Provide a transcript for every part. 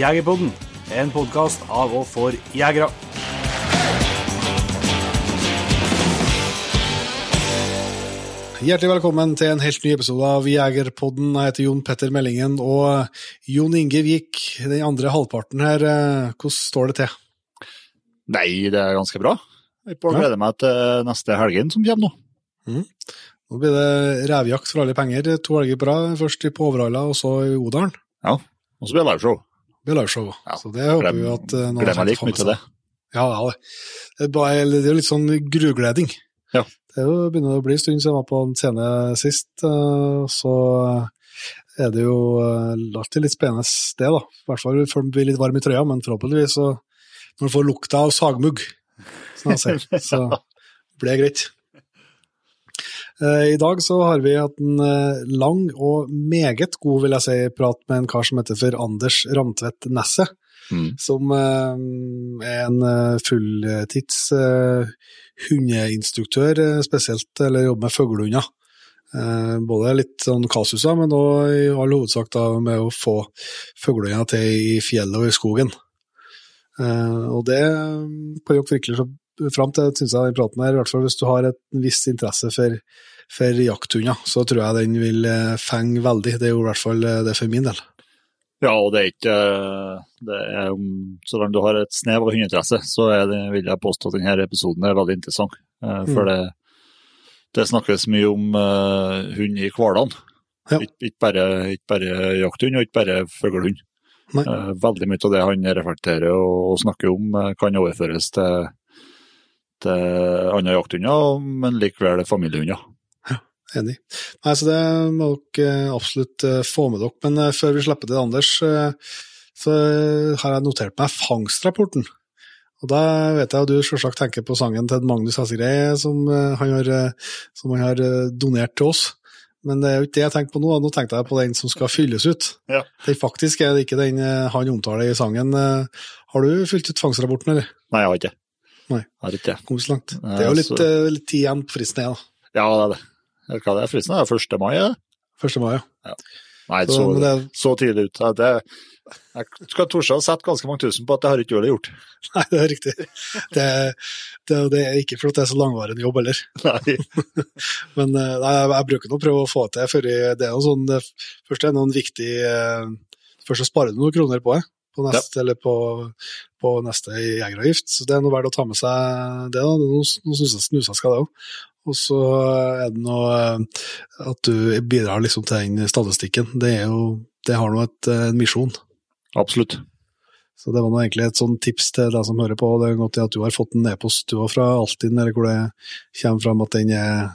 Jegerpodden, en podkast av og for jegere. Hjertelig velkommen til en helt ny episode av Jegerpodden. Jeg heter Jon Petter Meldingen, og Jon Inge Vik, den andre halvparten her. eh, Hvordan står det til? Nei, det er ganske bra. Jeg får Ja. glede meg til neste helgen som kommer nå. Nå blir det revjakt for alle penger. To helger på rad. Først i Overhalla, og så i Odalen. Ja. Og så blir det liveshow. Det blir liveshow. Ja. Så det håper vi at eh, noen Gleder meg mye til det. Ja, ja. det. Er, bare, det er jo litt sånn grugleding. Ja. Det er jo, begynner å bli en stund siden jeg var på en scene sist, eh, så er det jo eh, alltid litt spennende det, da. I hvert fall før man blir litt varm i trøya, men forhåpentligvis så når man får lukta av sagmugg, som jeg ser, så blir det greit. Eh, I dag så har vi hatt en eh, lang og meget god, vil jeg si, prat med en kar som heter for Anders Ramtvedt Nesset Mm. som eh, er en fulltids hundeinstruktør spesielt, eller jobber med fuglehunder. Eh, både litt sånn kasuser, men òg i all hovedsak da med å få fuglehunder til i fjellet og i skogen. Eh, og det kan dere virkelig fram til, syns jeg, den praten her, i hvert fall hvis du har et en viss interesse for, for jakthunder, så tror jeg den vil eh, fenge veldig. Det er jo i hvert fall eh, det for min del. Ja, og det er ikke det er, Så lenge du har et snev av hundeinteresse, så er det, vil jeg påstå at denne episoden er veldig interessant. For For det, det snakkes mye om uh, hund i hvalene. Ja. Ikke, ikke, bare, ikke bare jakthund, og ikke bare fuglehund. Eh, veldig mye av det han reflekterer og, og snakker om, uh, kan overføres til, til andre jakthunder, men likevel familiehunder. Enig. Nei, så det må dere absolutt eh, få med dere. Men eh, før vi slipper til Anders, eh, så har jeg notert meg fangstrapporten. Og da vet jeg at du selvsagt tenker på sangen til Magnus Hessegrei som eh, han har, eh, som han har eh, donert til oss. Men det er jo ikke det jeg tenker på nå, nå tenkte jeg på den som skal fylles ut. Ja. Den faktisk er det ikke den eh, han omtaler i sangen. Eh, Har du fylt ut fangstrapporten, eller? Nei, jeg har ikke. Nei. Har ikke det. Kom så langt. Det er jo litt, altså- eh, litt tid igjen på fristen, ja, da. Ja, det er det. Hva er det fristen? Det er 1. mai, er det? 1. mai, ja. Nei, Så, så, det, så tidlig ut. Ja, Det, jeg skal torde å sette ganske mange tusen på at det har ikke Øle gjort. Nei, det er riktig. Det, det, det er ikke fordi det er så langvarig en jobb heller. Nei. Men eh, nei, jeg, jeg bruker nå å prøve å få til før Det er jo sånn det, Først er det noen viktig eh, Først så sparer du noen kroner på det, på neste, eller på, på neste jegeravgift. Så det er noe verdt å ta med seg det. da. Noe, noe snusa, skal det òg. Og så er det noe eh, at du bidrar liksom til den statistikken. Det jo Det har nå eh, en misjon. Absolutt. Så det var nå egentlig et sånn tips til deg som hører på. Det er godt at du har fått en e-post du fra Altinn, eller hvor det kommer fram at den er,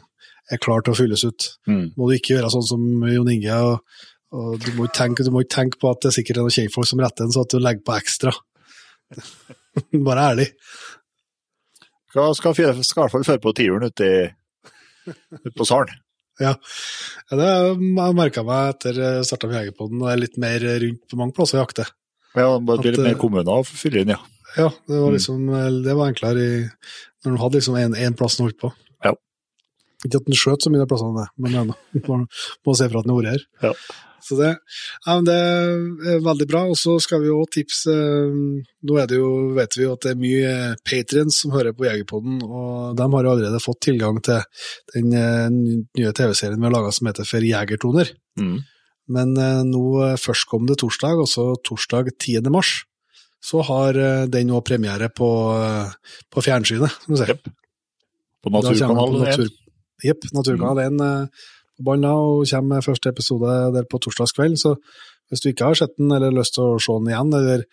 er klar til å fylles ut. Mm. Må du ikke gjøre sånn som Jon Inge, og, og du, må ikke tenke, tenke på at det er sikkert er noen kjentfolk som retter den, så at du legger på ekstra. Bare ærlig. Hva skal, skal i hvert fall føre på tiuren ute, i, ute på Saren? Ja, det har jeg merka meg etter jeg starta med Jegerpodden, og er litt mer rundt på mange plasser å jakte. Ja, det blir litt mer eh, kommuner å fylle inn, ja. Ja, det var Mm. liksom, det var enklere i, når du hadde liksom én plass den holdt på. Ja. Ikke at den skjøt så mye av plassene, men ja, man må se for at den har vært her. Ja. Så det, ja, det er veldig bra. Og så skal vi jo tipse eh, Nå er det jo, vet vi jo at det er mye patrients som hører på Jegerpodden, og de har jo allerede fått tilgang til den eh, nye TV-serien vi har laga som heter For jegertoner. Mm. Men eh, nå eh, førstkommende torsdag, altså torsdag 10. mars, så har eh, den nå premiere på, eh, på fjernsynet, som du ser. Yep. På Naturkanal Naturkanalen 1. natur, Jepp, Naturkanal 1 eh, på da, og kommer med første episode der på torsdagskvelden. Så hvis du ikke har sett den, eller lyst til å se den igjen, eller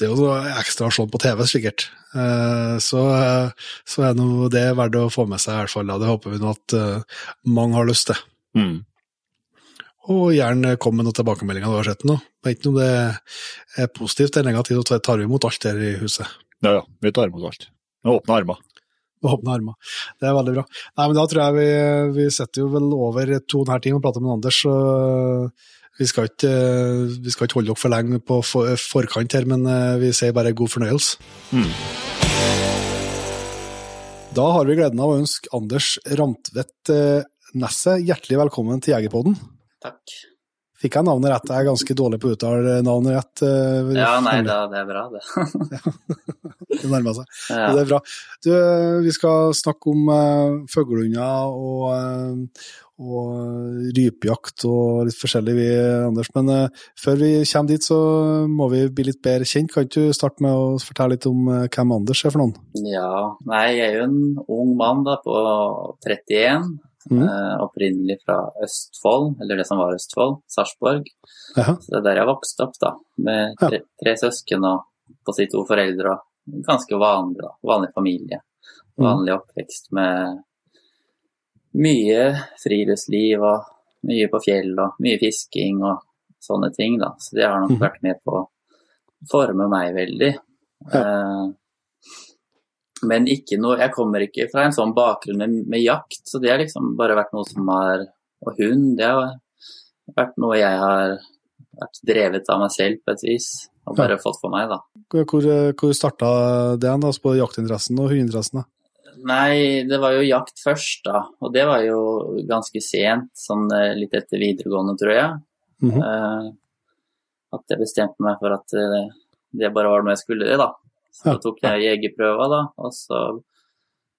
det er jo ekstra å se den på TV, sikkert, eh, så, eh, så er nå det verdt å få med seg, i hvert fall. Det håper vi nå at eh, mange har lyst til. Mm. Og gjerne kom med noen tilbakemeldinger du har sett den nå. Vet ikke om det er positivt eller negativt, så tar vi imot alt her i huset. Ja, ja. Vi tar imot alt. Med åpne armer. Med åpne armer. Det er veldig bra. Nei, men da tror jeg vi, vi setter jo vel over to og en halv time og prater med Anders, så vi skal ikke, vi skal ikke holde dere for lenge på forkant her, men eh, vi sier bare god fornøyelse. Mm. Da har vi gleden av å ønske Anders Rantvedt eh, Nesset hjertelig velkommen til Jegerpodden. Takk. Fikk jeg navnet rett? Jeg er ganske dårlig på å uttale navnet rett. eh, Ja, nei, da, det er bra, det. Det nærmer seg. Ja. Det er bra. Du, vi skal snakke om uh, fuglehunder og, eh, og rypejakt og litt forskjellig, vi, Anders. Men uh, før vi kommer dit, så må vi bli litt bedre kjent. Kan ikke du starte med å fortelle litt om uh, hvem Anders er for noen? Ja, nei, jeg er jo en ung mann da, på 31. Mm. Eh, opprinnelig fra Østfold, eller det som var Østfold, Sarpsborg. Så det er der jeg vokste opp, da. Med tre, tre søsken og på si to foreldre. og Ganske vanlig, da. Vanlig familie. Mm. Vanlig oppvekst med mye friluftsliv og mye på fjell og mye fisking og sånne ting, da. Så det har nok Mhm. vært med på å forme meg veldig. Eh, men noe Jeg kommer ikke fra en sånn bakgrunn med, med jakt, så det har liksom bare vært noe som har Og hund, det har vært noe jeg har vært drevet av meg selv på et vis. Og bare fått for meg, da. Hvor, hvor starta det hen, altså på jaktinteressen og hundeinteressen? da? Nei, det var jo jakt først, da. Og det var jo ganske sent, sånn eh, litt etter videregående, tror jeg. Mm -hmm. uh, at jeg bestemte meg for at eh, det bare var noe jeg skulle, da. Så da tok jeg jegerprøva, da. Og så,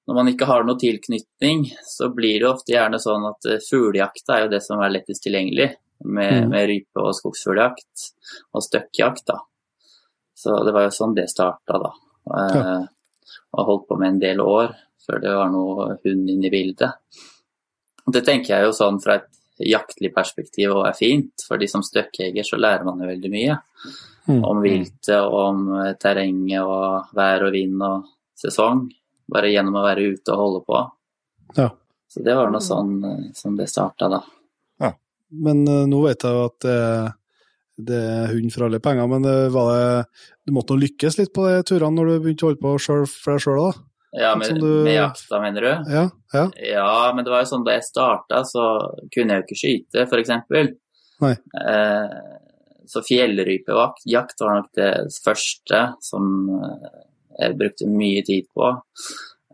når man ikke har noe tilknytning, så blir det ofte gjerne sånn at eh, fuglejakta er jo det som er lettest tilgjengelig. Med, Mhm. med rype- og skogsfugljakt og støkkjakt, da. Så det var jo sånn det starta, da. Eh, og holdt på med en del år før det var noe hund inne i bildet. Det tenker jeg jo sånn fra et jaktlig perspektiv og er fint. For de som støkkjeger så lærer man jo veldig mye. Mm. Om viltet, om eh, terrenget og vær og vind og sesong. Bare gjennom å være ute og holde på. Ja. Så det var noe sånn eh, som det starta, da. Ja. Men uh, nå vet jeg jo at det, det er hund for alle penger, men uh, var det, du måtte nå lykkes litt på de turene når du begynte å holde på selv, for deg sjøl, da? Ja, med, Som du- med jakta, mener du? Ja, ja. Ja, men det var jo sånn da jeg starta, så kunne jeg jo ikke skyte, f.eks. Nei. Eh, så fjellrypejakt jakt var nok det første som eh, jeg brukte mye tid på.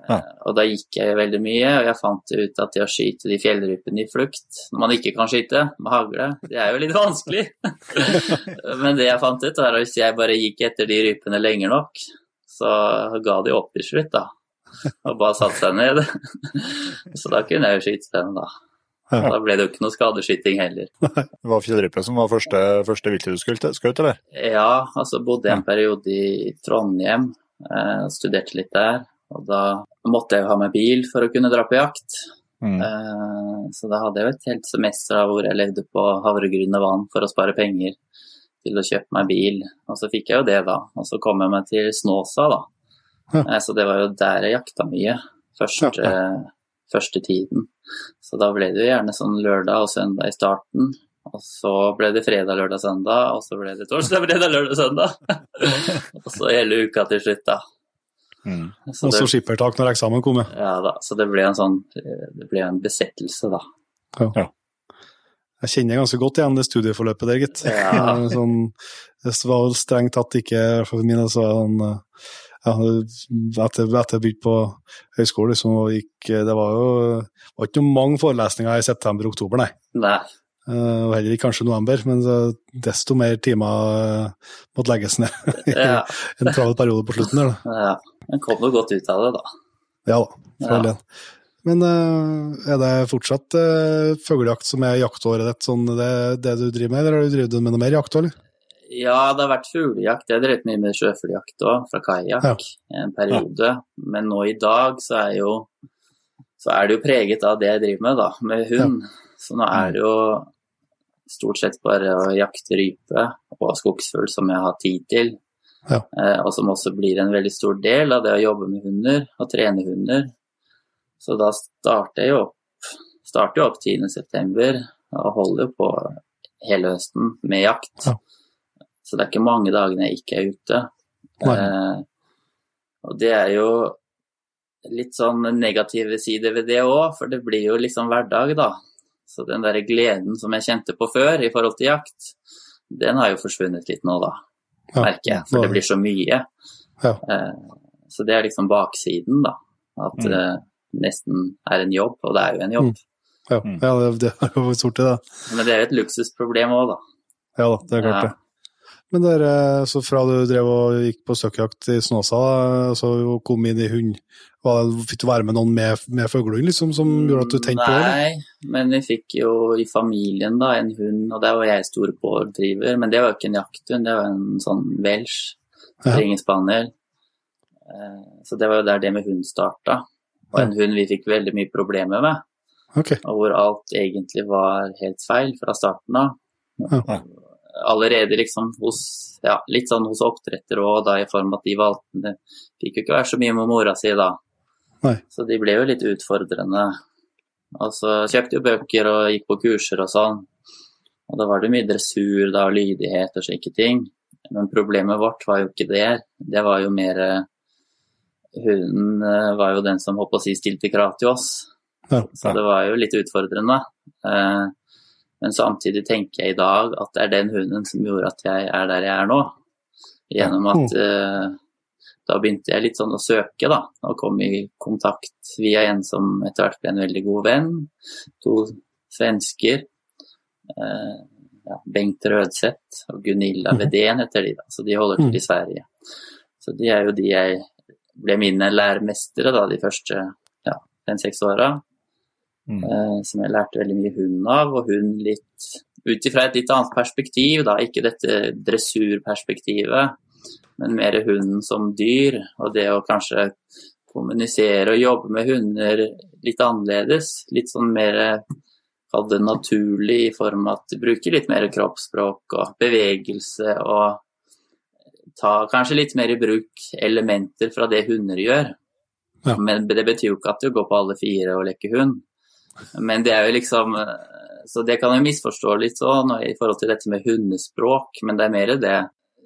Ja. Eh, og da gikk jeg veldig mye, og jeg fant ut at det å skyte de fjellrypene i flukt, når man ikke kan skyte med hagle, det er jo litt vanskelig. men det jeg fant ut, var at hvis jeg bare gikk etter de rypene lenger nok, så ga de opp til slutt, da. Og bare satte seg ned. Så da kunne jeg jo skyte dem, da. Ja. Da ble det jo ikke noe skadeskyting heller. Det var fjellrype som var første, første viltet du skjøt, eller? Ja, altså bodde jeg en periode i Trondheim, eh, studerte litt der. Og da måtte jeg jo ha med bil for å kunne dra på jakt. Mm. Eh, så da hadde jeg jo et helt semester hvor jeg levde på havregryn og vann for å spare penger til å kjøpe meg bil. Og så fikk jeg jo det, da. Og så kom jeg meg til Snåsa, da. Ja. Eh, så det var jo der jeg jakta mye. Første, første tiden. Så da ble det jo gjerne sånn lørdag og søndag i starten. Og så ble det fredag, lørdag, søndag, og så ble det torsdag, fredag, lørdag, søndag. og så hele uka til slutt, da. Mm. Så Og så det, skippertak når eksamen kom, ja. ja, da, så det ble en sånn Det ble en besettelse, da. Jeg kjenner ganske godt igjen det studieforløpet der, gitt. Ja. Sånn, det var vel strengt tatt ikke, i hvert fall for min del, så var det sånn eh, ja, etter, etter jeg begynte på høyskole, liksom, og gikk, det var jo var ikke mange forelesninger i september-oktober, nei. Nei. Uh, Og heller ikke kanskje november, men desto mer timer uh, måtte legges ned. Ja, en travel periode på slutten der, da. ja. Men kom noe godt ut av det, da. Ja da, for all Ja. del. Men uh, er det fortsatt uh, fuglejakt som er jaktåret ditt, sånn det, det du driver med, eller har du drevet med noe mer jakt, eller? Ja, det har vært fuglejakt. Jeg har drevet mye med sjøfugljakt òg, fra kajakk en periode. Men nå i dag så er, jo, så er det jo preget av det jeg driver med, da, med hund. Så nå er det jo stort sett bare å jakte rype og skogsfugl som jeg har tid til. Ja. Eh, og som også blir en veldig stor del av det å jobbe med hunder og trene hunder. Så da starter jeg jo opp, starter jo opp 10.9. og holder på hele høsten med jakt. Ja. Så det er ikke mange dagene jeg ikke er ute. Eh, og det er jo litt sånn negative sider ved det òg, for det blir jo liksom hverdag, da. Så den der gleden som jeg kjente på før i forhold til jakt, den har jo forsvunnet litt nå, da, Ja. merker jeg. For det blir så mye. Ja. Eh, så det er liksom baksiden, da. At Mm. det nesten er en jobb, og det er jo en jobb. Mm. Ja, Mm. ja det, det har jo stort det. Men det er jo et luksusproblem òg, da. Ja da, det er klart Ja. det. Men der, eh, så fra du drev og gikk på søkkjakt i Snåsa, så jo kom inn i hund, fikk du være med noen med, med fuglehund, liksom, som gjorde at du tenkte på? det? Nei, men vi fikk jo i familien da en hund, og der var jeg stor pådriver. Men det var jo ikke en jakthund, det var en sånn welsh, Ja. ringespaniel. Eh, Så det var jo der det med hund starta. Og en hund vi fikk veldig mye problemer med, Okay. og hvor alt egentlig var helt feil fra starten av. Ja. Allerede liksom hos, ja, litt sånn hos oppdrettere òg, da i form av at de valpene fikk jo ikke være så mye med mora si da. Nei. Så de ble jo litt utfordrende. Og så kjøpte jo bøker og gikk på kurser og sånn. Og da var det mye dressur da, og lydighet og slike ting. Men problemet vårt var jo ikke det. Det var jo mer eh, Hunden eh, var jo den som holdt på å si stilte krav til oss. Ja, Så det var jo litt utfordrende. Eh, Men samtidig tenker jeg i dag at det er den hunden som gjorde at jeg er der jeg er nå. Gjennom at eh, da begynte jeg litt sånn å søke, da. Og kom i kontakt via en som etter hvert ble en veldig god venn. To svensker. Eh, ja, Bengt Rødseth og Gunilla Mhm. Vedén heter de, da. Så de holder til i Sverige. Så de er jo de jeg ble mine læremestere da, de første ja, fem-seks åra. Mm. Eh, som jeg lærte veldig mye hund av, og hun litt ut ifra et litt annet perspektiv, da. Ikke dette dressurperspektivet, men mer hunden som dyr, og det å kanskje kommunisere og jobbe med hunder litt annerledes. Litt sånn mer kall det naturlig i form av at du bruker litt mer kroppsspråk og bevegelse og ta kanskje litt mer i bruk elementer fra det hunder gjør. Ja. Men det betyr jo ikke at du går på alle fire og leker hund. Men det er jo liksom Så det kan jeg misforstå litt sånn i forhold til dette med hundespråk, men det er mer det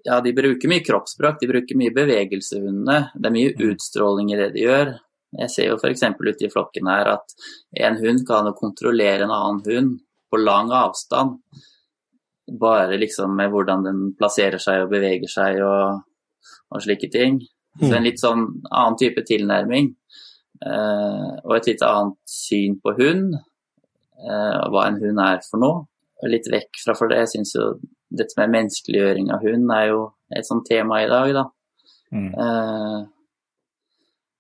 Ja, de bruker mye kroppsspråk, de bruker mye bevegelse, hundene. Det er mye utstråling i det de gjør. Jeg ser jo f.eks. ute i flokken her at en hund kan jo kontrollere en annen hund på lang avstand. Bare liksom med hvordan den plasserer seg og beveger seg og, og slike ting. Så en litt sånn annen type tilnærming. Eh, og et litt annet syn på hund, eh, hva en hund er for noe. Og litt vekk fra for det. Jeg syns jo dette med menneskeliggjøring av hund er jo et sånt tema i dag, da. Mm. Eh,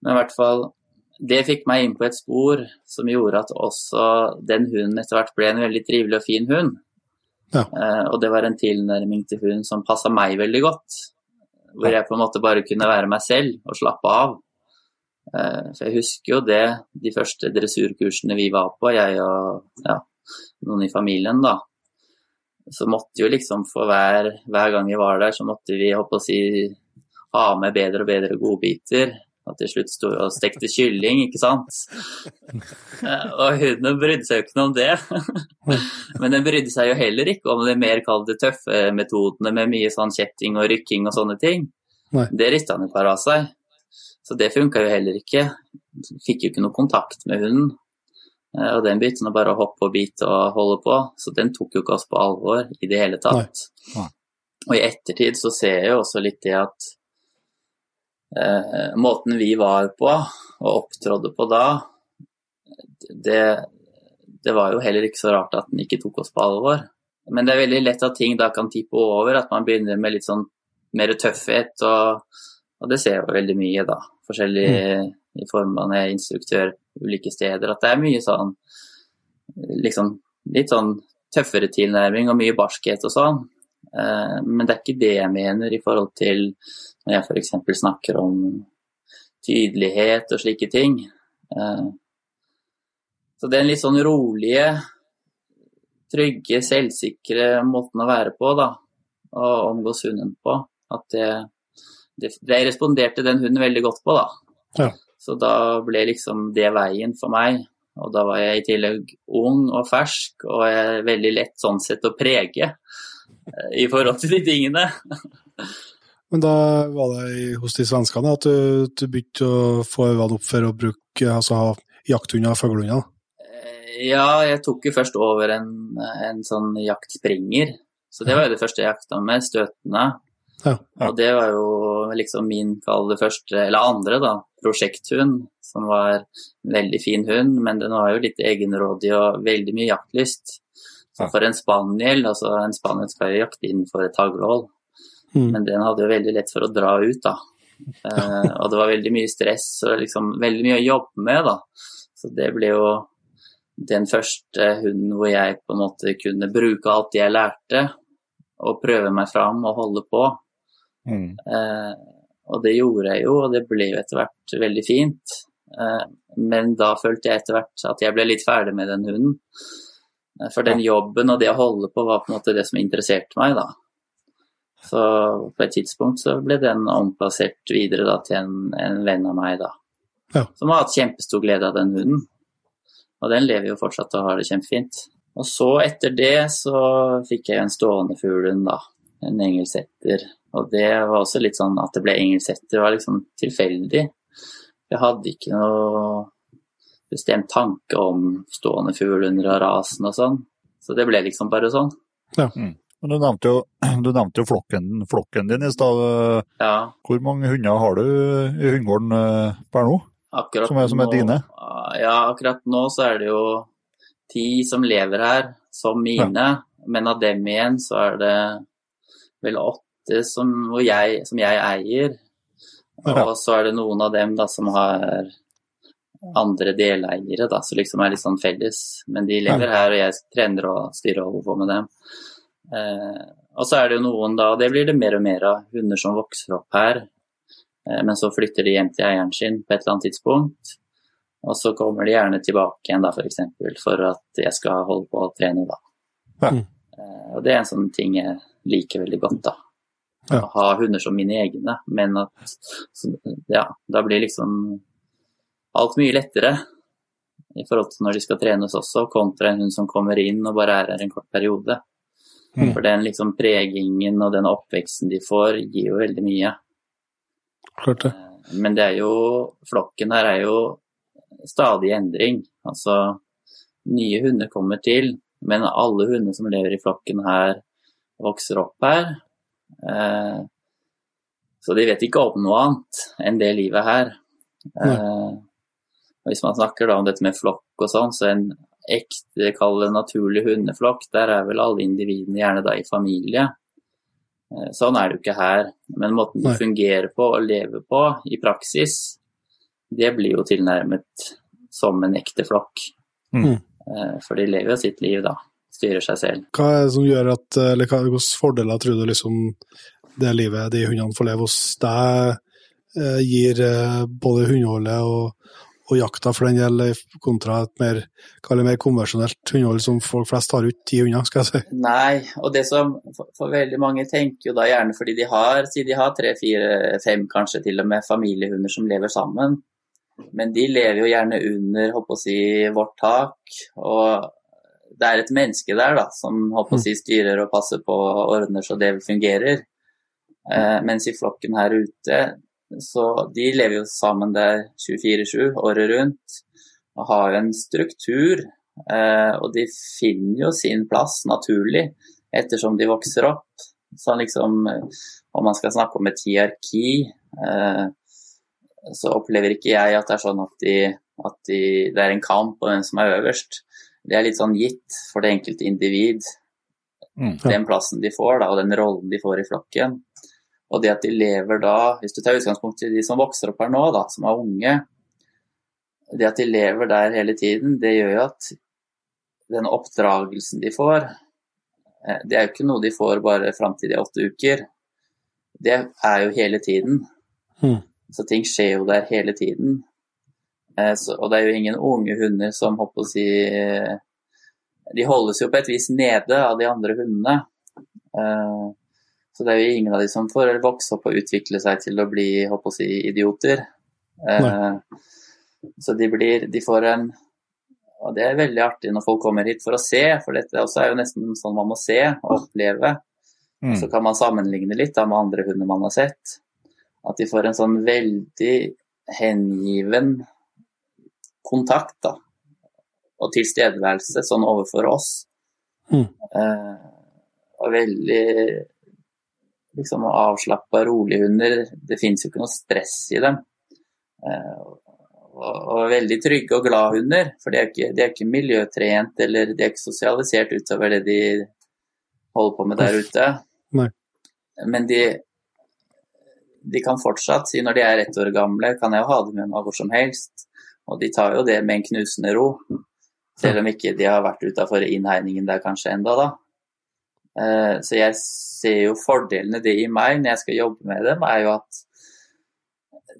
men i hvert fall Det fikk meg inn på et spor som gjorde at også den hunden etter hvert ble en veldig trivelig og fin hund. Ja. Eh, og det var en tilnærming til hund som passa meg veldig godt. Hvor jeg på en måte bare kunne være meg selv og slappe av. Eh, for jeg husker jo det, de første dressurkursene vi var på, jeg og ja, noen i familien, da. Så måtte jo liksom for hver, hver gang vi var der, så måtte vi håper å si, ha med bedre og bedre godbiter. Og til slutt sto og stekte kylling, ikke sant. Eh, Og hunden brydde seg jo ikke noe om det. Men den brydde seg jo heller ikke om de mer kalde tøffe metodene med mye sånn kjetting og rykking og sånne ting. Nei. Det rista han jo bare av seg. Så det funka jo heller ikke. Fikk jo ikke noe kontakt med hunden. Eh, Og den begynte nå bare å hoppe og bite og holde på, så den tok jo ikke oss på alvor i det hele tatt. Nei. Og i ettertid så ser jeg jo også litt det at eh, måten vi var på og opptrådde på da, det, det var jo heller ikke så rart at den ikke tok oss på alvor. Men det er veldig lett at ting da kan tippe over, at man begynner med litt sånn mer tøffhet, og, og det ser jeg jo veldig mye, da. Forskjellig i form av når jeg er instruktør ulike steder, at det er mye sånn liksom litt sånn tøffere tilnærming og mye barskhet og sånn. Eh, Men det er ikke det jeg mener i forhold til når jeg f.eks. snakker om tydelighet og slike ting. Så det er en litt sånn rolige, trygge, selvsikre måten å være på, da, og omgås hunden på, at det, det, det responderte den hunden veldig godt på, da. Ja. Så da ble liksom det veien for meg. Og da var jeg i tillegg ung og fersk, og jeg er veldig lett sånn sett å prege eh, i forhold til de tingene. Men da var det hos de svenskene at du, du begynte å få øynene opp for å bruke, altså ha jakthunder og fuglehunder? Eh, Ja, jeg tok jo først over en, en sånn jaktspringer. Så det var jo det første jeg jakta med, støtende. Ja. Og det var jo liksom min, kall det første, eller andre, da, prosjekthund, som var en veldig fin hund, men den var jo litt egenrådig og veldig mye jaktlyst. Så for en spaniel, altså en spaniel skal jo jakte innenfor et haglhold, Mm. men den hadde jo veldig lett for å dra ut, da. Eh, og det var veldig mye stress og liksom veldig mye å jobbe med, da. Så det ble jo den første hunden hvor jeg på en måte kunne bruke alt jeg lærte, og prøve meg fram og holde på. Mm. Eh, og det gjorde jeg jo, og det ble jo etter hvert veldig fint. Eh, men da følte jeg etter hvert at jeg ble litt ferdig med den hunden. Eh, For den jobben og det å holde på var på en måte det som interesserte meg, da. Så på et tidspunkt så ble den omplassert videre da, til en, en venn av meg, da. Ja. Som har hatt kjempestor glede av den hunden. Og den lever jo fortsatt og har det kjempefint. Og så etter det så fikk jeg en stående fuglehund, da. En engelsetter. Og det var også litt sånn at det ble engelsetter, var liksom tilfeldig. Jeg hadde ikke noe bestemt tanke om stående fugl og rasen og sånn. Så det ble liksom bare sånn. Ja, Men du nevnte jo, du nevnte jo flokken, flokken din i stad. Ja, Hvor mange hunder har du i hundegården eh, per nå? akkurat Som er- som er nå, dine? Ja, akkurat nå så er det jo ti som lever her, som mine. Men av dem igjen så er det vel åtte som, hvor jeg, som jeg eier. Ja. Og så er det noen av dem da som har andre deleiere, da, som liksom er litt sånn felles. Men de lever her, og jeg trener og styrer og holder på med dem. Eh, og så er det jo noen da, og det blir det mer og mer av, hunder som vokser opp her. Eh, men så flytter de hjem til eieren sin på et eller annet tidspunkt. Og så kommer de gjerne tilbake igjen da, for eksempel, for at jeg skal holde på å trene. da. Ja. Eh, og det er en sånn ting jeg liker veldig godt. da. Ja. Ha hunder som mine egne, men at så, ja, da blir liksom alt mye lettere i forhold til når de skal trenes også, kontra en hund som kommer inn og bare er her en kort periode. Mm. For den liksom pregingen og den oppveksten de får, gir jo veldig mye. Klart det. Men det er jo Flokken her er jo stadig endring. Altså nye hunder kommer til, men alle hunder som lever i flokken her, vokser opp her. Eh, så de vet ikke om noe annet enn det livet her. Eh, og hvis man snakker da om dette med flokk og sånn, så en ekte, kall det naturlig hundeflokk, der er vel alle individene gjerne da i familie. Eh, Sånn er det jo ikke her. Men måten de Nei. fungerer på og lever på i praksis, det blir jo tilnærmet som en ekte flokk. Mm. Eh, For de lever jo sitt liv, da. Styrer seg selv. Hva er det som gjør at, eller hva, hvilke fordeler tror du liksom det livet de hundene får leve hos deg, eh, gir eh, både hundeholdet og, og jakta for den del, kontra et mer, mer konvensjonelt hundehold som folk flest har ut ti hunder, skal jeg si. Nei, og det som for, for veldig mange tenker jo da gjerne fordi de har, si de har tre, fire, fem kanskje til og med familiehunder som lever sammen. Men de lever jo gjerne under håper å si, vårt tak, og det er et menneske der da, som håper på å si, styrer og passer på og ordner så det fungerer. Eh, mens i flokken her ute, så de lever jo sammen der 24-7 året rundt og har jo en struktur. Eh, og de finner jo sin plass naturlig ettersom de vokser opp. Så liksom, om man skal snakke om et hierarki, eh, så opplever ikke jeg at det er sånn at, de, at de, det er en kamp om hvem som er øverst. Det er litt sånn gitt for det enkelte individ, Mm. den plassen de får da, og den rollen de får i flokken. Og det at de lever da, hvis du tar utgangspunkt i de som vokser opp her nå, da, som er unge, det at de lever der hele tiden, det gjør jo at den oppdragelsen de får, eh, det er jo ikke noe de får bare fram til de er åtte uker. Det er jo hele tiden. Mm. Så ting skjer jo der hele tiden. Eh, Så, og det er jo ingen unge hunder som håper å si eh, De holdes jo på et vis nede av de andre hundene. Eh, Så det er jo ingen av de som får vokse opp og utvikle seg til å bli håper å si, idioter. Nei. Så de, blir, de får en Og det er veldig artig når folk kommer hit for å se, for dette også er jo nesten sånn man må se og oppleve. Mm. Så kan man sammenligne litt da, med andre hunder man har sett. At de får en sånn veldig hengiven kontakt da, og tilstedeværelse sånn overfor oss. Mm. Eh, og veldig liksom avslappa, rolige hunder. Det fins jo ikke noe stress i dem. Og, og, veldig trygge og glade hunder, for de er, ikke, de er ikke miljøtrent eller de er ikke sosialisert utover det de holder på med der ute. Nei. Men de, de kan fortsatt si når de er ett år gamle, kan jeg jo ha dem med meg hvor som helst. Og de tar jo det med en knusende ro. Selv om ikke de har vært utafor innhegningen der kanskje enda da. Eh, så jeg ser jo fordelene det gir meg når jeg skal jobbe med dem, er jo at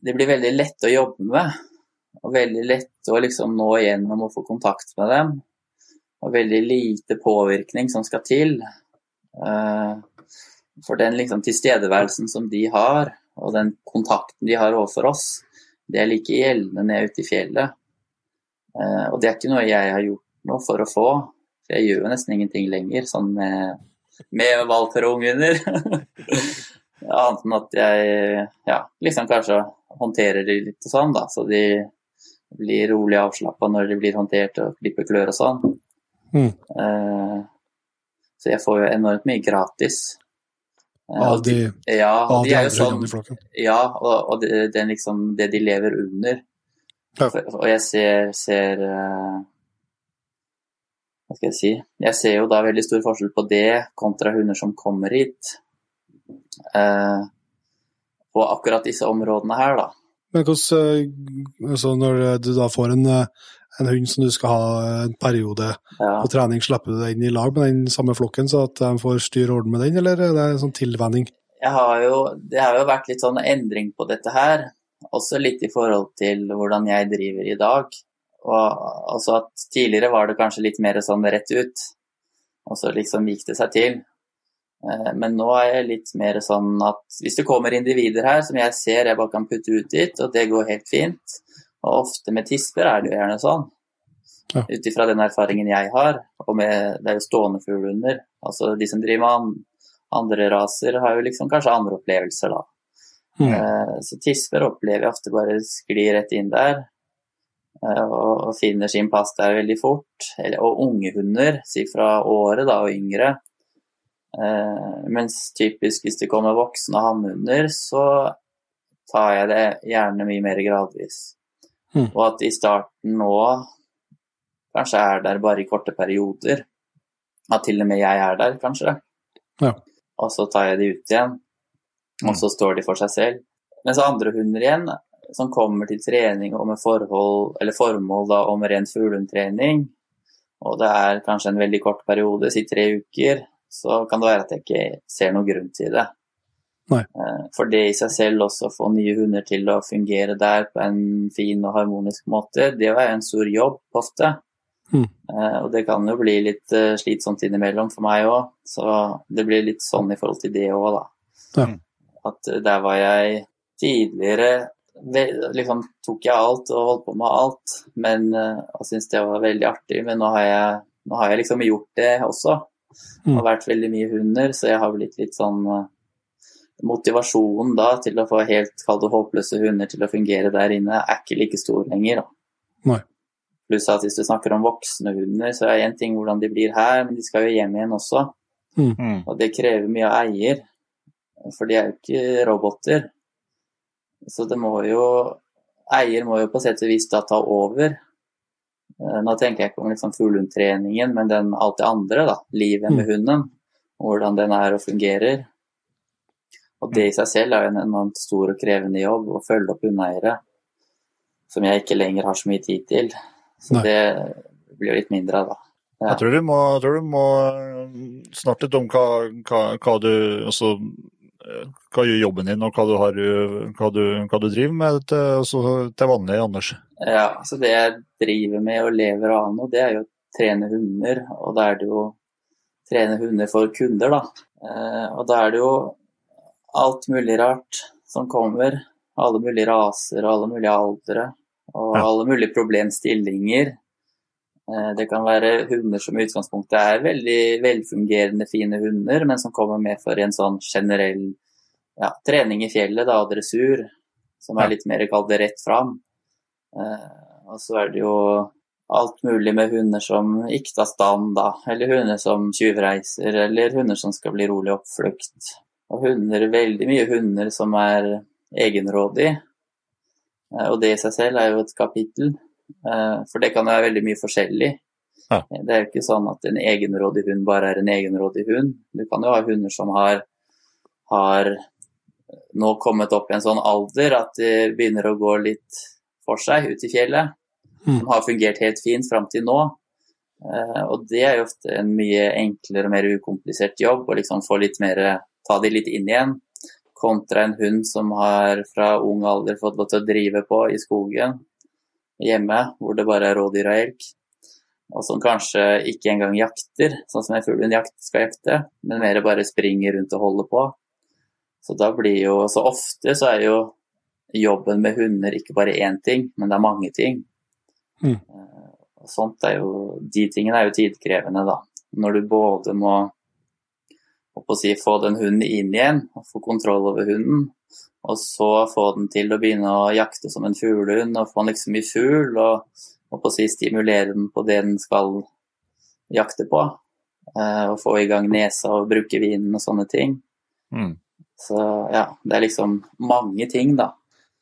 det blir veldig lett å jobbe med. Og veldig lett å liksom nå igjennom og få kontakt med dem. Og veldig lite påvirkning som skal til. Eh, for den liksom tilstedeværelsen som de har, og den kontakten de har overfor oss, det er like gjeldende ned ute i fjellet. Eh, og det er ikke noe jeg har gjort noe for å få. For jeg gjør jo nesten ingenting lenger, sånn med, med valper og unghunder. Annet enn at jeg ja, liksom kanskje håndterer de litt og sånn, da. Så de blir rolig avslappa når de blir håndtert og klipper klør og sånn. Mm. Uh, så jeg får jo enormt mye gratis. Av de, ja, av de, de er andre sånn, i flokken? Ja, og, og det, det, liksom, det de lever under. Ja. Og jeg ser, ser uh, Hva skal jeg si Jeg ser jo da veldig stor forskjell på det kontra hunder som kommer hit. Uh, på akkurat disse områdene her, da. Men hvordan, altså når du da får en, en, hund som du skal ha en periode Ja. på trening, slipper du deg inn i lag med den samme flokken, så at de får styr og orden med den, eller er det en sånn tilvenning? Jeg har jo, det har jo vært litt sånn endring på dette her. Også litt i forhold til hvordan jeg driver i dag. Og også at tidligere var det kanskje litt mer sånn rett ut, og så liksom gikk det seg til. Eh, Men nå er jeg litt mer sånn at hvis det kommer individer her som jeg ser jeg bare kan putte ut dit, og det går helt fint, og ofte med tisper er det jo gjerne sånn, Ja. ut ifra den erfaringen jeg har, og med, det er jo stående fuglehunder. Altså de som driver med andre raser har jo liksom kanskje andre opplevelser da. Mm. Eh, Så tisper opplever jeg ofte bare sklir rett inn der eh, og og finner sin pass der veldig fort. Eller, og unge hunder, si fra året da og yngre. Eh, mens typisk hvis det kommer voksne hannhunder, så tar jeg det gjerne mye mer gradvis. Mm. Og at i starten nå kanskje er der bare i korte perioder. At til og med jeg er der, kanskje. Ja. Og så tar jeg de ut igjen, og så står de for seg selv. Mens andre hunder igjen, som kommer til trening og med forhold, eller formål da, om ren fuglehundtrening, og det er kanskje en veldig kort periode, si tre uker, så kan det være at jeg ikke ser noen grunn til det. Nei. Eh, For det i seg selv også å få nye hunder til å fungere der på en fin og harmonisk måte, det er en stor jobb ofte. Mm. Eh, Og det kan jo bli litt eh, slitsomt innimellom for meg òg, så det blir litt sånn i forhold til det òg, da. Ja. At eh, der var jeg tidligere liksom tok jeg alt og holdt på med alt, men og syntes det var veldig artig. Men nå har jeg, nå har jeg liksom gjort det også. Det har vært veldig mye hunder, så jeg har blitt litt sånn Motivasjonen da til å få helt kalde, håpløse hunder til å fungere der inne, er ikke like stor lenger. da. Nei. Pluss at hvis du snakker om voksne hunder, så er én ting hvordan de blir her, men de skal jo hjem igjen også. Mm. Og det krever mye av eier, for de er jo ikke roboter. Så det må jo Eier må jo på sett og vis da ta over. Eh, Nå tenker jeg ikke om liksom fuglehundtreningen, men den, alt det andre, da. Livet med hunden. Hvordan den er og fungerer. Og det i seg selv er jo en enormt stor og krevende jobb å følge opp hundeeiere. Som jeg ikke lenger har så mye tid til. Så Nei. det blir jo litt mindre av, da. Ja. Jeg tror du må, tror du må snakke litt om hva, hva, hva du altså, hva gjør jobben din, og hva du, har, hva du, hva du driver med til, altså, til vanlig, Anders. Ja, så det jeg driver med og lever av nå, det er jo å trene hunder. Og da er det jo trene hunder for kunder, da. Eh, og da er det jo alt mulig rart som kommer. Alle mulige raser og alle mulige aldre. Og Ja. alle mulige problemstillinger. Eh, det kan være hunder som i utgangspunktet er veldig velfungerende, fine hunder, men som kommer med for en sånn generell ja, trening i fjellet, da, og dressur. Som er litt mer kalt rett fram. Eh, og så er det jo alt mulig med hunder som ikke tar stand, da. Eller hunder som tjuvreiser, eller hunder som skal bli rolig oppflukt. Og hunder, veldig mye hunder som er egenrådig. Eh, Og det i seg selv er jo et kapittel, eh, for det kan være veldig mye forskjellig. Ja. Det er jo ikke sånn at en egenrådig hund bare er en egenrådig hund. Du kan jo ha hunder som har, har nå kommet opp i en sånn alder at de begynner å gå litt for seg ut i fjellet. Mm. Som har fungert helt fint fram til nå. Eh, Og det er jo ofte en mye enklere og mer ukomplisert jobb å liksom få litt mer Ta de litt inn igjen. Kontra en hund som har fra ung alder fått lov til å drive på i skogen hjemme, hvor det bare er rådyr og elg. Og som kanskje ikke engang jakter, sånn som en fuglehund jakt, skal jakte, men mer bare springer rundt og holder på. Så da blir jo Så ofte så er jo jobben med hunder ikke bare én ting, men det er mange ting. Mm. Eh, sånt er jo De tingene er jo tidkrevende, da. Når du både må å si, få den hunden inn igjen, og få kontroll over hunden, og så få den til å begynne å jakte som en fuglehund, og få den liksom i fugl, og og på å si, stimulere den på det den skal jakte på. eh, Og få i gang nesa og bruke vinen og sånne ting. Mm. Så ja, det er liksom mange ting, da.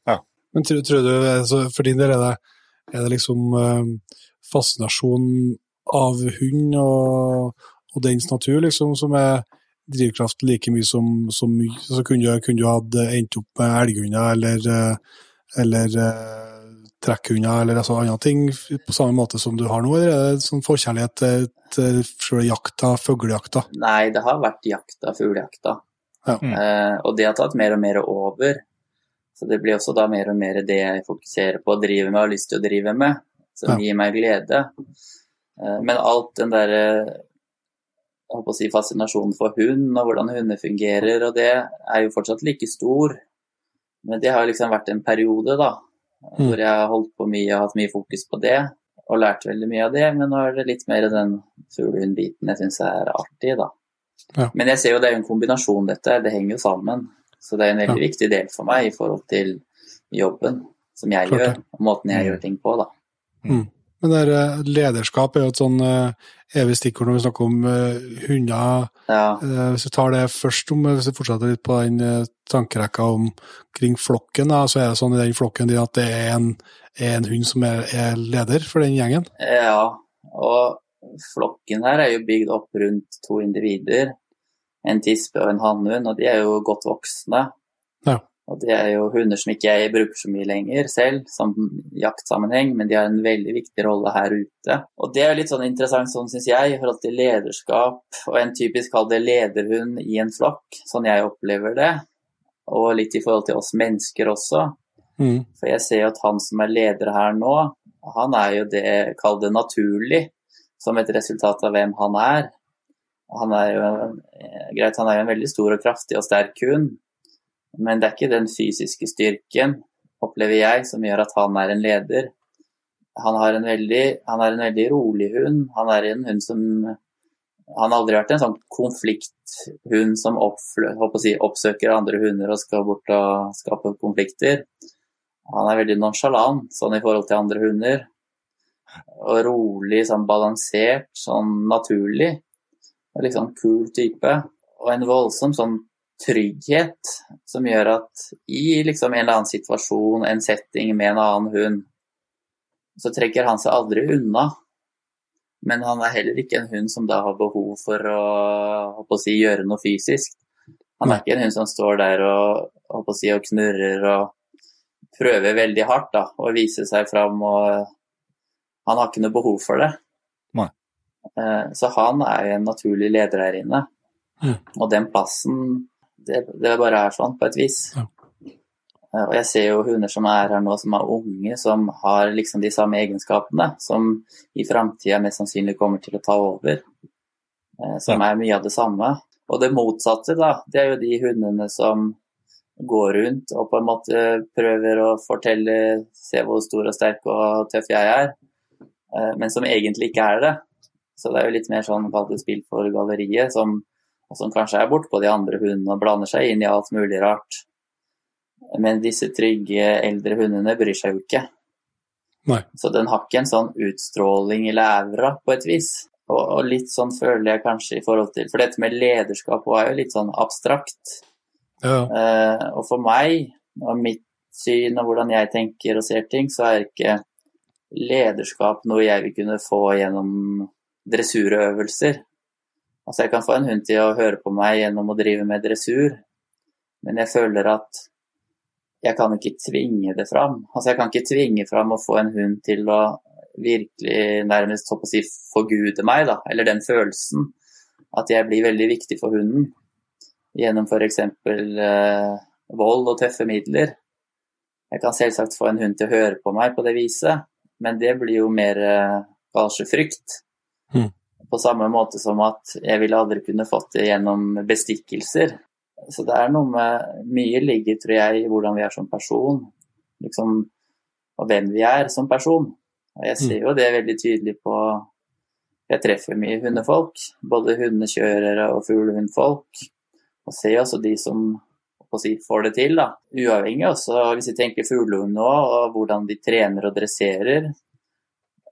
Ja. Men tror, tror du, altså, for din del, er det, er det liksom eh, fascinasjon av hund og, og dens natur liksom, som er drivkraft like mye som, som? Så kunne du, kunne du hatt endt opp med elghunder eller, eh, eller eh, trekkhunder eller altså andre ting på samme måte som du har nå, eller er det sånn forkjærlighet til, til jakta, fuglejakta? Nei, det har vært jakta, fuglejakta. Ja. Mm. Eh, og det har tatt mer og mer over. Så det blir også da mer og mer det jeg fokuserer på å drive med og har lyst til å drive med, som Ja. gir meg glede. Eh, men alt den derre holdt å si fascinasjonen for hund og hvordan hunder fungerer, og det er jo fortsatt like stor. Men det har liksom vært en periode, da, Mm. hvor jeg har holdt på mye og hatt mye fokus på det. Og lært veldig mye av det, men nå er det litt mer den fuglehundbiten jeg syns er artig, da. Ja. Men jeg ser jo det er en kombinasjon, dette. Det henger jo sammen. Så det er en veldig Ja. viktig del for meg i forhold til jobben som jeg Klart gjør, og måten jeg Mm. gjør ting på, da. Men det er, eh, lederskap er jo et sånn eh, evig stikkord når vi snakker om eh, hunder. Ja, Hvis vi tar det først, om, hvis vi fortsetter litt på den tankerekka omkring flokken, så er det sånn i den flokken at det er en, er en hund som er, er leder for den gjengen. ja. Og flokken her er jo bygd opp rundt to individer. En tispe og en hannhund, og de er jo godt voksne. Ja. Og det er jo hunder som ikke jeg bruker så mye lenger selv, som jaktsammenheng, men de har en veldig viktig rolle her ute. Og det er litt sånn interessant, sånn syns jeg, i forhold til lederskap og en typisk kall det lederhund i en flokk, sånn jeg opplever det. Og litt i forhold til oss mennesker også. Mm. For jeg ser jo at han som er leder her nå, han er jo det, kall det naturlig, som et resultat av hvem han er. Han er jo, en, greit, han er jo en veldig stor og kraftig og sterk hund, men det er ikke den fysiske styrken, opplever jeg, som gjør at han er en leder. Han, en veldig, han er en veldig rolig hund. Han er en hund som Han har aldri vært en sånn konflikthund som si, oppsøker andre hunder og skal bort og skape konflikter. Han er veldig nonsjalant sånn i forhold til andre hunder. Og rolig, sånn balansert, sånn naturlig. Og liksom kul type. Og en voldsom sånn trygghet som gjør at i liksom en eller annen situasjon, en setting med en annen hund, så trekker han seg aldri unna. Men han er heller ikke en hund som da har behov for å, å si, gjøre noe fysisk. Han er ikke en hund som står der og, si, og knurrer og prøver veldig hardt da, og viser seg fram. og Han har ikke noe behov for det. Nei. Eh, Så han er jo en naturlig leder her inne. Mm. Og den plassen, det, det bare er sånn på et vis. Ja. Eh, Og jeg ser jo hunder som er her nå som er unge, som har liksom de samme egenskapene, som i framtida mest sannsynlig kommer til å ta over. Eh, Som er mye av det samme. Og det motsatte, da, det er jo de hundene som går rundt og på en måte prøver å fortelle, se hvor stor og sterk og tøff jeg er, eh, men som egentlig ikke er det. Så det er jo litt mer sånn kalt et spill for galleriet, som, og som kanskje er bortpå de andre hundene og blander seg inn i alt mulig rart. Men disse trygge eldre hundene bryr seg jo ikke. Nei. Så den har ikke en sånn utstråling eller aura på et vis. Og, og litt sånn føler jeg kanskje i forhold til For dette med lederskap er jo litt sånn abstrakt. Ja, Eh, og for meg og mitt syn og hvordan jeg tenker og ser ting, så er ikke lederskap noe jeg vil kunne få gjennom dressurøvelser. Altså jeg kan få en hund til å høre på meg gjennom å drive med dressur, men jeg føler at jeg kan ikke tvinge det fram. Altså jeg kan ikke tvinge fram å få en hund til å virkelig nærmest å si, forgude meg, da, eller den følelsen. At jeg blir veldig viktig for hunden gjennom f.eks. Eh, vold og tøffe midler. Jeg kan selvsagt få en hund til å høre på meg på det viset, men det blir jo mer eh, kanskje frykt. Mm. På samme måte som at jeg ville aldri kunne fått det gjennom bestikkelser. Så det er noe med Mye ligger, tror jeg, i hvordan vi er som person. Liksom, og hvem vi er som person. Og jeg ser mm. jo det veldig tydelig på Jeg treffer mye hundefolk. Både hundekjørere og fuglehundfolk. Og ser også de som si, får det til. da. Uavhengig også, hvis vi tenker fuglehund nå, og hvordan de trener og dresserer.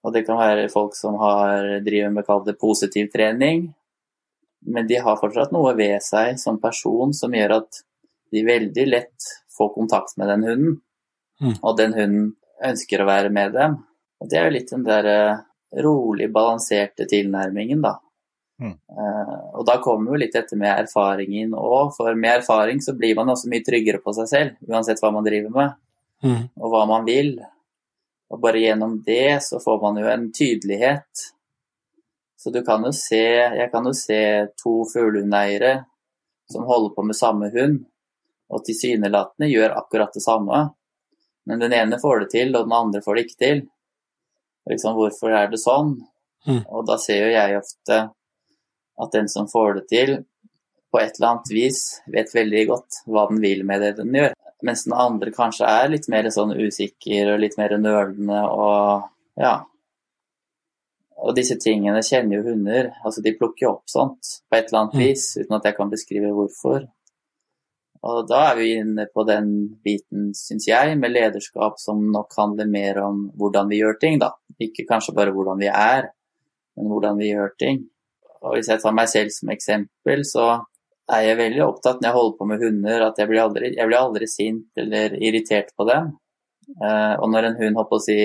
Og det kan være folk som har driver med kall det positiv trening. Men de har fortsatt noe ved seg som person som gjør at de veldig lett får kontakt med den hunden. Mm. Og den hunden ønsker å være med dem. Og det er jo litt den der eh, rolig balanserte tilnærmingen, da. Mm. Uh, og da kommer jo litt dette med erfaringen òg, for med erfaring så blir man også mye tryggere på seg selv, uansett hva man driver med, mm. og hva man vil. Og bare gjennom det så får man jo en tydelighet. Så du kan jo se Jeg kan jo se to fuglehundeiere som holder på med samme hund, og tilsynelatende gjør akkurat det samme. Men den ene får det til, og den andre får det ikke til. Liksom, hvorfor er det sånn? Mm. Og da ser jo jeg ofte at den som får det til, på et eller annet vis vet veldig godt hva den vil med det den gjør. Mens den andre kanskje er litt mer sånn usikker og litt mer nølende og ja. Og disse tingene kjenner jo hunder. Altså de plukker jo opp sånt på et eller annet mm. vis, uten at jeg kan beskrive hvorfor. Og da er vi inne på den biten, syns jeg, med lederskap som nok handler mer om hvordan vi gjør ting, da. Ikke kanskje bare hvordan vi er, men hvordan vi gjør ting. Og hvis jeg tar meg selv som eksempel, så er jeg veldig opptatt når jeg holder på med hunder, at jeg blir aldri, jeg blir aldri sint eller irritert på dem. Eh, og når en hund, håper å si,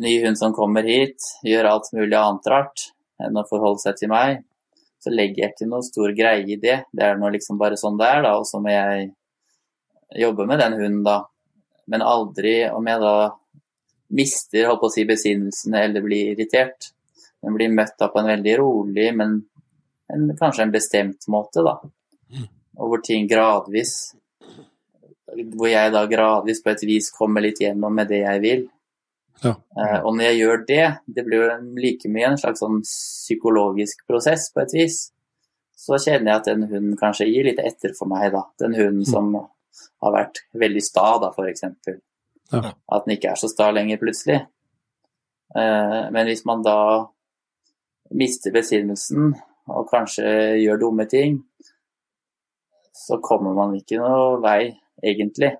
ny hund som kommer hit, gjør alt mulig annet rart enn å forholde seg til meg, så legger jeg ikke noe stor greie i det. Det er nå liksom bare sånn det er, da, og så må jeg jobbe med den hunden, da. Men aldri om jeg da mister holdt på å si, besinnelsen eller blir irritert. Den blir møtt da på en veldig rolig, men en, kanskje en bestemt måte, da. Og hvor ting gradvis Hvor jeg da gradvis på et vis kommer litt gjennom med det jeg vil. Ja. Eh, og når jeg gjør det, det blir jo like mye en slags sånn psykologisk prosess på et vis, så kjenner jeg at den hunden kanskje gir litt etter for meg, da. Den hunden mm. som har vært veldig sta, da, f.eks. Ja. At den ikke er så sta lenger, plutselig. Eh, men hvis man da mister besinnelsen og kanskje gjør dumme ting, så kommer man ikke noe vei, egentlig.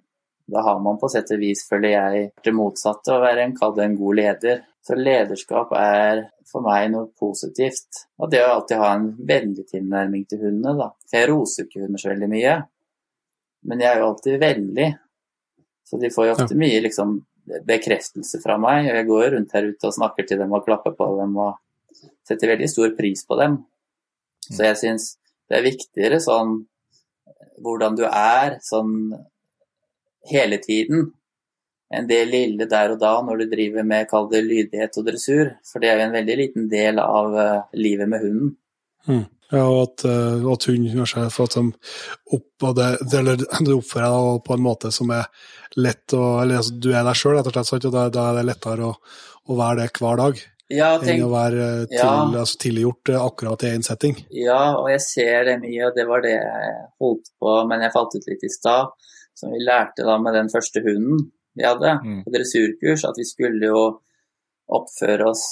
Da har man på sett og vis, føler jeg, det motsatte, å være en, kall det en god leder. Så lederskap er for meg noe positivt. Og det å alltid ha en vennlig tilnærming til hundene, da. For jeg roser ikke hunder så veldig mye, men jeg er jo alltid vennlig. Så de får jo ofte mye liksom, bekreftelse fra meg. og Jeg går rundt her ute og snakker til dem og klapper på dem og setter veldig stor pris på dem. Så jeg syns det er viktigere sånn hvordan du er sånn hele tiden enn det lille der og da når du driver med kall det lydighet og dressur. For det er jo en veldig liten del av uh, livet med hunden. Mm. Ja, og at, uh, at hund kanskje for at de opp, det, eller, du oppfører deg på en måte som er lett å Eller altså, du er deg sjøl, rett og slett, og da, er det lettere å, å være det hver dag. Ja, tenk, enn å være til, ja. altså, tilgjort eh, akkurat i én setting. Ja, og jeg ser det mye, og det var det jeg holdt på men jeg falt ut litt i stad. Som vi lærte da med den første hunden vi hadde mm. på dressurkurs, at vi skulle jo oppføre oss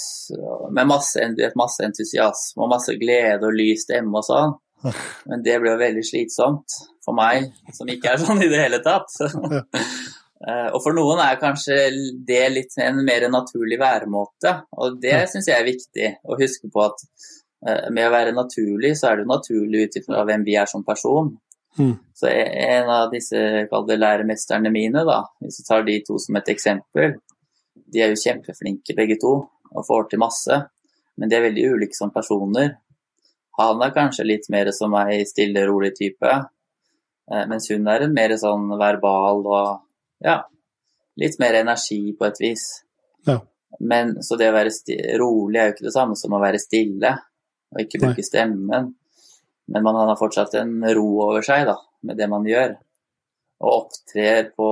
med masse, masse entusiasme og masse glede og lys stemme og sånn. Men det ble jo veldig slitsomt for meg, som ikke er sånn i det hele tatt. Eh, og for noen er kanskje det litt en mer naturlig væremåte, og det syns jeg er viktig å huske på at eh, med å være naturlig, så er det naturlig ut ifra hvem vi er som person. Mm. Så en av disse læremesterne mine, da, hvis vi tar de to som et eksempel, de er jo kjempeflinke begge to og får til masse, men de er veldig ulike som personer. Han er kanskje litt mer som ei stille, rolig type, eh, mens hun er en mer sånn verbal og ja, litt mer energi på et vis. Ja. Men så det å være rolig er jo ikke det samme som å være stille og ikke bruke Nei. stemmen. Men man har fortsatt en ro over seg da, med det man gjør. Og opptrer på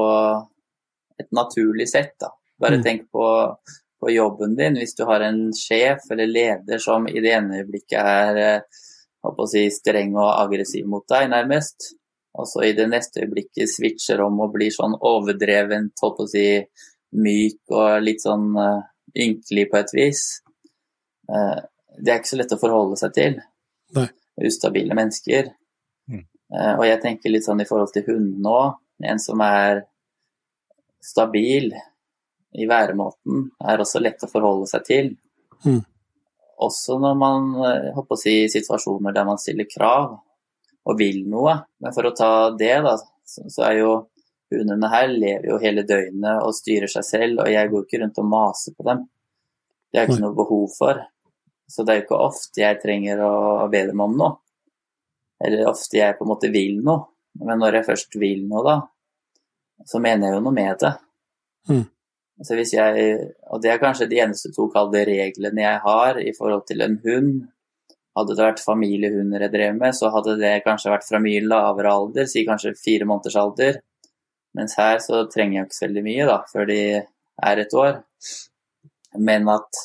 et naturlig sett. da. Bare Mm. tenk på, på jobben din. Hvis du har en sjef eller leder som i det ene øyeblikket er eh, si, streng og aggressiv mot deg, nærmest. Og så i det neste øyeblikket switcher om og blir sånn overdrevent, håper å si, myk og litt sånn uh, ynkelig på et vis. Uh, det er ikke så lett å forholde seg til. Nei. Ustabile mennesker. Mm. Uh, og jeg tenker litt sånn i forhold til hundene òg. En som er stabil i væremåten, er også lett å forholde seg til. Mm. Også når man holdt håper å si, i situasjoner der man stiller krav og vil noe. Men for å ta det, da, så, er jo hundene her lever jo hele døgnet og styrer seg selv, og jeg går ikke rundt og maser på dem. Det har jeg ikke noe behov for. Så det er jo ikke ofte jeg trenger å be dem om noe. Eller ofte jeg på en måte vil noe. Men når jeg først vil noe, da, så mener jeg jo noe med det. Mm. Så hvis jeg, og det er kanskje de eneste to kalde reglene jeg har i forhold til en hund. Hadde det vært familiehunder jeg drev med, så hadde det kanskje vært fra mye lavere alder, si kanskje fire måneders alder. Mens her så trenger jeg ikke så veldig mye, da, før de er et år. Men at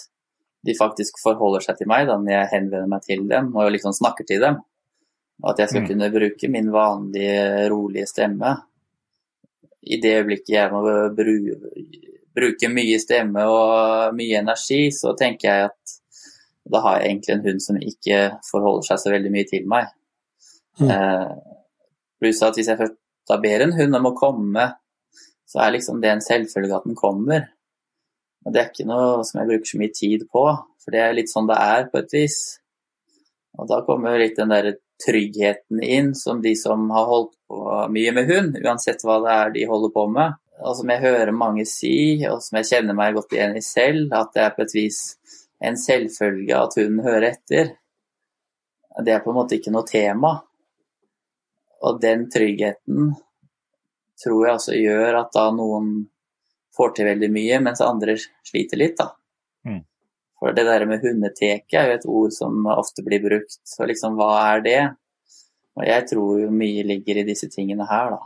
de faktisk forholder seg til meg da, når jeg henvender meg til dem og liksom snakker til dem. Og at jeg skal Mm. kunne bruke min vanlige, rolige stemme. I det øyeblikket jeg må bruke mye stemme og mye energi, så tenker jeg at da har jeg egentlig en hund som ikke forholder seg så veldig mye til meg. Mm. Eh, pluss at hvis jeg først da ber en hund om å komme, så er liksom det en selvfølge at den kommer. Og det er ikke noe som jeg bruker så mye tid på, for det er litt sånn det er på et vis. Og da kommer litt den derre tryggheten inn som de som har holdt på mye med hund, uansett hva det er de holder på med. Og som jeg hører mange si, og som jeg kjenner meg godt igjen i selv, at det er på et vis en selvfølge at hunden hører etter. Det er på en måte ikke noe tema. Og den tryggheten tror jeg også gjør at da noen får til veldig mye, mens andre sliter litt, da. Mm. For det der med hundeteke er jo et ord som ofte blir brukt. Så liksom, hva er det? Og jeg tror jo mye ligger i disse tingene her, da.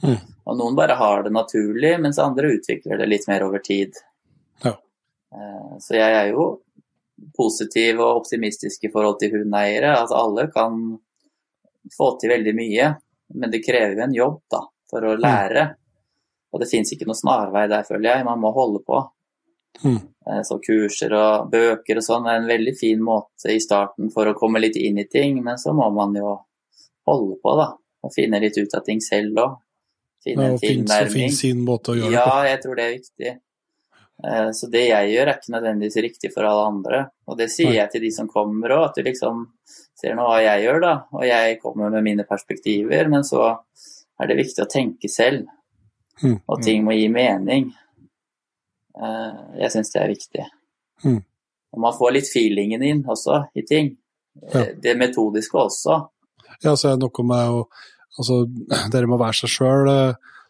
Mm. Og noen bare har det naturlig, mens andre utvikler det litt mer over tid. Ja. Eh, Så jeg er jo positiv og optimistisk i forhold til hundeeiere. At alle kan få til veldig mye, men det krever jo en jobb da, for å lære. Og det fins ikke noe snarvei der, føler jeg. Man må holde på. Mm. Eh, Så kurser og bøker og sånn er en veldig fin måte i starten for å komme litt inn i ting, men så må man jo holde på, da. Og finne litt ut av ting selv òg. Finne Ja, og en tilnærming. finne sin måte å gjøre Ja, det på. Ja, jeg tror det er viktig. Eh, Så det jeg gjør, er ikke nødvendigvis riktig for alle andre. Og det sier jeg til de som kommer òg, at du liksom ser nå hva jeg gjør, da. Og jeg kommer med mine perspektiver, men så er det viktig å tenke selv. Mm. Og ting må gi mening. Eh, Jeg syns det er viktig. Mm. Og man får litt feelingen inn også i ting. Eh, Det metodiske også. Ja, så er det noe med å Altså, dere må være seg sjøl,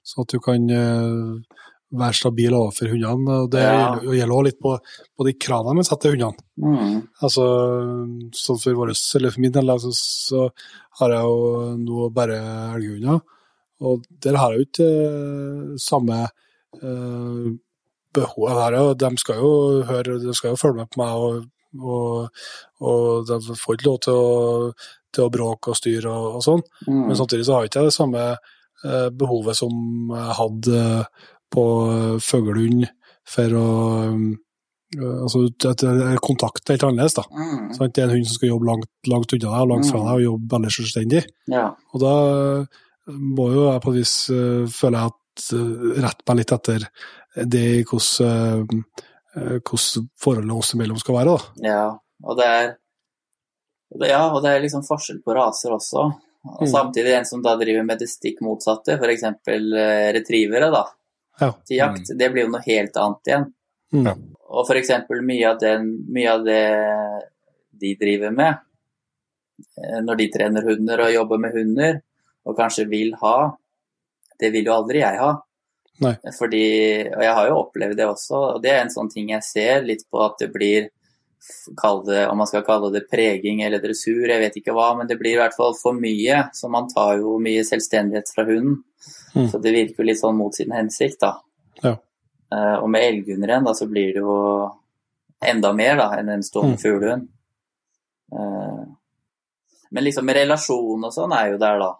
sånn at du kan være stabil overfor hundene. og Det Ja. gjelder- òg litt på, på de kravene vi setter til hundene. Mm. Altså, sånn for, våres, eller for min del altså, så har jeg jo nå bare elghunder, og der har jeg jo ikke eh, samme eh, behov. her, De skal jo høre, de skal jo følge med på meg, og, og, og de får ikke lov til å, til å bråke og styre og, og sånn. Mm. Men samtidig så har jeg ikke det samme eh, behovet som jeg hadde på eh, fuglehund for å eh, Altså at det er helt annerledes, da. Mm. Sånn, Det er en hund som skal jobbe langt, langt unna deg og langt fra Mm. deg og jobbe veldig selvstendig. Ja. Og da eh, må jo jeg på et vis føle at rette meg litt etter det hvordan, hvordan forholdet oss imellom skal være. da. Ja, og det er Ja, og det er liksom forskjell på raser også. Og Mm. samtidig en som da driver med det stikk motsatte, f.eks. Eh, retrievere da, Ja. til jakt, det blir jo noe helt annet igjen. Mm. Ja. Og f.eks. Mye, av den- mye av det de driver med, eh, når de trener hunder og jobber med hunder, og kanskje vil ha, det vil jo aldri jeg ha. Nei. Fordi, og jeg har jo opplevd det også, og det er en sånn ting jeg ser litt på at det blir det, om man skal kalle det preging eller dressur, jeg vet ikke hva, men det blir i hvert fall for mye. Så man tar jo mye selvstendighet fra hunden. Mm. Så det virker jo litt sånn mot sin hensikt, da. Ja. Uh, og med elghunder igjen, da, så blir det jo enda mer da, enn en stående Mm. fuglehund. Uh, men liksom relasjon og sånn er jo der, da.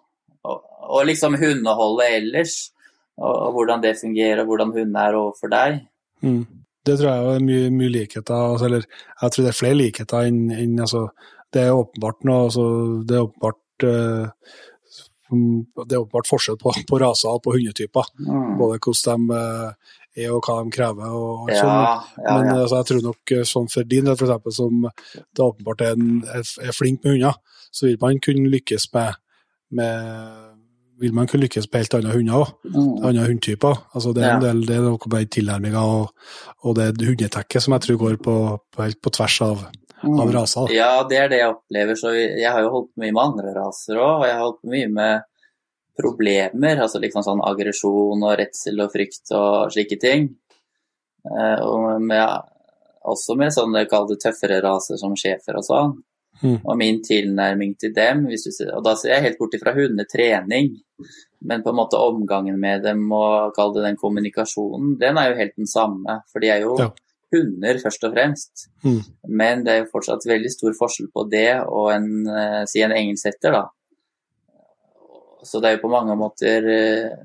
Og, og liksom hundeholdet ellers, og, og hvordan det fungerer, og hvordan hundene er overfor deg. Mm. Det tror jeg er mye, mye likheter, altså, eller jeg tror det er flere likheter enn enn, altså, Det er åpenbart noe altså, Det er åpenbart mm, det er åpenbart forskjell på, på raser og på hundetyper. Mm. Både hvordan de eh, er og hva de krever. og og Ja, sånn. Men ja. altså, jeg tror nok eh, sånn for din del, f.eks., som det åpenbart er, en, er flink med hunder, så vil man kunne lykkes med, med vil man kunne lykkes på helt andre hunder òg. Mm. Andre hundtyper. Altså, det er en Ja. del det er noe med tilnærminga og, og det hundetekket som jeg tror går på, på, helt på tvers av, av Mm. raser. da. Ja, det er det jeg opplever. Så jeg har jo holdt mye med andre raser òg, og jeg har holdt mye med problemer. Altså liksom sånn aggresjon og redsel og frykt og slike ting. Eh, Og med, også med sånne kall det tøffere raser som schæfer og sånn. Mm. Og min tilnærming til dem, hvis du, og da ser jeg helt bort ifra hundetrening, men på en måte omgangen med dem og kall det den kommunikasjonen, den er jo helt den samme. For de er jo Ja. hunder, først og fremst. Mm. Men det er jo fortsatt veldig stor forskjell på det og en, eh, si en engelsetter, da. Så det er jo på mange måter eh,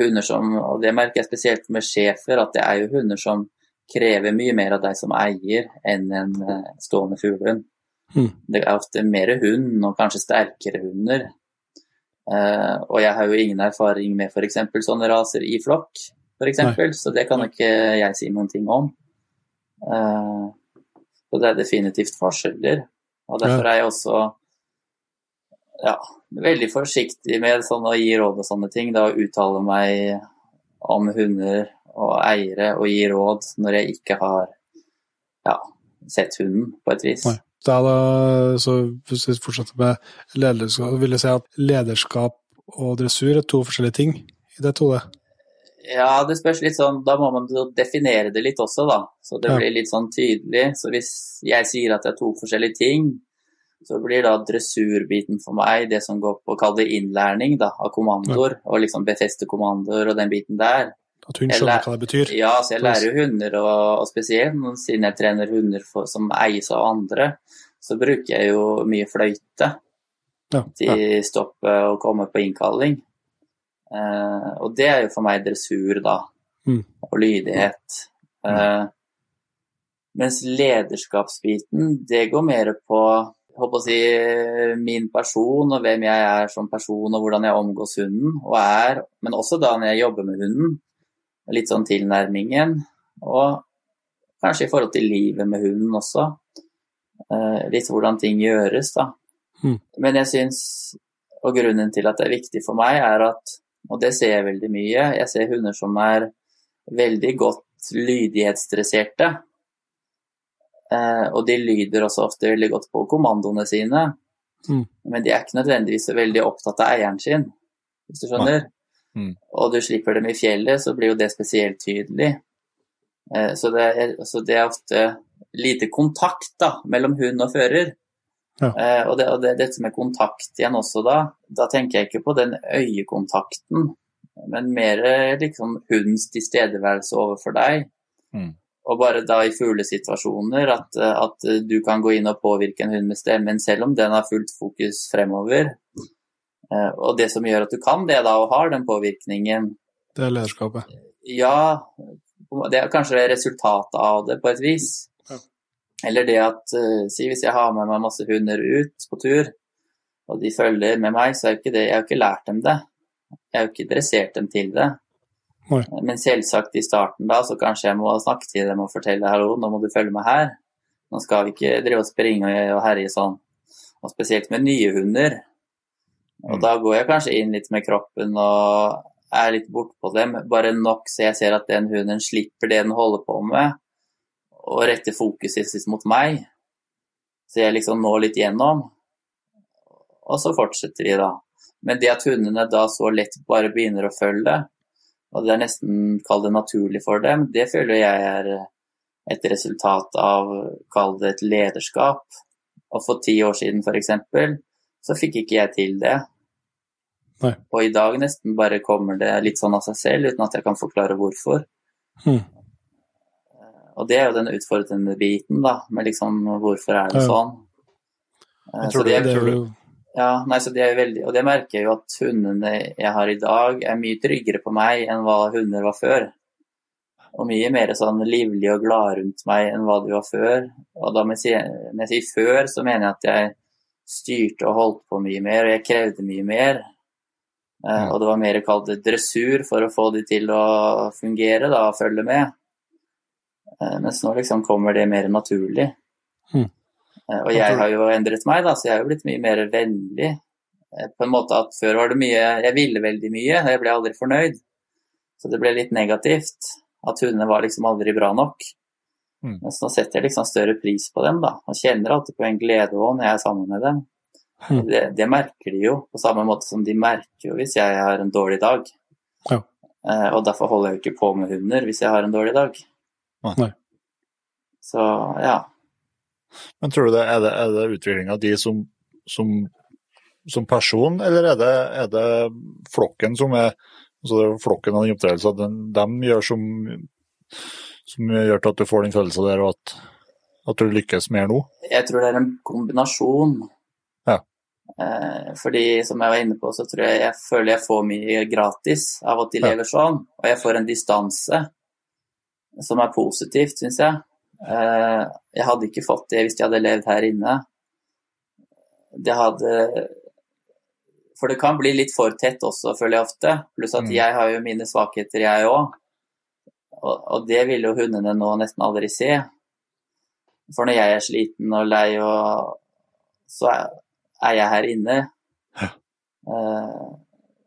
hunder som, og det merker jeg spesielt med schæfer, at det er jo hunder som krever mye mer av deg som eier enn en eh, stående fuglehund. Mm. Det er ofte mer hund, og kanskje sterkere hunder. Uh, og jeg har jo ingen erfaring med f.eks. sånne raser i flokk, eksempel, så det kan ikke jeg si noen ting om. Uh, så det er definitivt forskjeller. Og derfor er jeg også ja, veldig forsiktig med sånn å gi råd og sånne ting. Da uttale meg om hunder og eiere og gi råd når jeg ikke har ja, sett hunden, på et vis. Nei. Da, da, så hvis vi fortsetter med lederskap, vil jeg si at lederskap og dressur er to forskjellige ting i det, Tore? Ja, det spørs litt sånn, da må man definere det litt også, da. Så det Ja. blir litt sånn tydelig. Så hvis jeg sier at det er to forskjellige ting, så blir da dressurbiten for meg det som går på å kalle det innlæring da, av kommandoer, og liksom befeste kommandoer og den biten der. At hun skjønner hva det betyr? Ja, så jeg lærer jo hunder, og, og spesielt siden jeg trener hunder for, som eies av andre, så bruker jeg jo mye fløyte Ja, til ja. stoppe og komme på innkalling. Eh, og det er jo for meg dressur, da. Mm. Og lydighet. Eh, mens lederskapsbiten, det går mer på håper å si, min person og hvem jeg er som person, og hvordan jeg omgås hunden og er, men også da når jeg jobber med hunden. Litt sånn tilnærmingen. Og kanskje i forhold til livet med hunden også. Eh, litt hvordan ting gjøres, da. Mm. Men jeg syns, og grunnen til at det er viktig for meg, er at, og det ser jeg veldig mye, jeg ser hunder som er veldig godt lydighetsdresserte. Eh, og de lyder også ofte veldig godt på kommandoene sine. Mm. Men de er ikke nødvendigvis veldig opptatt av eieren sin, hvis du skjønner. Mm. Og du slipper dem i fjellet, så blir jo det spesielt tydelig. Eh, så, det er, så det er ofte lite kontakt da, mellom hund og fører. Ja. Eh, og, det, og det, dette med kontakt igjen også da, da tenker jeg ikke på den øyekontakten, men mer liksom hundens tilstedeværelse overfor deg. Mm. Og bare da i fuglesituasjoner at, at du kan gå inn og påvirke en hund med stemmen, selv om den har fullt fokus fremover. Eh, Og det som gjør at du kan det da, og har den påvirkningen, Det er lederskapet. ja, det er kanskje resultatet av det på et vis. Ja. Eller det at, eh, si hvis jeg har med meg masse hunder ut på tur, og de følger med meg, så er ikke det, jeg har ikke lært dem det. Jeg har jo ikke dressert dem til det. Nei. Men selvsagt i starten da, så kanskje jeg må snakke til dem og fortelle hallo, nå må du følge med her. Nå skal vi ikke drive og springe og herje sånn. Og spesielt med nye hunder. Og da går jeg kanskje inn litt med kroppen og er litt bortpå dem, bare nok så jeg ser at den hunden slipper det den holder på med, og retter fokuset sitt mot meg. Så jeg liksom når litt gjennom, og så fortsetter vi, da. Men det at hundene da så lett bare begynner å følge, og det er nesten kall det naturlig for dem, det føler jeg er et resultat av kall det et lederskap. Og for ti år siden f.eks. så fikk ikke jeg til det. Nei. Og i dag nesten bare kommer det litt sånn av seg selv, uten at jeg kan forklare hvorfor. Hmm. Og det er jo den utfordrende biten, da, med liksom hvorfor er det Ja. sånn. Jeg tror så det, det- Det er, er jo ja, nei, så det er veldig, og det merker jeg jo at hundene jeg har i dag, er mye tryggere på meg enn hva hunder var før. Og mye mer sånn livlige og glade rundt meg enn hva de var før. Og da når jeg sier før, så mener jeg at jeg styrte og holdt på mye mer, og jeg krevde mye mer. Eh, og det var mer kalt dressur for å få de til å fungere da, og følge med. Eh, mens nå liksom kommer det mer naturlig. Eh, og jeg har jo endret meg, da, så jeg har jo blitt mye mer vennlig. På en måte at Før var det mye Jeg ville veldig mye, jeg ble aldri fornøyd. Så det ble litt negativt. At hundene var liksom aldri bra nok. Mm. Mens nå setter jeg liksom større pris på dem, da. Og kjenner alltid på en glede òg når jeg er sammen med dem. Mm. Det, det merker de jo, på samme måte som de merker jo hvis jeg har en dårlig dag. Ja. Eh, og derfor holder jeg jo ikke på med hunder hvis jeg har en dårlig dag. Nei. Så ja. Men tror du det er det, er det utviklinga de som, som, som person, eller er det, er det flokken som er altså det er flokken av den oppdragelsen den, de gjør som, som gjør til at du får den følelsen der, og at, at du lykkes mer nå? Jeg tror det er en kombinasjon. Eh, fordi som jeg var inne på, så tror jeg jeg føler jeg får mye gratis av at de lever sånn. Og jeg får en distanse som er positivt, syns jeg. Eh, jeg hadde ikke fått det hvis de hadde levd her inne. Det hadde For det kan bli litt for tett også, føler jeg ofte. Pluss at Mm. jeg har jo mine svakheter, jeg òg. Og, og det vil jo hundene nå nesten aldri se. For når jeg er sliten og lei, og, så er, er jeg her inne. Ja. Uh,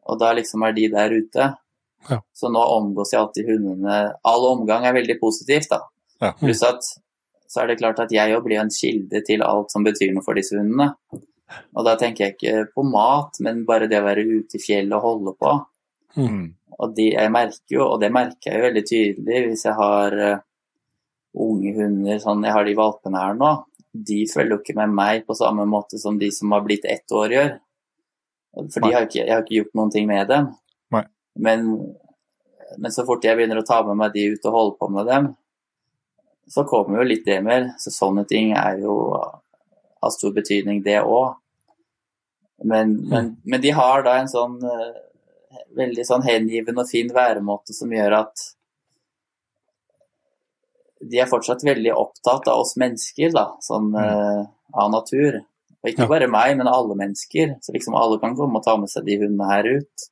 og da liksom er de der ute. Ja. Så nå omgås jeg alltid hundene. All omgang er veldig positivt, da. Ja. Pluss at så er det klart at jeg jo blir en kilde til alt som betyr noe for disse hundene. Og da tenker jeg ikke på mat, men bare det å være ute i fjellet og holde på. Mm. Og de, jeg merker jo, og det merker jeg jo veldig tydelig hvis jeg har uh, unge hunder, sånn jeg har de valpene her nå, de følger jo ikke med meg på samme måte som de som har blitt ett år gjør. For de har ikke, jeg har ikke gjort noen ting med dem. Men, men så fort jeg begynner å ta med meg de ut og holde på med dem, så kommer jo litt det mer. Så sånne ting er jo av stor betydning, det òg. Men, men, men de har da en sånn eh, veldig sånn hengivende og fin væremåte som gjør at de er fortsatt veldig opptatt av oss mennesker, da, sånn eh, av natur. Og ikke Ja. bare meg, men alle mennesker. Så liksom alle kan komme og ta med seg de hundene her ut.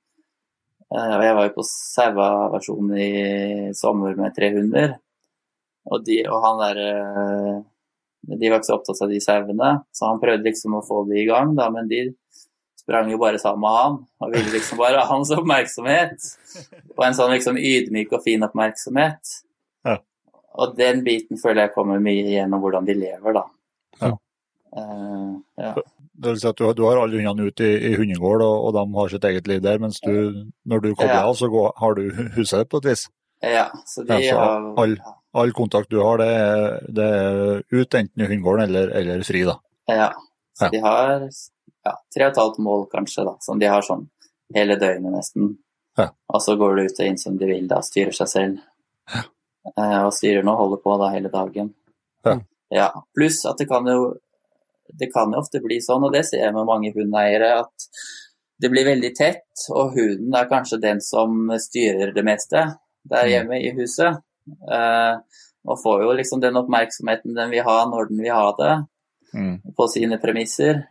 Eh, og jeg var jo på Saua-versjonen i sommer med tre hunder. Og, de, og han der eh, De var ikke så opptatt av de sauene, så han prøvde liksom å få de i gang, da, men de sprang jo bare sammen med han og ville liksom bare ha hans oppmerksomhet. Og en sånn liksom ydmyk og fin oppmerksomhet. Ja. Og den biten føler jeg kommer mye gjennom hvordan de lever, da. Ja. Uh, ja. Det vil si at du, du har alle hundene ute i, i hundegård, og, og de har sitt eget liv der, mens du, når du kobler Ja. av, så går, har du huset ditt på et vis. ja, så de Ja, så har all- All kontakt du har, det er, det er ut enten i hundegården eller, eller fri, da. Ja. Så Ja. de har ja, tre og et halvt mål, kanskje, da, som de har sånn hele døgnet nesten. Ja. Og så går du ut og inn som de vil, da, styrer seg selv. Eh, og styrer nå, holder på da hele dagen. Ja. Ja, Pluss at det kan jo det kan jo ofte bli sånn, og det ser jeg med mange hundeeiere, at det blir veldig tett, og hunden er kanskje den som styrer det meste der Mm. hjemme i huset. Eh, og får jo liksom den oppmerksomheten den vil ha når den vil ha det Mm. på sine premisser,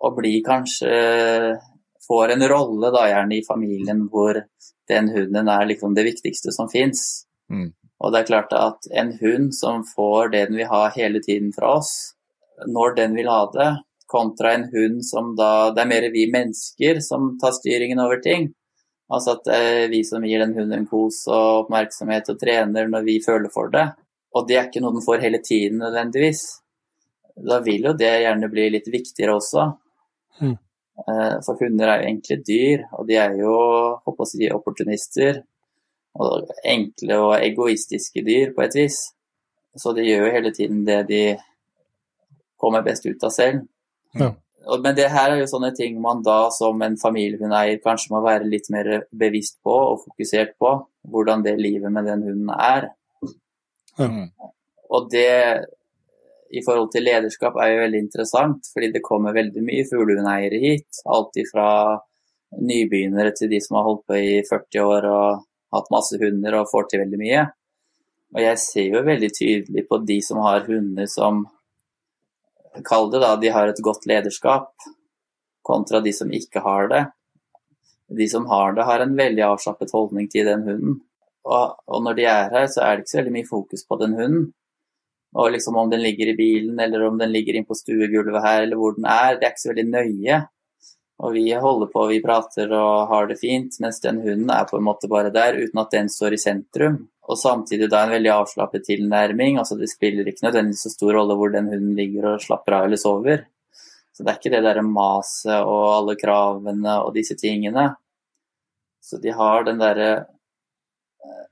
og blir kanskje Får en rolle da gjerne i familien hvor den hunden er liksom det viktigste som fins. Mm. Og det er klart at en hund som får det den vil ha hele tiden fra oss, når den vil ha det, kontra en hund som da Det er mer vi mennesker som tar styringen over ting. Altså at det er vi som gir den hunden en kos og oppmerksomhet og trener når vi føler for det. Og det er ikke noe den får hele tiden nødvendigvis. Da vil jo det gjerne bli litt viktigere også. Mm. For hunder er jo egentlig dyr, og de er jo håper å si, opportunister. Og enkle og egoistiske dyr på et vis. Så de gjør jo hele tiden det de kommer best ut av selv. Ja. Men det her er jo sånne ting man da som en familiehundeier kanskje må være litt mer bevisst på og fokusert på. Hvordan det livet med den hunden er. Ja. Og det i forhold til lederskap er jo veldig interessant, fordi det kommer veldig mye fuglehundeiere hit. Alt fra nybegynnere til de som har holdt på i 40 år og hatt masse hunder og får til veldig mye. Og jeg ser jo veldig tydelig på de som har hunder som Kall det da de har et godt lederskap, kontra de som ikke har det. De som har det, har en veldig avslappet holdning til den hunden. Og, og når de er her, så er det ikke så veldig mye fokus på den hunden. Og liksom om den ligger i bilen, eller om den ligger inn på stuegulvet her, eller hvor den er, det er ikke så veldig nøye. Og vi holder på, vi prater og har det fint, mens den hunden er på en måte bare der, uten at den står i sentrum og samtidig da en veldig avslappet tilnærming. altså Det spiller ikke nødvendigvis så stor rolle hvor den hunden ligger og slapper av eller sover. Så det er ikke det derre maset og alle kravene og disse tingene. Så de har den derre eh,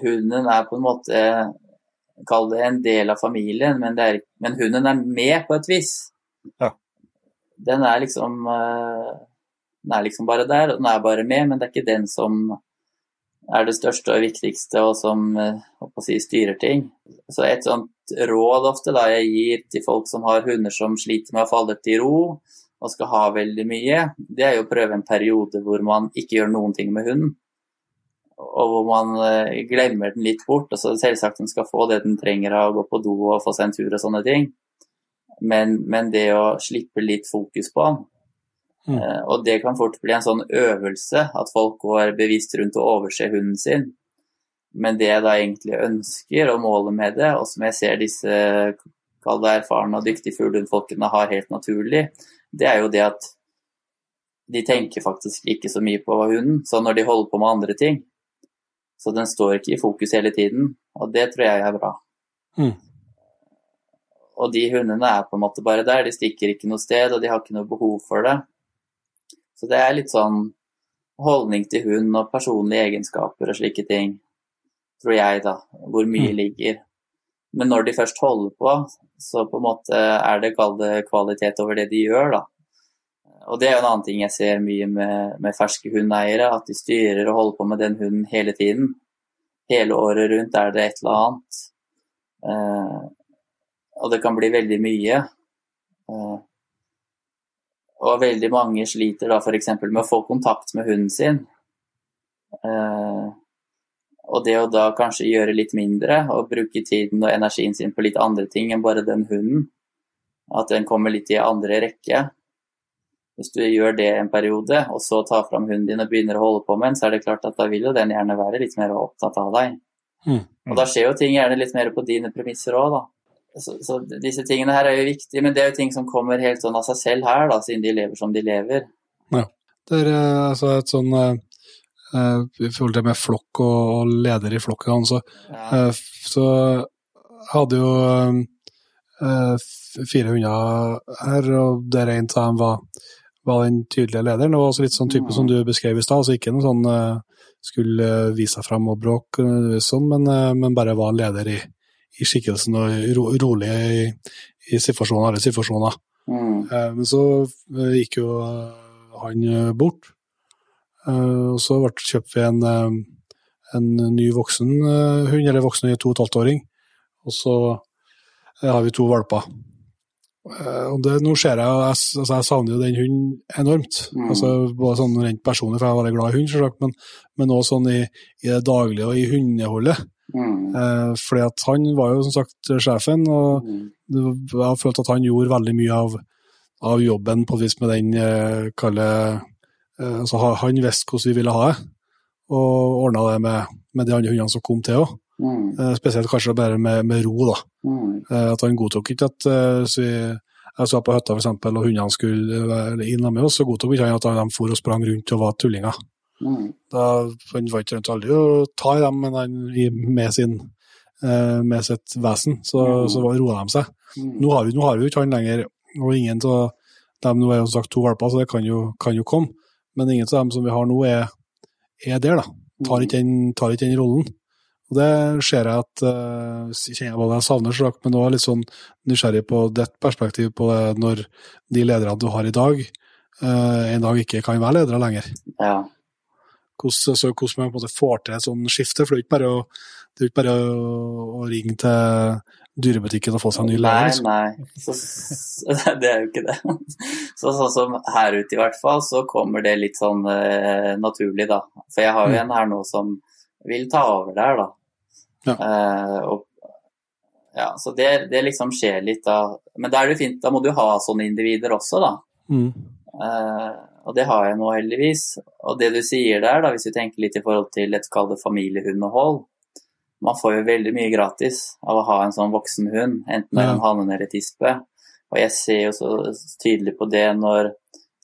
Hunden er på en måte Kall det en del av familien, men, er, men hunden er med på et vis. Ja. Den er liksom eh, Den er liksom bare der, og den er bare med, men det er ikke den som er det største og viktigste, og som eh, si, styrer ting. Så et sånt råd ofte da jeg gir til folk som har hunder som sliter med å falle til ro og skal ha veldig mye, det er jo å prøve en periode hvor man ikke gjør noen ting med hunden. Og hvor man eh, glemmer den litt bort. Altså, selvsagt den skal få det den trenger av å gå på do og få seg en tur og sånne ting. Men, men det å slippe litt fokus på han. Mm. Eh, og det kan fort bli en sånn øvelse, at folk går bevisst rundt og overser hunden sin. Men det jeg da egentlig ønsker, og målet med det, og som jeg ser disse kall det erfarne og dyktige fuglehundfolkene har helt naturlig, det er jo det at de tenker faktisk ikke så mye på hunden, så når de holder på med andre ting. Så den står ikke i fokus hele tiden, og det tror jeg er bra. Mm. Og de hundene er på en måte bare der, de stikker ikke noe sted, og de har ikke noe behov for det. Så det er litt sånn holdning til hund og personlige egenskaper og slike ting, tror jeg, da. Hvor mye Mm. ligger. Men når de først holder på, så på en måte er det det kvalitet over det de gjør, da. Og det er jo en annen ting jeg ser mye med, med ferske hundeeiere, at de styrer og holder på med den hunden hele tiden. Hele året rundt er det et eller annet. Og det kan bli veldig mye. Eh, og veldig mange sliter da f.eks. med å få kontakt med hunden sin. Eh, og det å da kanskje gjøre litt mindre og bruke tiden og energien sin på litt andre ting enn bare den hunden. At den kommer litt i andre rekke. Hvis du gjør det en periode, og så tar fram hunden din og begynner å holde på med den, så er det klart at da vil jo den gjerne være litt mer opptatt av deg. Mm. Og da skjer jo ting gjerne litt mer på dine premisser òg, da. Så, så, disse tingene her er jo viktige, men det er jo ting som kommer helt sånn av seg selv her, da, siden de lever som de lever. Ja. Det er eh, altså et sånn eh, I forhold til med flokk og, og leder i flokken, så, Ja. uh, så hadde jo f- fire hunder her, og der en av dem var, var den tydelige lederen. Det var også litt sånn type som du beskrev i stad, altså ikke noe sånn skulle vise seg frem og bråke, sånn, men, men bare var en leder i, i skikkelsen og ro, rolig i, i situasjoner, alle situasjoner. Mm. Eh, Men så eh, gikk jo eh, han bort. Eh, Og så kjøpte vi en, en ny voksen hund, eller voksen to og et halvt åring. Og så har vi to valper. Og det, nå ser jeg, jeg, altså jeg savner jo den hunden enormt. Mm. Altså, både sånn rent personlig, for jeg er veldig glad i hund, selvsagt, men, men også sånn i, i det daglige og i hundeholdet. Mm. Eh, fordi at han var jo som sagt sjefen, og Mm. jeg har følt at han gjorde veldig mye av, av jobben på et vis med den eh, kalle eh, altså Han visste hvordan vi ville ha det, og ordna det med, med de andre hundene som kom til òg. Mm. Eh, spesielt kanskje bare med, med ro, da. Mm. At han godtok ikke at så vi, jeg så på hytta for eksempel, og hundene skulle være inn med oss, så godtok ikke han at de for og sprang rundt og var tullinger. Mm. Da Han var ikke rundt aldri å ta i dem, men han, med, sin, eh, med sitt vesen, så, mm. så roa de seg. Mm. Nå har vi, nå har vi jo ikke han lenger, og ingen av dem nå er jo sagt to valper, så det kan jo, kan jo komme. Men ingen av dem som vi har nå, er, er der, da. Tar ikke den, tar ikke den rollen. Og det ser jeg at uh, kjenner jeg hva jeg savner, selvsagt, men også litt sånn nysgjerrig på ditt perspektiv på det når de lederne du har i dag, uh, en dag ikke kan være ledere lenger. Ja. Hvordan, så hvordan man på en måte får til et sånt skifte. For det er ikke bare å, ikke bare å, å ringe til dyrebutikken og få seg en ny lærer. Nei, Liksom. nei. Så, det er jo ikke det. Så sånn som her ute i hvert fall, så kommer det litt sånn uh, naturlig, da. For jeg har jo Mm. en her nå som vil ta over der, da. Ja. Uh, og, ja, så det, det liksom skjer litt da. Men da er det fint, da må du ha sånne individer også, da. Mm. Eh, og det har jeg nå heldigvis. Og det du sier der, da, hvis vi tenker litt i forhold til et kall det familiehundehold Man får jo veldig mye gratis av å ha en sånn voksen hund, enten det er en Ja. eller tispe. Og jeg ser jo så tydelig på det når,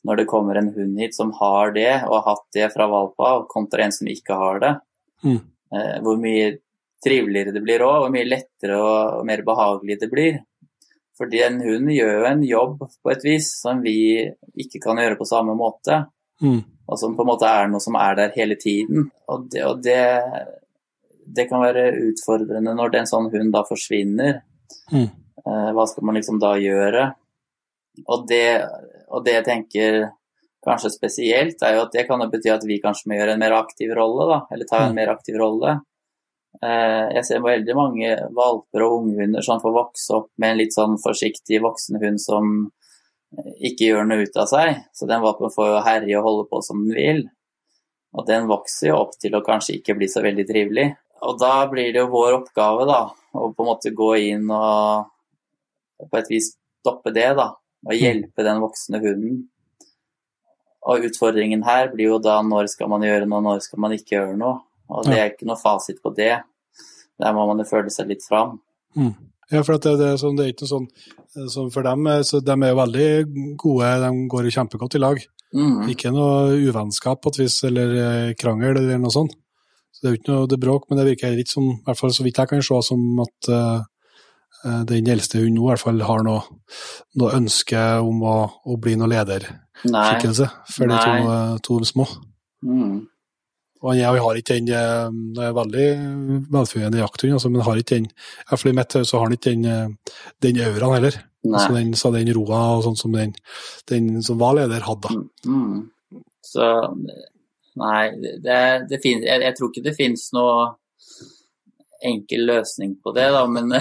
når det kommer en hund hit som har det, og har hatt det fra valp av, kontra en som ikke har det. Mm. Eh, hvor mye triveligere det blir òg, hvor mye lettere og, og mer behagelig det blir. Fordi en hund gjør en jobb på et vis som vi ikke kan gjøre på samme måte. Mm. Og som på en måte er noe som er der hele tiden. Og det, og det, det kan være utfordrende når det en sånn hund da forsvinner. Mm. Eh, hva skal man liksom da gjøre? Og det, og det jeg tenker kanskje spesielt, er jo at det kan jo bety at vi kanskje må gjøre en mer aktiv rolle, da. Eller ta en Mm. mer aktiv rolle. Eh, Jeg ser veldig mange valper og unghunder som får vokse opp med en litt sånn forsiktig voksen hund som ikke gjør noe ut av seg. Så den valpen får jo herje og holde på som den vil. Og den vokser jo opp til å kanskje ikke bli så veldig trivelig. Og da blir det jo vår oppgave, da, å på en måte gå inn og på et vis stoppe det, da. Og hjelpe den voksne hunden. Og utfordringen her blir jo da når skal man gjøre noe, når skal man ikke gjøre noe. Og det er ikke noe fasit på det. Der må man jo føle seg litt fram. Mm. Ja, for at det, det, er sånn, det er ikke sånn eh, som for dem, eh, så de er jo veldig gode, de går jo kjempegodt i lag. Mm. Ikke noe uvennskap på et vis, eller eh, krangel eller noe sånt. Så det er jo ikke noe det bråk, men det virker ikke som, i hvert fall så vidt jeg kan se, som at eh, den eldste hunden nå i hvert fall har noe, noe ønske om å, å bli noe lederskikkelse Nei. for de to, to små. Mm. Og er- har ikke den eh, er veldig velfungerende jakthund, altså, men har ikke den Iallfall i mitt hode så har han ikke den, eh, den auraen heller. Altså den, så den roa og sånn som den, den som var leder, hadde. Mm. Så Nei, det, det finnes, jeg, jeg tror ikke det finnes noe enkel løsning på det, da, men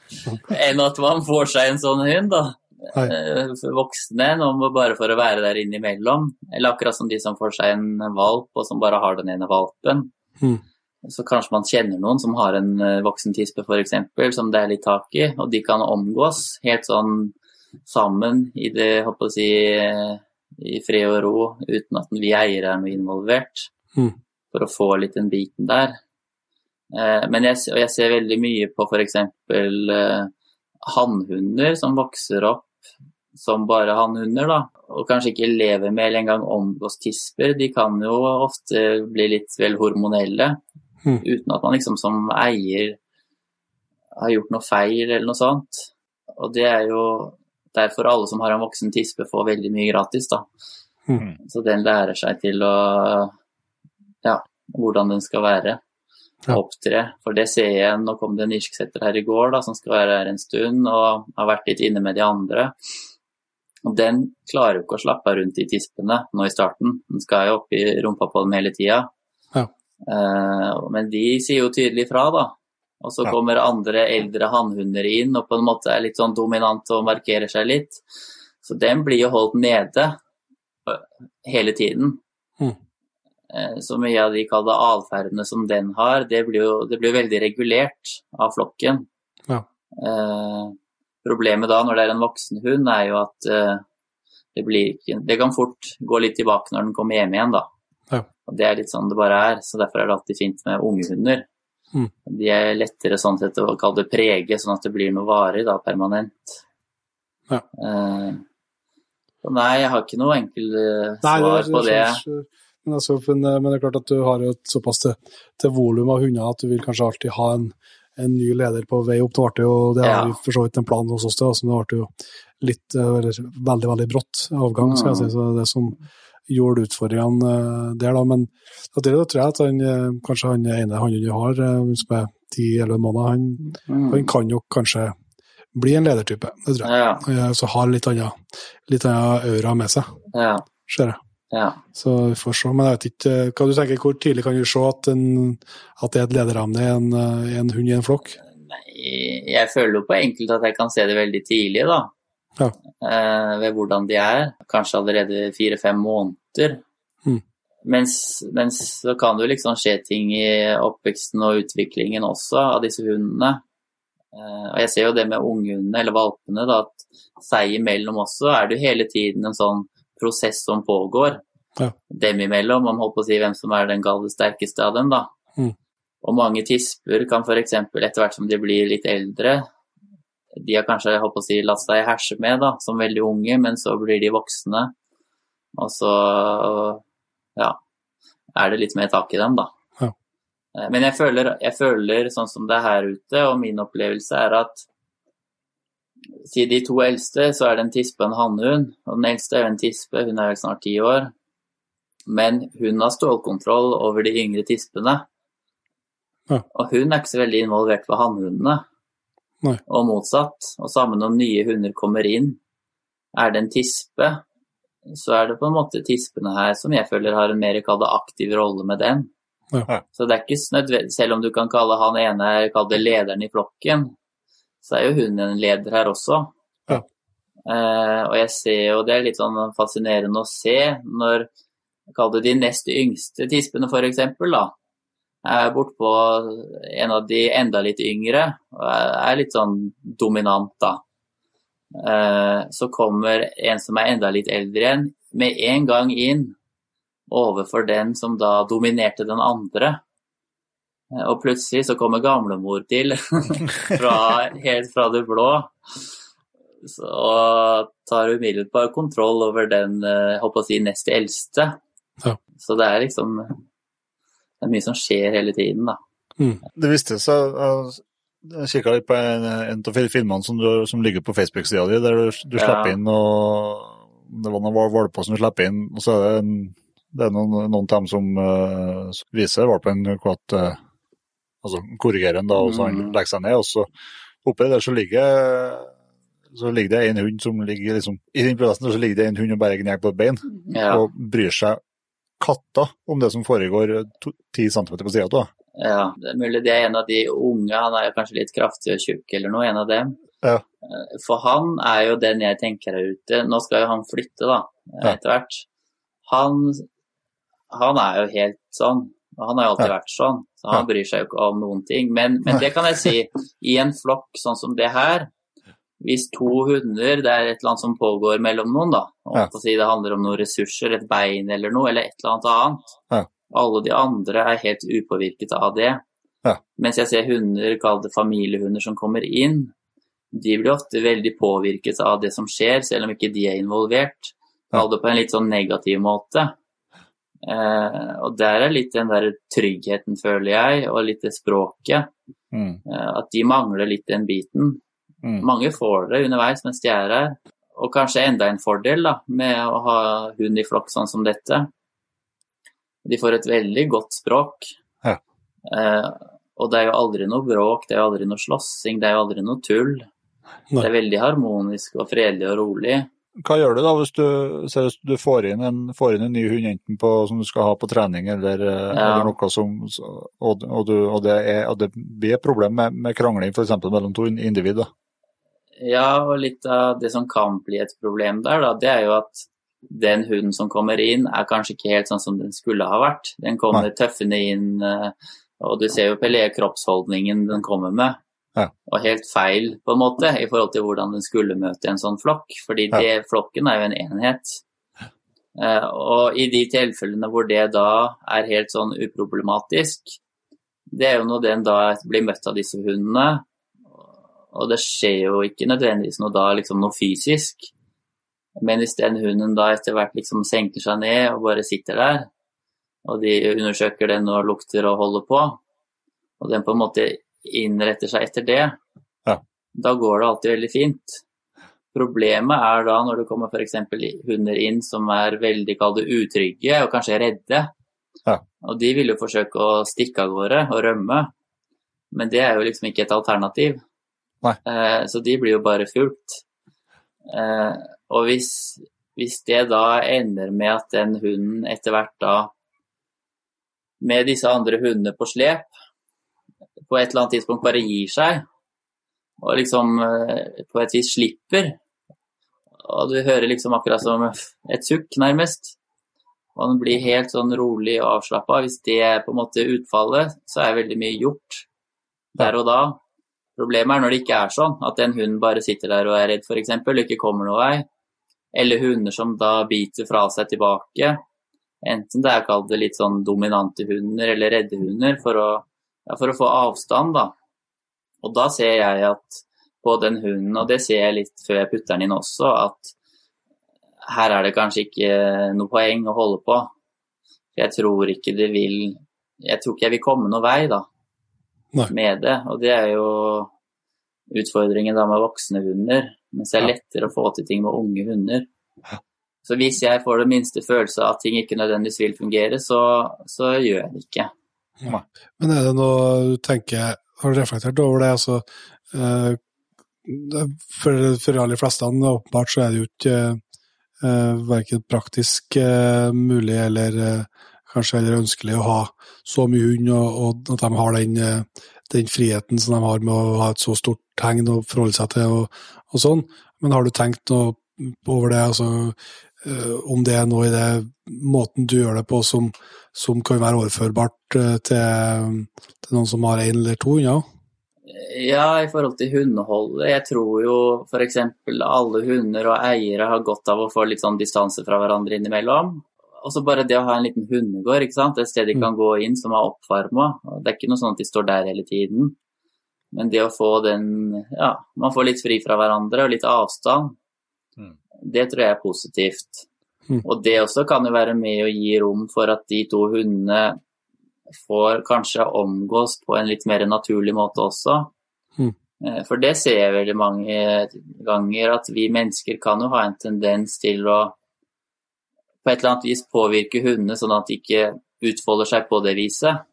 enn at man får seg en sånn hund, da. Eh, voksne, må bare for å være der innimellom. Eller akkurat som de som får seg en valp, og som bare har den ene valpen. Mm. Så kanskje man kjenner noen som har en eh, voksen tispe f.eks., som det er litt tak i, og de kan omgås helt sånn sammen i det, håper å si, i fred og ro, uten at vi eiere er noe involvert, Mm. for å få litt den biten der. Eh, Men jeg, og jeg ser veldig mye på f.eks. Hannhunder som vokser opp som bare hannhunder, da. Og kanskje ikke lever med eller engang omgås tisper. De kan jo ofte bli litt vel hormonelle, Mm. uten at man liksom som eier har gjort noe feil eller noe sånt. Og det er jo derfor alle som har en voksen tispe får veldig mye gratis, da. Mm. Så den lærer seg til å ja, hvordan den skal være. Ja. Opptre. For det ser jeg, nå kom det en irsksetter her i går da, som skal være her en stund og har vært litt inne med de andre. Og den klarer jo ikke å slappe av rundt i tispene nå i starten. Den skal jo opp i rumpa på dem hele tida. Ja. Uh, men de sier jo tydelig fra, da. Og så Ja. kommer andre eldre hannhunder inn og på en måte er litt sånn dominant og markerer seg litt. Så den blir jo holdt nede eh, hele tiden. Mm. Eh, Så mye av de kalde atferdene som den har, det blir jo det blir veldig regulert av flokken. Ja. Eh, problemet da, når det er en voksen hund, er jo at eh, det, blir det kan fort gå litt tilbake når den kommer hjem igjen, da. Ja. Og Det er litt sånn det bare er, så derfor er det alltid fint med unge hunder. Mm. De er lettere sånn sett å kalle det prege, sånn at det blir noe varig, da, permanent. Ja. Eh, nei, jeg har ikke noe enkelt svar Nei, svar det, på det. Men, altså, men, men det er klart at du har jo et såpass til, til volum av hunder at du vil kanskje alltid ha en, en ny leder på vei opp. Det ble jo, det Ja. har vi for så vidt en plan hos oss, det, altså, det ble jo litt eh, eller veldig, veldig brått avgang, skal jeg si. Så det som gjorde utfordringene eh, der, da. Men det tror jeg at han, eh, kanskje han ene han du har, som er ti eller måneder, han, Mm. han kan jo kanskje bli en ledertype, det tror jeg. Ja, Så har litt annen, litt annen aura med seg, ja, ser jeg. Ja. Så vi får se. Men jeg vet ikke, hva du tenker, hvor tidlig kan du se at, en, at det er et lederemne i en, en hund i en flokk? Nei, jeg føler jo på enkelte at jeg kan se det veldig tidlig, da. Ja. Eh, ved hvordan de er. Kanskje allerede fire-fem måneder. Mm. Mens, mens så kan det jo liksom skje ting i oppveksten og utviklingen også av disse hundene. Eh, og jeg ser jo det med unghundene, eller valpene, da, at seg imellom også er det jo hele tiden en sånn prosess som pågår. Ja. Dem imellom, man holdt på å si hvem som er den gale sterkeste av dem, da. Mm. Og mange tisper kan f.eks. etter hvert som de blir litt eldre, de har kanskje holdt på å si, latt seg herse med da, som veldig unge, men så blir de voksne. Og så ja, er det litt mer tak i dem, da. Ja. Eh, Men jeg føler, jeg føler, sånn som det er her ute, og min opplevelse er at siden de to eldste, så er det en tispe og en hannhund. Og den eldste er jo en tispe, hun er vel snart ti år. Men hun har stålkontroll over de yngre tispene. Ja. Og hun er ikke så veldig involvert for hannhundene. Nei. Og motsatt. Og sammen om nye hunder kommer inn. Er det en tispe, så er det på en måte tispene her som jeg føler har en mer kall det aktiv rolle med den. Ja. Så det er ikke nødvendig, selv om du kan kalle han ene kalle det lederen i flokken, så er jo hun en leder her også. Ja. Eh, og jeg ser jo det er litt sånn fascinerende å se når Kall det de nest yngste tispene, eksempel, da. Er bortpå en av de enda litt yngre, og er er litt sånn dominant, da. Eh, så kommer en som er enda litt eldre igjen, med en gang inn overfor den som da dominerte den andre. Eh, Og plutselig så kommer gamlemor til, fra, helt fra det blå, så, og tar umiddelbart kontroll over den eh, holdt å si, nest eldste. Ja. Så det er liksom Det er mye som skjer hele tiden, da. Det viste seg Jeg kikka litt på en, en av filmene som, du, som ligger på Facebook-sida di, der du, du Ja. inn og Det var noen valper som du slipper inn, og så er det, en, det er noen, noen av dem som uh, viser valpen hvordan uh, Altså korrigerer han da, og så han Mm. legger seg ned, og så oppi der så ligger så ligger det en hund som ligger liksom I den prosessen så ligger det en hund og bare gnager på et bein, Ja. og bryr seg katta om det som foregår ti centimeter på sida av. Ja, det er mulig det er en av de unge, han er jo kanskje litt kraftig og tjukk eller noe, en av dem. Ja. Eh, For han er jo den jeg tenker er ute. Nå skal jo han flytte, da, etter hvert. Han, han er jo helt sånn. Han har jo alltid vært sånn, så han bryr seg jo ikke om noen ting. Men, men det kan jeg si, i en flokk sånn som det her, hvis to hunder, det er et eller annet som pågår mellom noen, da, å si det handler om noen ressurser, et bein eller noe, eller et eller annet annet, Ja. alle de andre er helt upåvirket av det. Ja. Mens jeg ser hunder, kall det familiehunder, som kommer inn, de blir ofte veldig påvirket av det som skjer, selv om ikke de er involvert. Kall det på en litt sånn negativ måte. Eh, og der er litt den der tryggheten, føler jeg, og litt det språket. Mm. Eh, at de mangler litt den biten. Mm. Mange får det underveis mens de er her. Og kanskje enda en fordel da, med å ha hund i flokk sånn som dette. De får et veldig godt språk. Ja. Eh, og det er jo aldri noe bråk, det er jo aldri noe slåssing, det er jo aldri noe tull. Nei. Det er veldig harmonisk og fredelig og rolig. Hva gjør du da hvis du, seriøst, du får, inn en, får inn en ny hund enten på, som du skal ha på trening eller, eh, Ja. eller noe som og, og, du, og, det er, og det blir et problem med, med krangling f.eks. mellom to individer? Ja, og litt av det som kan bli et problem der, da, det er jo at den hunden som kommer inn, er kanskje ikke helt sånn som den skulle ha vært. Den kommer Nei. tøffende inn, eh, og du ser jo Pelé kroppsholdningen den kommer med. Ja. Og helt feil, på en måte, i forhold til hvordan den skulle møte en sånn flokk. Fordi Ja. det, flokken er jo en enhet. Uh, og i de tilfellene hvor det da er helt sånn uproblematisk, det er jo når den da blir møtt av disse hundene, og det skjer jo ikke nødvendigvis noe da, liksom noe fysisk. Men hvis den hunden da etter hvert liksom senker seg ned og bare sitter der, og de undersøker den og lukter og holder på, og den på en måte innretter seg etter det, Ja. da går det alltid veldig fint. Problemet er da når det kommer f.eks. hunder inn som er veldig kalde utrygge og kanskje redde. Ja. Og de vil jo forsøke å stikke av gårde og rømme, men det er jo liksom ikke et alternativ. Eh, så de blir jo bare fulgt. Eh, og hvis, hvis det da ender med at den hunden etter hvert da, med disse andre hundene på slep, på et eller annet tidspunkt bare gir seg, og liksom eh, på et vis slipper, og du hører liksom akkurat som et sukk, nærmest, og den blir helt sånn rolig og avslappa. Hvis det er på en måte utfallet, så er veldig mye gjort der og da. Problemet er når det ikke er sånn, at en hund bare sitter der og er redd f.eks., og ikke kommer noen vei. Eller hunder som da biter fra seg tilbake. Enten det er kalt litt sånn dominante hunder eller redde hunder, for å, ja, for å få avstand, da. Og da ser jeg at på den hunden, og det ser jeg litt før jeg putter den inn også, at her er det kanskje ikke noe poeng å holde på. Jeg tror ikke det vil Jeg tror ikke jeg vil komme noen vei, da Nei. med det. Og det er jo utfordringen da med voksne hunder. Mens det er lettere å få til ting med unge hunder. Så hvis jeg får den minste følelse av at ting ikke nødvendigvis vil fungere, så, så gjør jeg det ikke. Men er det noe du tenker Har du reflektert over det? Altså, eh, for, for de aller fleste åpenbart så er det jo ikke eh, verken praktisk eh, mulig eller eh, kanskje heller ønskelig å ha så mye hund, og, og at de har den, eh, den friheten som de har med å ha et så stort tegn å forholde seg til og, og sånn. Men har du tenkt noe over det? altså om det er noe i det måten du gjør det på som, som kan være overførbart eh, til, til noen som har én eller to hunder? Ja, i forhold til hundeholdet. Jeg tror jo f.eks. alle hunder og eiere har godt av å få litt sånn distanse fra hverandre innimellom. Og så bare det å ha en liten hundegård, ikke sant? et sted de kan gå inn som er oppvarma. Det er ikke noe sånn at de står der hele tiden. Men det å få den Ja, man får litt fri fra hverandre og litt avstand. Det tror jeg er positivt. Mm. Og det også kan jo være med å gi rom for at de to hundene får kanskje omgås på en litt mer naturlig måte også. Mm. For det ser jeg veldig mange ganger, at vi mennesker kan jo ha en tendens til å på et eller annet vis påvirke hundene sånn at de ikke utfolder seg på det viset.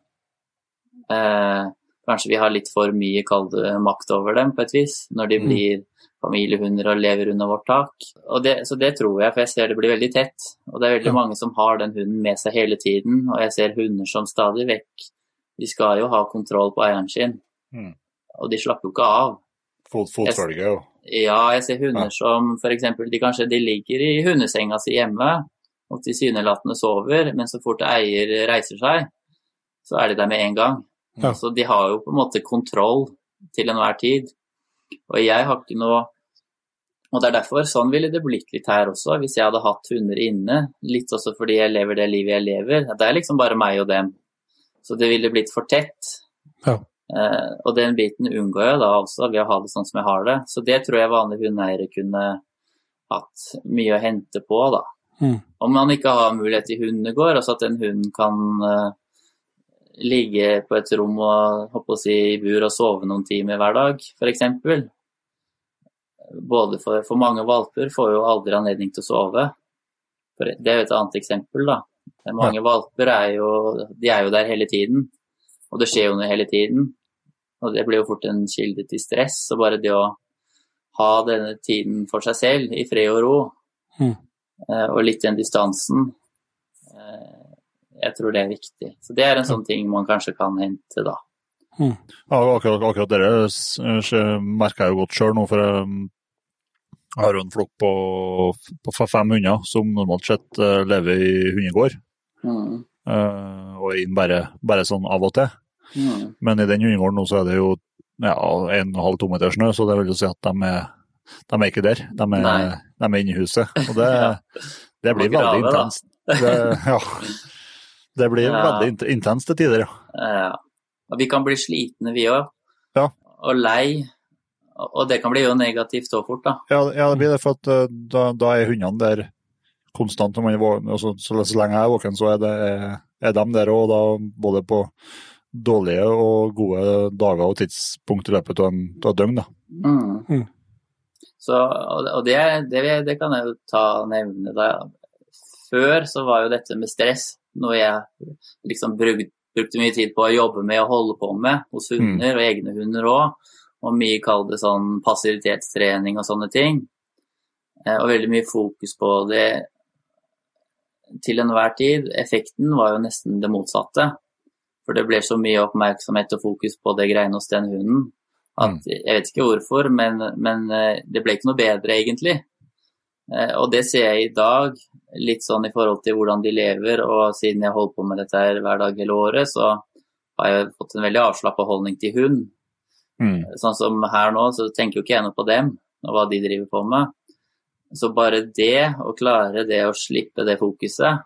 Eh, kanskje vi har litt for mye kall makt over dem på et vis, når de Mm. blir familiehunder og lever under vårt tak. Og det, så det tror jeg, for jeg ser det blir veldig tett. Og det er veldig Ja. mange som har den hunden med seg hele tiden, og jeg ser hunder som stadig vekk De skal jo ha kontroll på eieren sin, Mm. og de slapper jo ikke av. Fot, fotfølge, jo. Ja, jeg ser hunder Ja. som f.eks. de kanskje de ligger i hundesenga si hjemme og tilsynelatende sover, men så fort eier reiser seg, så er de der med en gang. Ja. Så de har jo på en måte kontroll til enhver tid. Og jeg har ikke noe Og det er derfor, sånn ville det blitt litt her også, hvis jeg hadde hatt hunder inne. Litt også fordi jeg lever det livet jeg lever. Det er liksom bare meg og dem. Så det ville blitt for tett. Ja. Eh, og den biten unngår jeg da også ved å ha det sånn som jeg har det. Så det tror jeg vanlige hundeeiere kunne hatt mye å hente på, da. Mm. Om man ikke har mulighet til hundegård, altså at en hund kan eh, ligge på et rom og hoppe å si, i bur og sove noen timer hver dag, f.eks. Både for, for mange valper får jo aldri anledning til å sove. For det er jo et annet eksempel, da. Mange valper er jo, de er jo der hele tiden, og det skjer jo noe hele tiden. Og det blir jo fort en kilde til stress. Og bare det å ha denne tiden for seg selv, i fred og ro, Mm. eh, og litt den distansen, jeg tror det er viktig. Så det er en sånn ting man kanskje kan hente, da. Ja, akkurat, akkurat dere merker jeg jo godt sjøl nå, for jeg har jo en flokk på, på fem hunder som normalt sett eh, lever i hundegård. Mm. eh, og er inn bare, bare sånn av og til. Mm. Men i den hundegården nå så er det jo ja, en og halv to meter snø, så det vil jo si at de er, de er ikke der. De er, de er inne i huset. Og det, Ja. det blir veldig intenst. Det, ja. det blir Ja. veldig int- intenst til tider, ja. Ja. Og vi kan bli slitne, vi òg. Ja. Og lei Og det kan bli jo negativt så fort, da. Ja, ja, det blir det, for at eh, da, da er hundene der konstant. Når man er våken, altså, så, så lenge jeg er våken, så er, det, er de der òg, både på dårlige og gode dager og tidspunkt i løpet av et døgn. Da. Mm. Mm. Så, og det, det, det, kan jeg jo ta og nevne. Da. Før så var jo dette med stress noe jeg liksom bruk, brukte mye tid på å jobbe med og holde på med hos hunder, mm. og egne hunder òg. Og mye kall det sånn passivitetstrening og sånne ting. Eh, og veldig mye fokus på det til enhver tid. Effekten var jo nesten det motsatte. For det ble så mye oppmerksomhet og fokus på det greiene hos den hunden at mm. jeg vet ikke hvorfor, men, men eh, det ble ikke noe bedre, egentlig. Eh, og det ser jeg i dag, litt sånn i forhold til hvordan de lever. Og siden jeg holder på med dette her hver dag hele året, så har jeg fått en veldig avslappa holdning til hund. Mm. Sånn som her nå, så tenker jo ikke jeg noe på dem og hva de driver på med. Så bare det, å klare det å slippe det fokuset,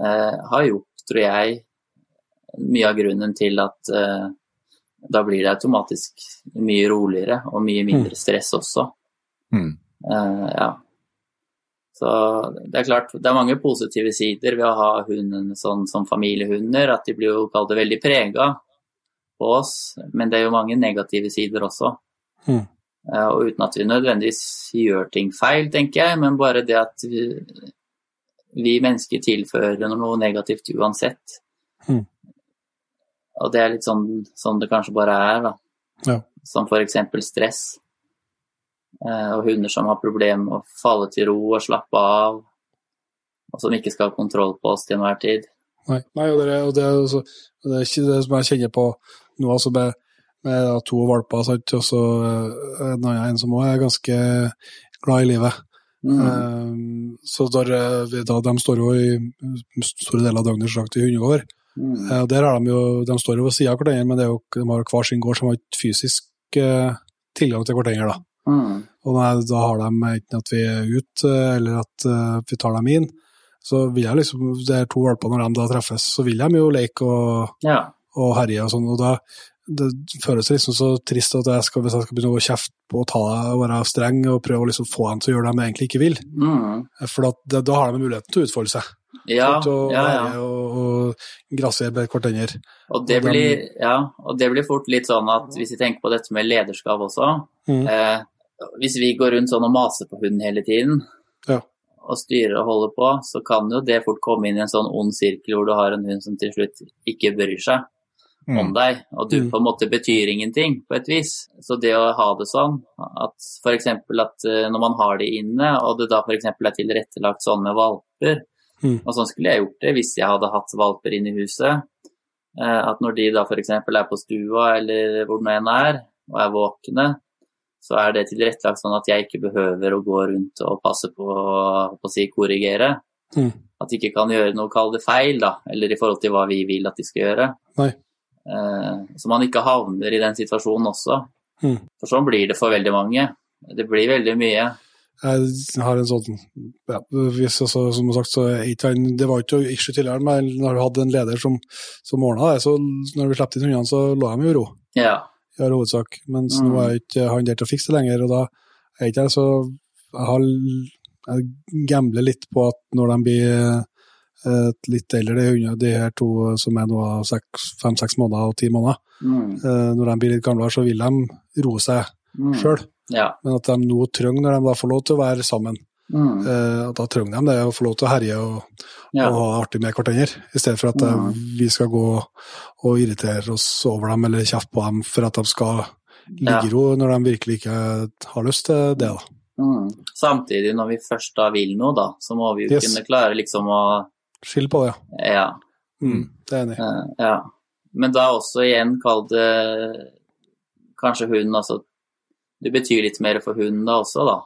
eh, har gjort, tror jeg, mye av grunnen til at eh, da blir det automatisk mye roligere og mye mindre mm. stress også. Mm. Uh, ja. Så det er klart, det er mange positive sider ved å ha hunden sånn som familiehunder. At de blir jo kalt det veldig prega på oss, men det er jo mange negative sider også. Mm. Uh, og uten at vi nødvendigvis gjør ting feil, tenker jeg, men bare det at vi, vi mennesker tilfører noe negativt uansett. Mm. Og det er litt sånn, sånn det kanskje bare er, da. Ja. Som f.eks. stress. Eh, og hunder som har problemer med å falle til ro og slappe av. Og som ikke skal ha kontroll på oss til enhver tid. Nei, Nei og, det, og det, er også, det, er ikke det som jeg kjenner på nå, altså med, med to valper, sant? og så eh, en annen en som òg er ganske glad i livet. Mm. Um, så der, da, de står jo i store deler av døgnet slakt i hundegård. Mm. Uh, der har De jo, de står jo ved sida av hverandre, men jo, de har hver sin gård som har fysisk uh, tilgang til hverandre. Da. Mm. Og når, da har de enten at vi er ute, eller at uh, vi tar dem inn. Så vil jeg liksom, det er to valper, når de da treffes, så vil de jo leke og, ja. og herje og sånn. og da det føles liksom så trist at jeg skal, hvis jeg skal begynne å kjefte på å ta og være streng og prøve å liksom få dem til å gjøre det de egentlig ikke vil. Mm. For da, da har de muligheten til å utfolde seg. Ja, og, ja, ja. og, og grassere hverandre. Og det, blir, ja, og det blir fort litt sånn at hvis vi tenker på dette med lederskap også mm. eh, Hvis vi går rundt sånn og maser på hunden hele tiden ja. og styrer og holder på, så kan jo det fort komme inn i en sånn ond sirkel hvor du har en hund som til slutt ikke bryr seg mm. om deg, og du mm. på en måte betyr ingenting på et vis. Så det å ha det sånn, at f.eks. at eh, når man har de inne, og det da f.eks. er tilrettelagt sånn med valper, Mm. Og sånn skulle jeg gjort det hvis jeg hadde hatt valper inne i huset. Eh, at når de da f.eks. er på stua eller hvor nå enn er, og er våkne, så er det tilrettelagt sånn at jeg ikke behøver å gå rundt og passe på å si korrigere. Mm. At de ikke kan gjøre noe, kall det feil, da, eller i forhold til hva vi vil at de skal gjøre. Nei. Eh, så man ikke havner i den situasjonen også. Mm. For sånn blir det for veldig mange. Det blir veldig mye jeg har en sånn ja, hvis, altså, Som sagt, så Det var ikke issue tidligere, men når du hadde en leder som, som ordna det, så når vi slapp inn hundene, så lå de i ro. Ja. I all hovedsak. Mens mm. nå er ikke han der til å fikse det lenger, og da er ikke jeg så Jeg har jeg gambler litt på at når de blir eh, litt eldre, de, her to som er nå fem-seks måneder og ti måneder, mm. eh, når de blir litt gamlere, så vil de roe seg mm. sjøl. Ja. Men at de nå trenger, når de da får lov til å være sammen, mm. eh, da trenger de det å få lov til å herje og, ja. og ha artig med hverandre, i stedet for at eh, mm. vi skal gå og irritere oss over dem eller kjefte på dem for at de skal ligge i ro når de virkelig ikke har lyst til det. da. Mm. Samtidig, når vi først da vil noe, da, så må vi jo yes. kunne klare liksom å Skille på det, ja. ja. Mm, det er enig. Uh, ja. Men da også igjen, kall det kanskje hun altså det betyr litt mer for hunden da også, da.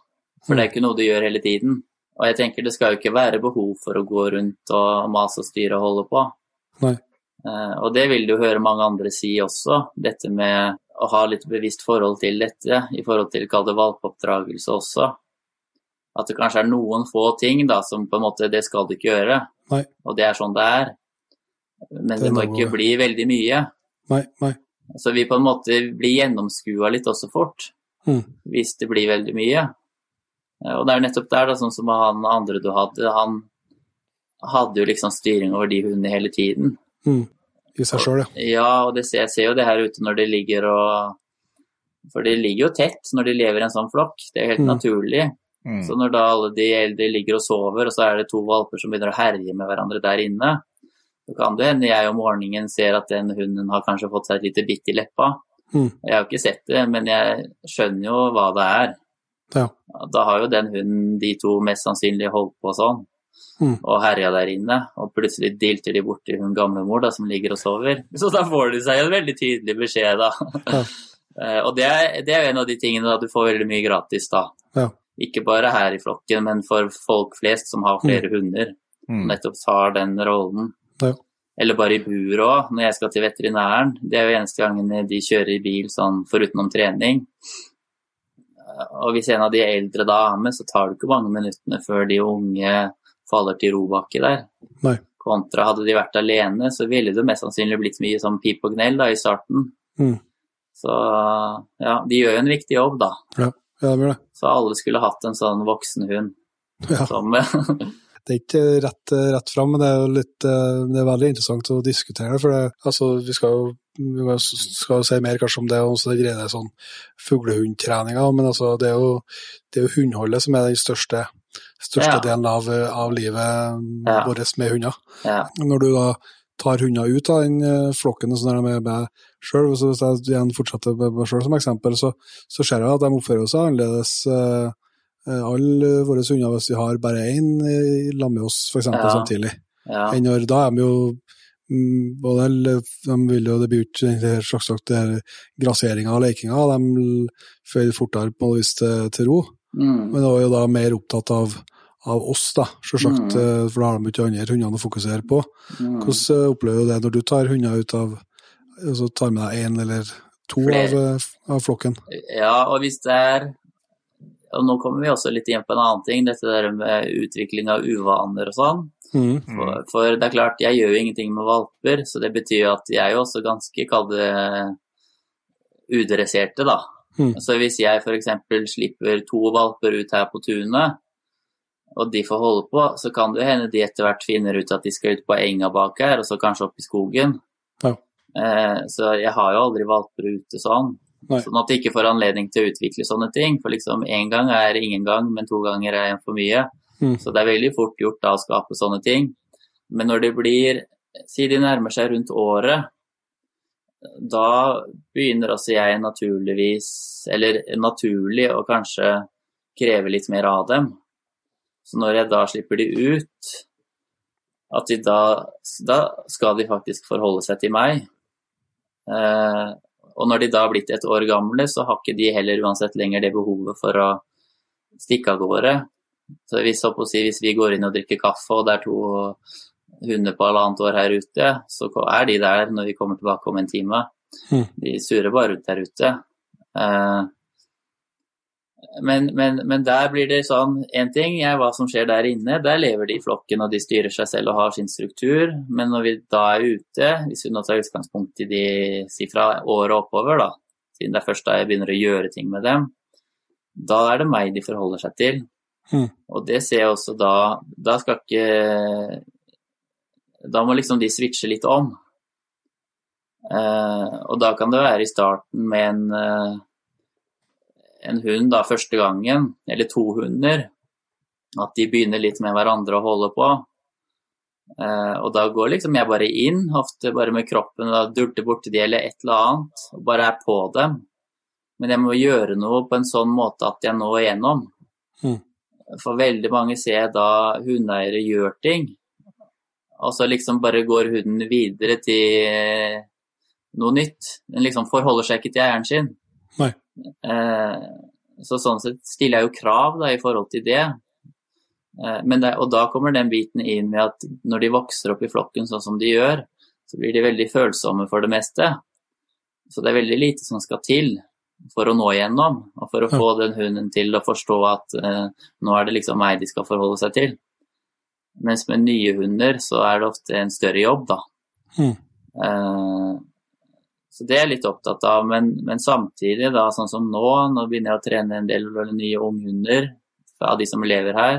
For det er ikke noe du gjør hele tiden. Og jeg tenker det skal jo ikke være behov for å gå rundt og mase og styre og holde på. Nei. Uh, og det vil du høre mange andre si også, dette med å ha litt bevisst forhold til dette, i forhold til kall det valpeoppdragelse også. At det kanskje er noen få ting da som på en måte det skal du ikke gjøre, nei. og det er sånn det er. Men det, det må ikke bli veldig mye. Nei, nei. Så vi på en måte blir gjennomskua litt også fort. Mm. hvis det blir veldig mye. Eh, Og det er nettopp der, da, sånn som han andre du hadde, han hadde jo liksom styring over de hundene hele tiden. Mm. I seg sjøl, ja. Ja, og det jeg ser jo det her ute når de ligger og For de ligger jo tett når de lever i en sånn flokk, det er helt Mm. naturlig. Mm. Så når da alle de eldre ligger og sover, og så er det to valper som begynner å herje med hverandre der inne, så kan det hende jeg om morgenen ser at den hunden har kanskje fått seg et lite bitt i leppa. Mm. Jeg har ikke sett det, men jeg skjønner jo hva det er. Ja. Da har jo den hunden de to mest sannsynlig holdt på sånn, Mm. og herja der inne, og plutselig dilter de borti hun gamlemor da, som ligger og sover. Så da får de seg en veldig tydelig beskjed, da. Ja. Eh, og det er, det er en av de tingene da du får veldig mye gratis, da. Ja. Ikke bare her i flokken, men for folk flest som har flere hunder, Som nettopp tar den rollen. Ja. Eller bare i bur òg, når jeg skal til veterinæren. Det er jo eneste gangen de kjører i bil sånn forutenom trening. Og hvis en av de eldre da er med, så tar det ikke mange minuttene før de unge faller til ro baki der. Nei. Kontra hadde de vært alene, så ville det mest sannsynlig blitt mye sånn pip og gnell da i starten. Mm. Så ja, de gjør jo en viktig jobb, da. Ja, det gjør det. Så alle skulle hatt en sånn voksen hund Ja. som Det er ikke rett, rett fram, men det er litt, eh, det er veldig interessant å diskutere. For det, altså, vi skal jo vi skal si mer kanskje om det, og så greier det sånn fuglehundtreninga, men altså, det, er jo, det er jo hundholdet som er den største, største Ja. delen av, av livet Ja. vårt med hunder. ja. Når du da tar hunder ut av den eh, flokken, sånn er det med meg sjøl, hvis jeg igjen fortsetter med meg sjøl som eksempel, så, så ser jeg at de oppfører seg annerledes. eh, eh, Alle våre hunder, hvis vi har bare én lammer oss, f.eks. Ja. samtidig. ja. Når da er de jo både De vil jo det blir ikke den slags her grasseringa og lekinga, de faller fortere på noe vis til, til ro. Mm. Men de er jo da mer opptatt av, av oss, da, selvsagt, Mm. eh, for da har de ikke andre hundene å fokusere på. Mm. Hvordan eh, opplever du det når du tar hunder ut av altså tar med deg én eller to av, eh, av flokken? Ja, og hvis det er Og nå kommer vi også litt inn på en annen ting, dette der med utvikling av uvaner og sånn. Mm. For, for det er klart, jeg gjør jo ingenting med valper, så det betyr jo at jeg er jo også ganske, kalde udresserte, da. Mm. Så hvis jeg f.eks. slipper to valper ut her på tunet, og de får holde på, så kan det hende de etter hvert finner ut at de skal ut på enga bak her, og så kanskje opp i skogen. Ja. Eh, så jeg har jo aldri valper ute sånn. Nei. Sånn at de ikke får anledning til å utvikle sånne ting. For liksom én gang er ingen gang, men to ganger er en for mye. Mm. Så det er veldig fort gjort da å skape sånne ting. Men når det blir Si de nærmer seg rundt året, da begynner også jeg naturligvis, eller naturlig, å kanskje kreve litt mer av dem. Så når jeg da slipper de ut, at de da, da skal de faktisk forholde seg til meg. Eh, og når de da har blitt et år gamle, så har ikke de heller uansett lenger det behovet for å stikke av gårde. Så hvis, si, hvis vi går inn og drikker kaffe, og det er to hunder på halvannet år her ute, så er de der når vi kommer tilbake om en time. Mm. De surrer bare rundt der ute. Eh, men, men, men der blir det sånn Én ting er hva som skjer der inne. Der lever de i flokken og de styrer seg selv og har sin struktur. Men når vi da er ute, hvis vi nå tar utgangspunkt i de si fra året oppover, da, siden det er først da jeg begynner å gjøre ting med dem, da er det meg de forholder seg til. Mm. Og det ser jeg også da Da skal ikke Da må liksom de switche litt om. Eh, og da kan det være i starten med en, eh, en hund da første gangen, eller to hunder, at de begynner litt med hverandre å holde på. Eh, og da går liksom jeg bare inn, ofte bare med kroppen og durter borti de eller et eller annet, og bare er på dem. Men jeg må gjøre noe på en sånn måte at jeg når igjennom. Mm. For veldig mange ser jeg da hundeeiere gjør ting, og så liksom bare går hunden videre til noe nytt. Den liksom forholder seg ikke til eieren sin. Nei. Eh, så sånn sett stiller jeg jo krav da, i forhold til det. Eh, men det. Og da kommer den biten inn med at når de vokser opp i flokken sånn som de gjør, så blir de veldig følsomme for det meste. Så det er veldig lite som skal til for å nå igjennom, og for å få den hunden til å forstå at eh, nå er det liksom meg de skal forholde seg til. Mens med nye hunder så er det ofte en større jobb, da. Mm. Eh, Så det er jeg litt opptatt av, men, men samtidig, da, sånn som nå, nå begynner jeg å trene en del nye unghunder av de som lever her.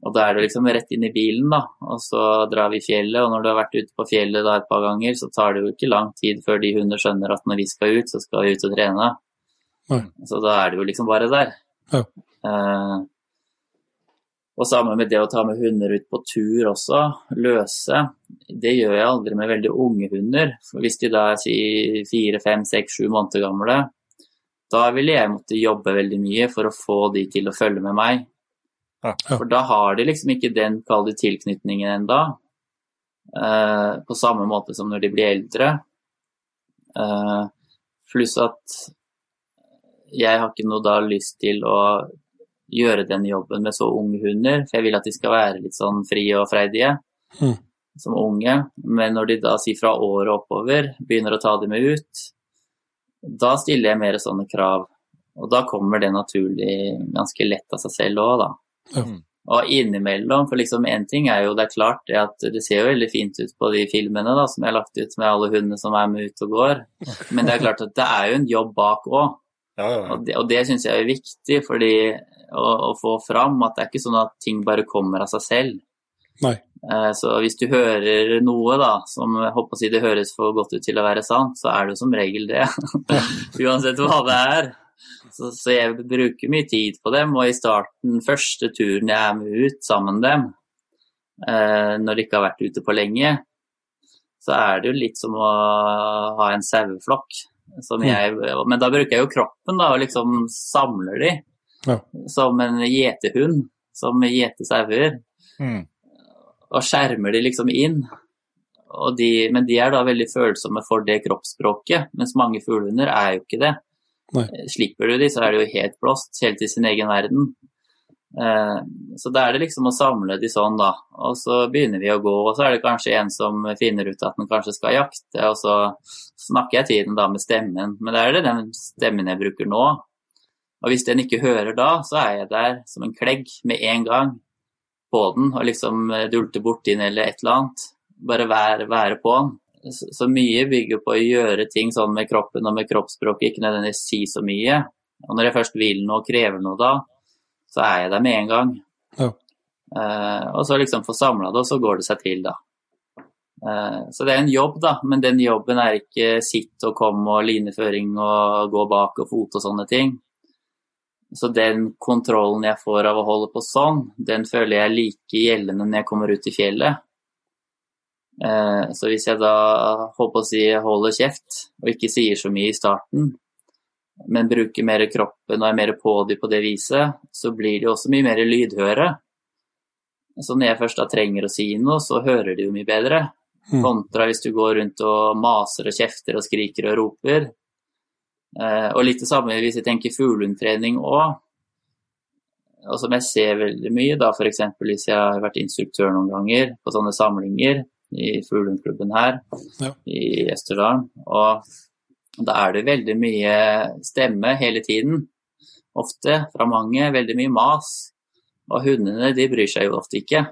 Og da er det liksom rett inn i bilen, da. Og så drar vi fjellet, og når du har vært ute på fjellet da et par ganger, så tar det jo ikke lang tid før de hundene skjønner at når vi skal ut, så skal vi ut og trene. Nei. Så da er det jo liksom bare der. Ja. Eh, og sammen med det å ta med hunder ut på tur også, løse. Det gjør jeg aldri med veldig unge hunder. Hvis de da er si fire, fem, seks, sju måneder gamle, da ville jeg måtte jobbe veldig mye for å få de til å følge med meg. Ja. For da har de liksom ikke den kalde tilknytningen enda. Uh, på samme måte som når de blir eldre. Uh, pluss at jeg har ikke noe da lyst til å gjøre den jobben med så unge hunder, for jeg vil at de skal være litt sånn frie og freidige mm. som unge. Men når de da sier fra året oppover, begynner å ta dem med ut, da stiller jeg mer sånne krav. Og da kommer det naturlig ganske lett av seg selv òg, da. Ja. Og innimellom, for liksom én ting er jo det er klart det at det ser jo veldig fint ut på de filmene da, som jeg har lagt ut med alle hundene som er med ut og går, men det er klart at det er jo en jobb bak òg. Ja, ja, ja. Og det, og det syns jeg er viktig fordi å, å få fram at det er ikke sånn at ting bare kommer av seg selv. Nei. Eh, Så hvis du hører noe da, som jeg håper å si det høres for godt ut til å være sant, så er det jo som regel det. Uansett hva det er. Så, så jeg bruker mye tid på dem, og i starten, første turen jeg er med ut sammen med dem, eh, når de ikke har vært ute på lenge, så er det jo litt som å ha en saueflokk. Men da bruker jeg jo kroppen da, og liksom samler de. Ja. Som en gjetehund, som gjeter sauer Mm. og skjermer de liksom inn. Og de, men de er da veldig følsomme for det kroppsspråket, mens mange fuglehunder er jo ikke det. Nei. Eh, Slipper du de, så er de jo helt blåst, helt i sin egen verden. Eh, så da er det liksom å samle de sånn, da. Og så begynner vi å gå, og så er det kanskje en som finner ut at den kanskje skal jakte, og så snakker jeg tiden da med stemmen. Men det er det den stemmen jeg bruker nå. Og hvis den ikke hører da, så er jeg der som en klegg med en gang på den og liksom dulter dulte borti den eller et eller annet. Bare være, være på den. Så, så mye bygger på å gjøre ting sånn med kroppen og med kroppsspråket, ikke nødvendigvis si så mye. Og når jeg først vil noe og krever noe da, så er jeg der med en gang. Ja. Uh, og så liksom få samla det, og så går det seg til, da. Uh, så det er en jobb, da, men den jobben er ikke sitt og kom og lineføring og gå bak og fot og sånne ting. Så den kontrollen jeg får av å holde på sånn, den føler jeg like gjeldende når jeg kommer ut i fjellet. Eh, Så hvis jeg da håper å si holder kjeft og ikke sier så mye i starten, men bruker mer kroppen og er mer på dem på det viset, så blir de også mye mer lydhøre. Så når jeg først da trenger å si noe, så hører de jo mye bedre. Mm. Kontra hvis du går rundt og maser og kjefter og skriker og roper. Eh, og litt det samme hvis jeg tenker fuglehundtrening òg. Og som jeg ser veldig mye, da f.eks. hvis jeg har vært instruktør noen ganger på sånne samlinger i fuglehundklubben her Ja. i Østerdalen. Og da er det veldig mye stemme hele tiden. Ofte fra mange. Veldig mye mas. Og hundene de bryr seg jo ofte ikke.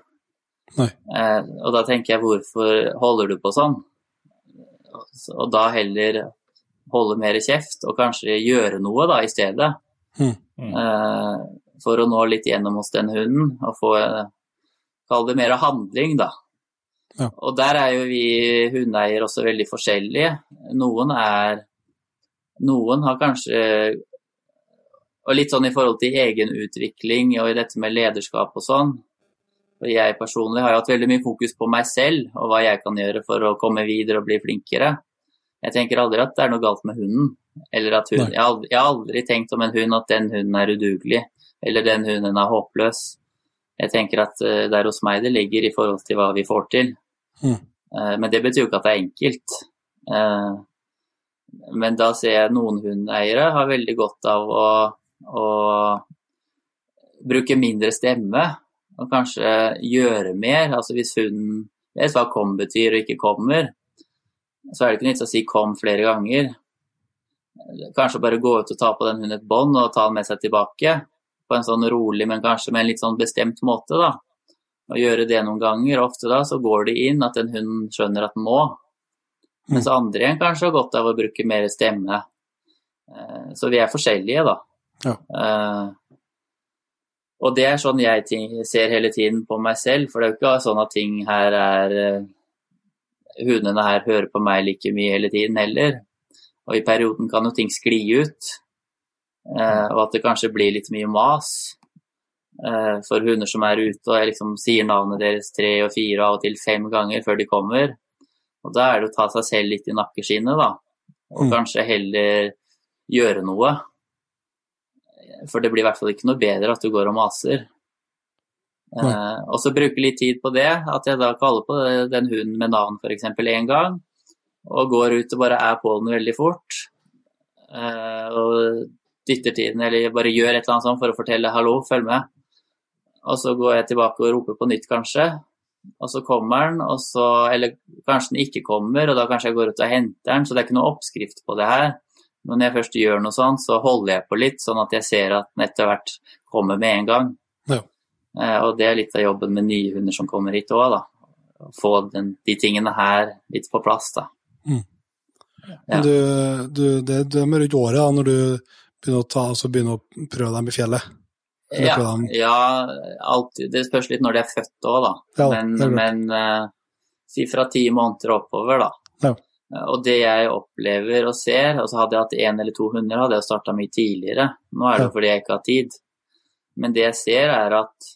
Nei. Eh, og da tenker jeg hvorfor holder du på sånn? Og da heller holde mer kjeft og kanskje gjøre noe da i stedet. Mm. Eh, for å nå litt gjennom hos den hunden og få eh, Kall det mer handling, da. Ja. Og der er jo vi hundeeiere også veldig forskjellige. Noen er Noen har kanskje Og litt sånn i forhold til egen utvikling og i dette med lederskap og sånn. For jeg personlig har jo hatt veldig mye fokus på meg selv og hva jeg kan gjøre for å komme videre og bli flinkere. Jeg tenker aldri at det er noe galt med hunden. Eller at hun, jeg, har aldri, jeg har aldri tenkt om en hund at den hunden er udugelig, eller den hunden er håpløs. Jeg tenker at eh, det er hos meg det ligger i forhold til hva vi får til. Mm. Eh, Men det betyr jo ikke at det er enkelt. Eh, Men da ser jeg noen hundeeiere har veldig godt av å, å bruke mindre stemme og kanskje gjøre mer. Altså hvis hunden vet hva kom betyr og ikke kommer, så er det ikke nytt å si kom flere ganger. Kanskje bare gå ut og ta på den hunden et bånd og ta den med seg tilbake på en sånn rolig, men kanskje med en litt sånn bestemt måte, da. Og gjøre det noen ganger. Ofte da så går det inn at en hund skjønner at den må. Mens andre igjen kanskje har godt av å bruke mer stemme. Eh, Så vi er forskjellige, da. Ja. Eh, Og det er sånn jeg ting- ser hele tiden på meg selv, for det er jo ikke sånn at ting her er eh, Hundene her hører på meg like mye hele tiden heller. Og i perioden kan jo ting skli ut, eh, og at det kanskje blir litt mye mas for hunder som er ute og jeg liksom sier navnet deres tre og fire og av og til fem ganger før de kommer. Og da er det å ta seg selv litt i nakkeskinnet, da. Og Mm. kanskje heller gjøre noe. For det blir i hvert fall ikke noe bedre at du går og maser. Eh, og så bruke litt tid på det, at jeg da kaller på den hunden med navn f.eks. én gang, og går ut og bare er på den veldig fort. Eh, og dytter tiden, eller bare gjør et eller annet sånt for å fortelle 'hallo, følg med'. Og så går jeg tilbake og roper på nytt, kanskje. Og så kommer den, og så Eller kanskje den ikke kommer, og da kanskje jeg går ut og henter den. Så det er ikke noe oppskrift på det her. Men når jeg først gjør noe sånn, så holder jeg på litt, sånn at jeg ser at den etter hvert kommer med en gang. Ja. Eh, og det er litt av jobben med nye hunder som kommer hit òg, da. Få den, de tingene her litt på plass, da. Ja. Men du, du, det, dømmer ut året da, når du begynner å, ta, altså begynner å prøve dem i fjellet. Ja, ja alltid, det spørs litt når de er født òg, da. Ja, men men uh, si fra ti måneder oppover, da. Ja. Eh, Og det jeg opplever og ser, og så hadde jeg hatt én eller to hunder, hadde jeg starta mye tidligere. Nå er det fordi jeg ikke har tid. Men det jeg ser, er at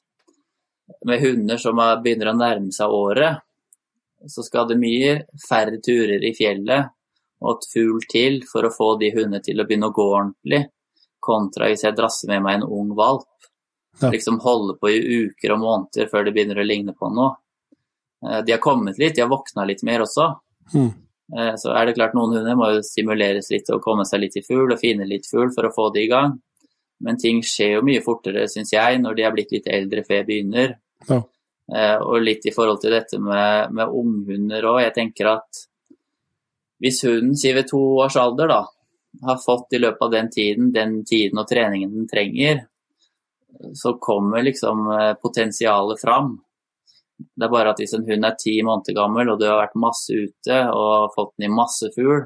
med hunder som er- begynner å nærme seg året, så skal det mye færre turer i fjellet og et fugl til for å få de hundene til å begynne å gå ordentlig, kontra hvis jeg drasser med meg en ung valp. Ja. Liksom holde på i uker og måneder før det begynner å ligne på noe. Eh, De har kommet litt, de har våkna litt mer også. Mm. Eh, Så er det klart noen hunder må jo stimuleres litt og komme seg litt i fugl og finne litt fugl for å få det i gang. Men ting skjer jo mye fortere, syns jeg, når de er blitt litt eldre før jeg begynner. Ja. Eh, Og litt i forhold til dette med, med unghunder òg. Jeg tenker at hvis hunden, sier ved to års alder, da, har fått i løpet av den tiden den tiden og treningen den trenger, så kommer liksom eh, potensialet fram. Det er bare at hvis en hund er ti måneder gammel og du har vært masse ute og fått den i masse fugl,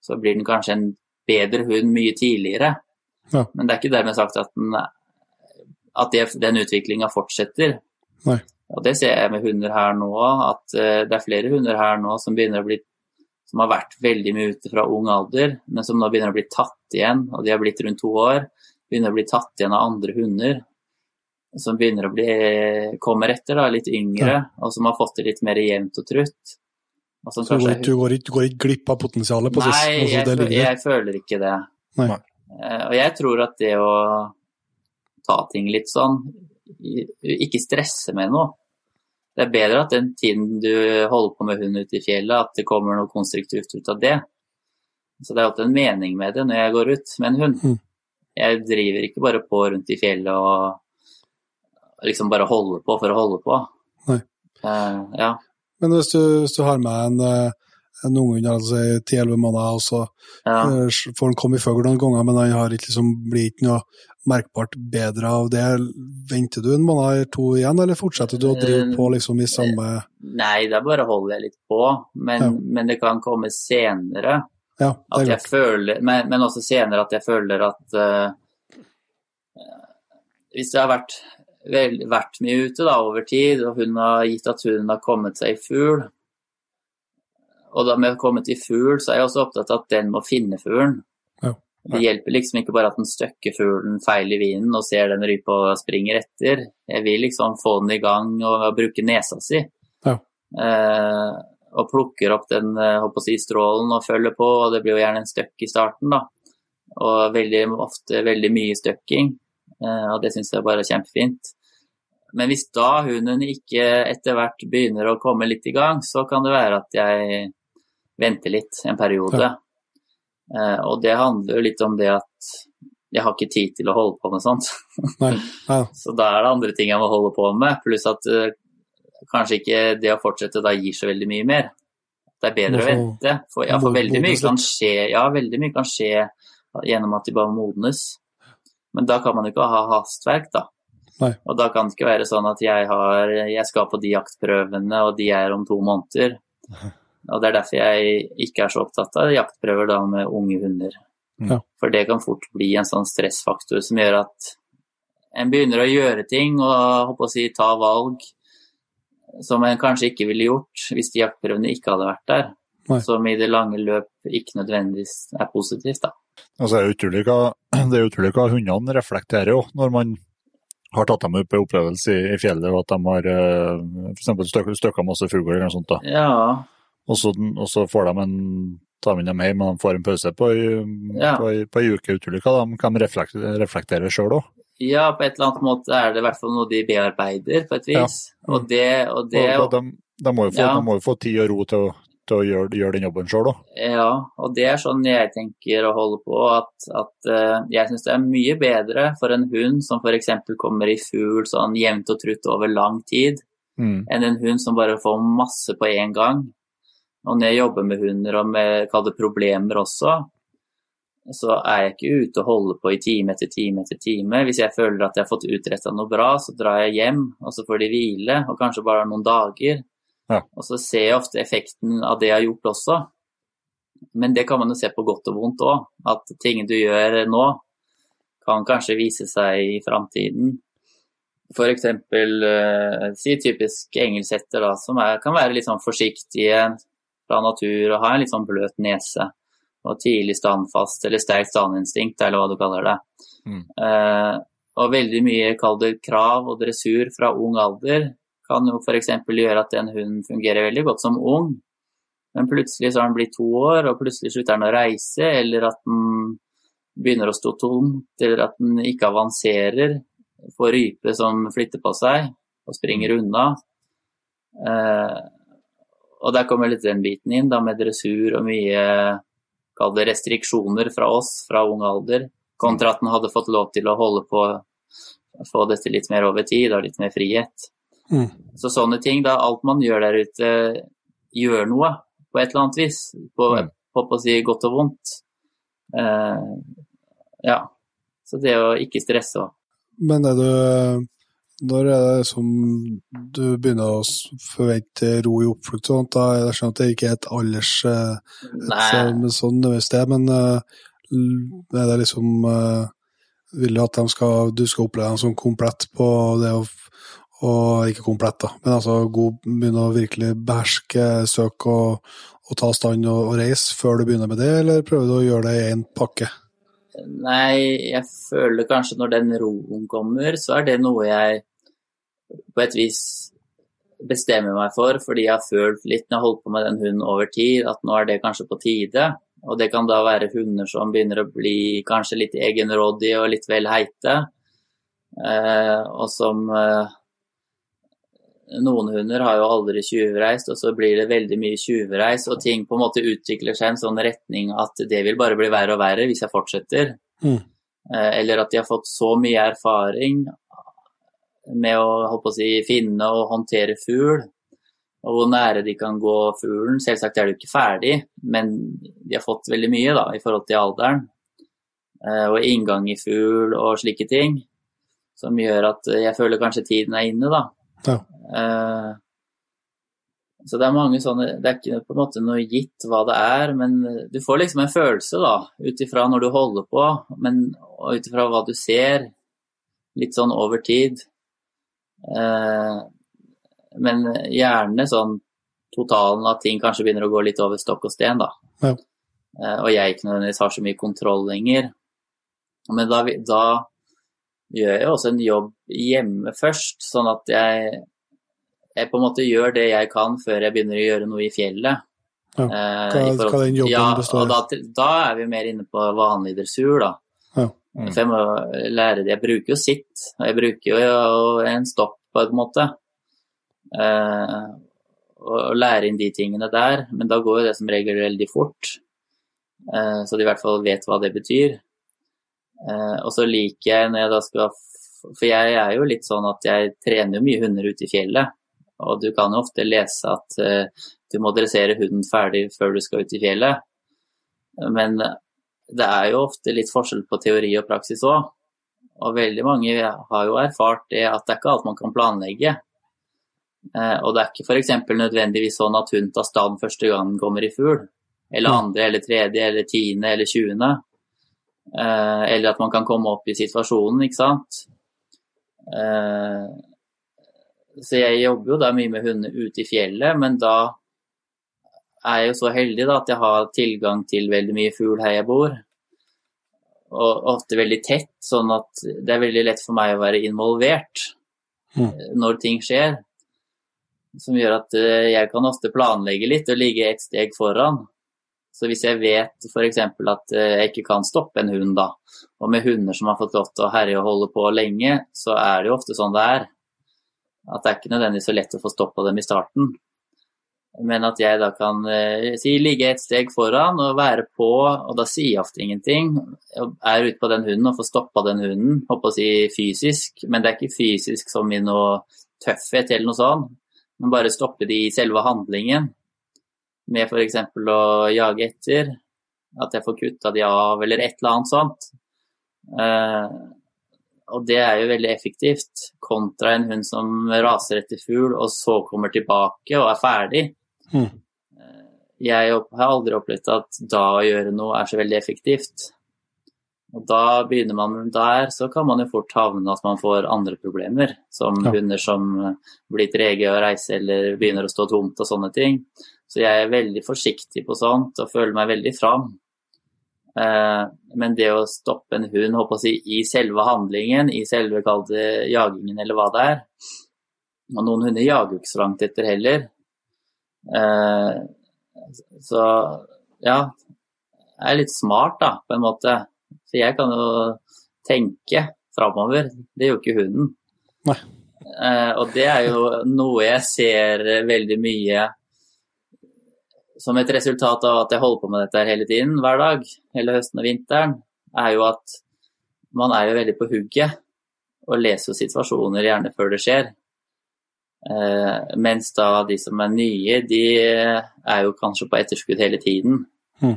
så blir den kanskje en bedre hund mye tidligere. Ja. Men det er ikke dermed sagt at, den, at det, den utviklinga fortsetter. Nei. Og det ser jeg med hunder her nå, at eh, det er flere hunder her nå som begynner å bli som har vært veldig mye ute fra ung alder, men som nå begynner å bli tatt igjen, og de har blitt rundt to år, begynner å bli tatt igjen av andre hunder som begynner å bli kommer etter, da, litt yngre, og som har fått det litt mer jevnt og trutt. Og som Så du går, ikke- du går ikke, du går ikke glipp av potensialet på. Nei, Altså, jeg, det fø- jeg føler ikke det. Nei. Eh, Og jeg tror at det å ta ting litt sånn, ikke stresse med noe. Det er bedre at den tiden du holder på med hund ute i fjellet, at det kommer noe konstruktivt ut av det. Så det er alltid en mening med det når jeg går ut med en hund. Mm. Jeg driver ikke bare på rundt i fjellet og liksom bare holder på for å holde på. Nei. Uh, ja. Men hvis du, hvis du har med en, eh, en unghund, altså ti-elleve måneder, og så ja. eh, får han komme i fugl noen ganger, men han har ikke liksom, blir ikke noe merkbart bedre av det, venter du en måned eller to igjen, eller fortsetter du å drive på liksom i samme Nei, da bare holder jeg litt på, men, Ja. men det kan komme senere. Ja, At jeg føler, men, men også senere at jeg føler at uh, Hvis jeg har vært, vel, vært mye ute da, over tid, og hun har gitt at hunden har kommet seg i fugl Og da med å komme til fugl, så er jeg også opptatt av at den må finne fuglen. Ja. Det hjelper liksom ikke bare at den støkker fuglen feil i vinden og ser den rype og springer etter. Jeg vil liksom få den i gang og bruke nesa si. Ja. Eh, og plukker opp den eh, si, strålen og følger på, og det blir jo gjerne en støkk i starten, da. Og veldig ofte veldig mye støkking, eh, og det syns jeg bare er kjempefint. Men hvis da hunden ikke etter hvert begynner å komme litt i gang, så kan det være at jeg venter litt en periode. Ja. og det handler jo litt om det at jeg har ikke tid til å holde på med sånt. Nei, ja, Så da er det andre ting jeg må holde på med, pluss at eh, kanskje ikke det å fortsette da gir så veldig mye mer. Det er bedre å Må vente. For, ja, for veldig mye kan skje Ja, veldig mye kan skje gjennom at de bare modnes. Men da kan man jo ikke ha hastverk, da. Nei. Og da kan det ikke være sånn at jeg har Jeg skal på de jaktprøvene, og de er om to måneder. Og Det er derfor jeg ikke er så opptatt av jaktprøver da med unge hunder. Ja. For det kan fort bli en sånn stressfaktor som gjør at en begynner å gjøre ting og håper å si, ta valg som en kanskje ikke ville gjort hvis de jaktprøvene ikke hadde vært der. Nei. Som i det lange løp ikke nødvendigvis er positivt. da. Altså, det er utrolig hva, er hundene reflekterer jo, når man har tatt dem ut på opplevelse i, i fjellet, og at de har uh, f.eks. Støk, støkka masse fugl eller noe sånt. da. Ja, Og så, og så får de en tar med dem hjem, og de får en pause på, ei- Ja. uke. Utrolig hva de kan reflektere, reflektere sjøl òg. Ja, på et eller annet måte er det i hvert fall noe de bearbeider, på et Ja. vis. Og det, og det De, de, må jo få, Ja. må jo få tid og ro til å, til å gjøre, gjøre den jobben sjøl òg. Ja, og det er sånn jeg tenker å holde på. At, at uh, jeg syns det er mye bedre for en hund som f.eks. kommer i fugl sånn jevnt og trutt over lang tid, Mm. enn en hund som bare får masse på én gang. Og når jeg jobber med hunder og med problemer også, så er jeg ikke ute og holder på i time etter time etter time. Hvis jeg føler at jeg har fått utretta noe bra, så drar jeg hjem, og så får de hvile, og kanskje bare noen dager. Ja. Og så ser jeg ofte effekten av det jeg har gjort også. Men det kan man jo se på godt og vondt òg. At ting du gjør nå, kan kanskje vise seg i framtiden. F.eks. Uh, si typisk engelsetter, da, som er, kan være litt sånn forsiktige fra natur og ha en litt sånn bløt nese. Og tidlig standfast eller sterkt standinstinkt, eller hva du kaller det. Mm. Eh, og veldig mye kalder krav og dressur fra ung alder kan jo f.eks. gjøre at en hund fungerer veldig godt som ung, men plutselig så har den blitt to år, og plutselig slutter den å reise, eller at den begynner å stå tomt, eller at den ikke avanserer, får rype som flytter på seg og springer unna. Eh, og der kommer litt den biten inn, da med dressur og mye kall det restriksjoner fra oss fra ung alder, kontra at den hadde fått lov til å holde på få dette litt mer over tid og litt mer frihet. Mm. Så sånne ting, da alt man gjør der ute, gjør noe på et eller annet vis. På, Mm. på, på å si godt og vondt. Uh, ja. Så det å ikke stresse òg. Men er du Når er det som du begynner å forvente ro i oppflukt og sånt, da er det sånn at det ikke er et alders eh, et sånn, sånn sted, men eh, er det liksom eh, Vil du at skal, du skal oppleve dem som komplett på det å og ikke komplett, da, men altså god, begynne å virkelig beherske søk og, og ta stand og, og reise før du begynner med det, eller prøver du å gjøre det i én pakke? nei, jeg føler kanskje når den roen kommer, så er det noe jeg på et vis bestemmer meg for, fordi jeg har følt litt når jeg har holdt på med den hunden over tid, at nå er det kanskje på tide. Og det kan da være hunder som begynner å bli kanskje litt egenrådige og litt vel heite. Eh, og som eh, Noen hunder har jo aldri tjuvreist, og så blir det veldig mye tjuvreis, og ting på en måte utvikler seg i en sånn retning at det vil bare bli verre og verre hvis jeg fortsetter. Mm. Eh, eller at de har fått så mye erfaring med å, å si, finne og håndtere fugl, og hvor nære de kan gå fuglen. Selvsagt er de ikke ferdig, men de har fått veldig mye da, i forhold til alderen. Eh, og inngang i fugl og slike ting, som gjør at jeg føler kanskje tiden er inne, da. Ja. Eh, så det er mange sånne Det er ikke på en måte noe gitt hva det er, men du får liksom en følelse, da, ut ifra når du holder på, men ut ifra hva du ser, litt sånn over tid. Eh, men gjerne sånn totalen at ting kanskje begynner å gå litt over stokk og sten, da. Ja. Eh, og jeg ikke nødvendigvis har så mye kontroll lenger. Men da, da gjør jeg også en jobb hjemme først, sånn at jeg, jeg på en måte gjør det jeg kan før jeg begynner å gjøre noe i fjellet. Ja. Eh, Hva- hva den jobben ja, består da, da er vi mer inne på vanlig dressur, da. Mm. For jeg må lære det. Jeg bruker jo sitt, og jeg bruker jo en stopp på en måte. Eh, og, og lære inn de tingene der, men da går jo det som regel veldig fort. Eh, så de i hvert fall vet hva det betyr. Eh, og så liker jeg når jeg da skal For jeg er jo litt sånn at jeg trener jo mye hunder ute i fjellet. Og du kan jo ofte lese at eh, du må dressere hunden ferdig før du skal ut i fjellet. Men det er jo ofte litt forskjell på teori og praksis òg. Og veldig mange har jo erfart det at det er ikke alt man kan planlegge. Eh, og det er ikke f.eks. nødvendigvis sånn at hun tar stand første gang den kommer i fugl. Eller andre, eller tredje, eller tiende, eller tjuende. Eh, eller at man kan komme opp i situasjonen, ikke sant. Eh, så jeg jobber jo da mye med hunder ute i fjellet, men da er jo så heldig da at jeg har tilgang til veldig mye fugl her jeg bor. Og ofte veldig tett, sånn at det er veldig lett for meg å være involvert Mm. når ting skjer. Som gjør at eh, jeg kan ofte planlegge litt og ligge et steg foran. Så hvis jeg vet f.eks. at eh, jeg ikke kan stoppe en hund, da, og med hunder som har fått lov til å herje og holde på lenge, så er det jo ofte sånn det er. At det er ikke nødvendigvis så lett å få stoppa dem i starten. Men at jeg da kan eh, si, ligge et steg foran og være på, og da sier jeg ofte ingenting. Jeg er ute på den hunden og får stoppa den hunden, håper å si fysisk. Men det er ikke fysisk som i noe tøffhet eller noe sånt, men bare stoppe de i selve handlingen. Med f.eks. å jage etter. At jeg får kutta de av, eller et eller annet sånt. Eh, og det er jo veldig effektivt, kontra en hund som raser etter fugl og så kommer tilbake og er ferdig. Mm. Jeg har aldri opplevd at da å gjøre noe er så veldig effektivt. Og da begynner man der, så kan man jo fort havne at man får andre problemer. Som Ja. hunder som eh, blir trege å reise eller begynner å stå tomt og sånne ting. Så jeg er veldig forsiktig på sånt og føler meg veldig fram. Eh, Men det å stoppe en hund håper å si, i selve handlingen, i selve jagingen eller hva det er Og noen hunder jager jo ikke så langt etter heller. Eh, Så ja, jeg er litt smart da, på en måte. For jeg kan jo tenke framover. Det gjør jo ikke hunden. Nei. Eh, og det er jo noe jeg ser veldig mye som et resultat av at jeg holder på med dette hele tiden, hver dag, hele høsten og vinteren, er jo at man er jo veldig på hugget og leser situasjoner gjerne før det skjer. Eh, mens da de som er nye, de er jo kanskje på etterskudd hele tiden. Mm.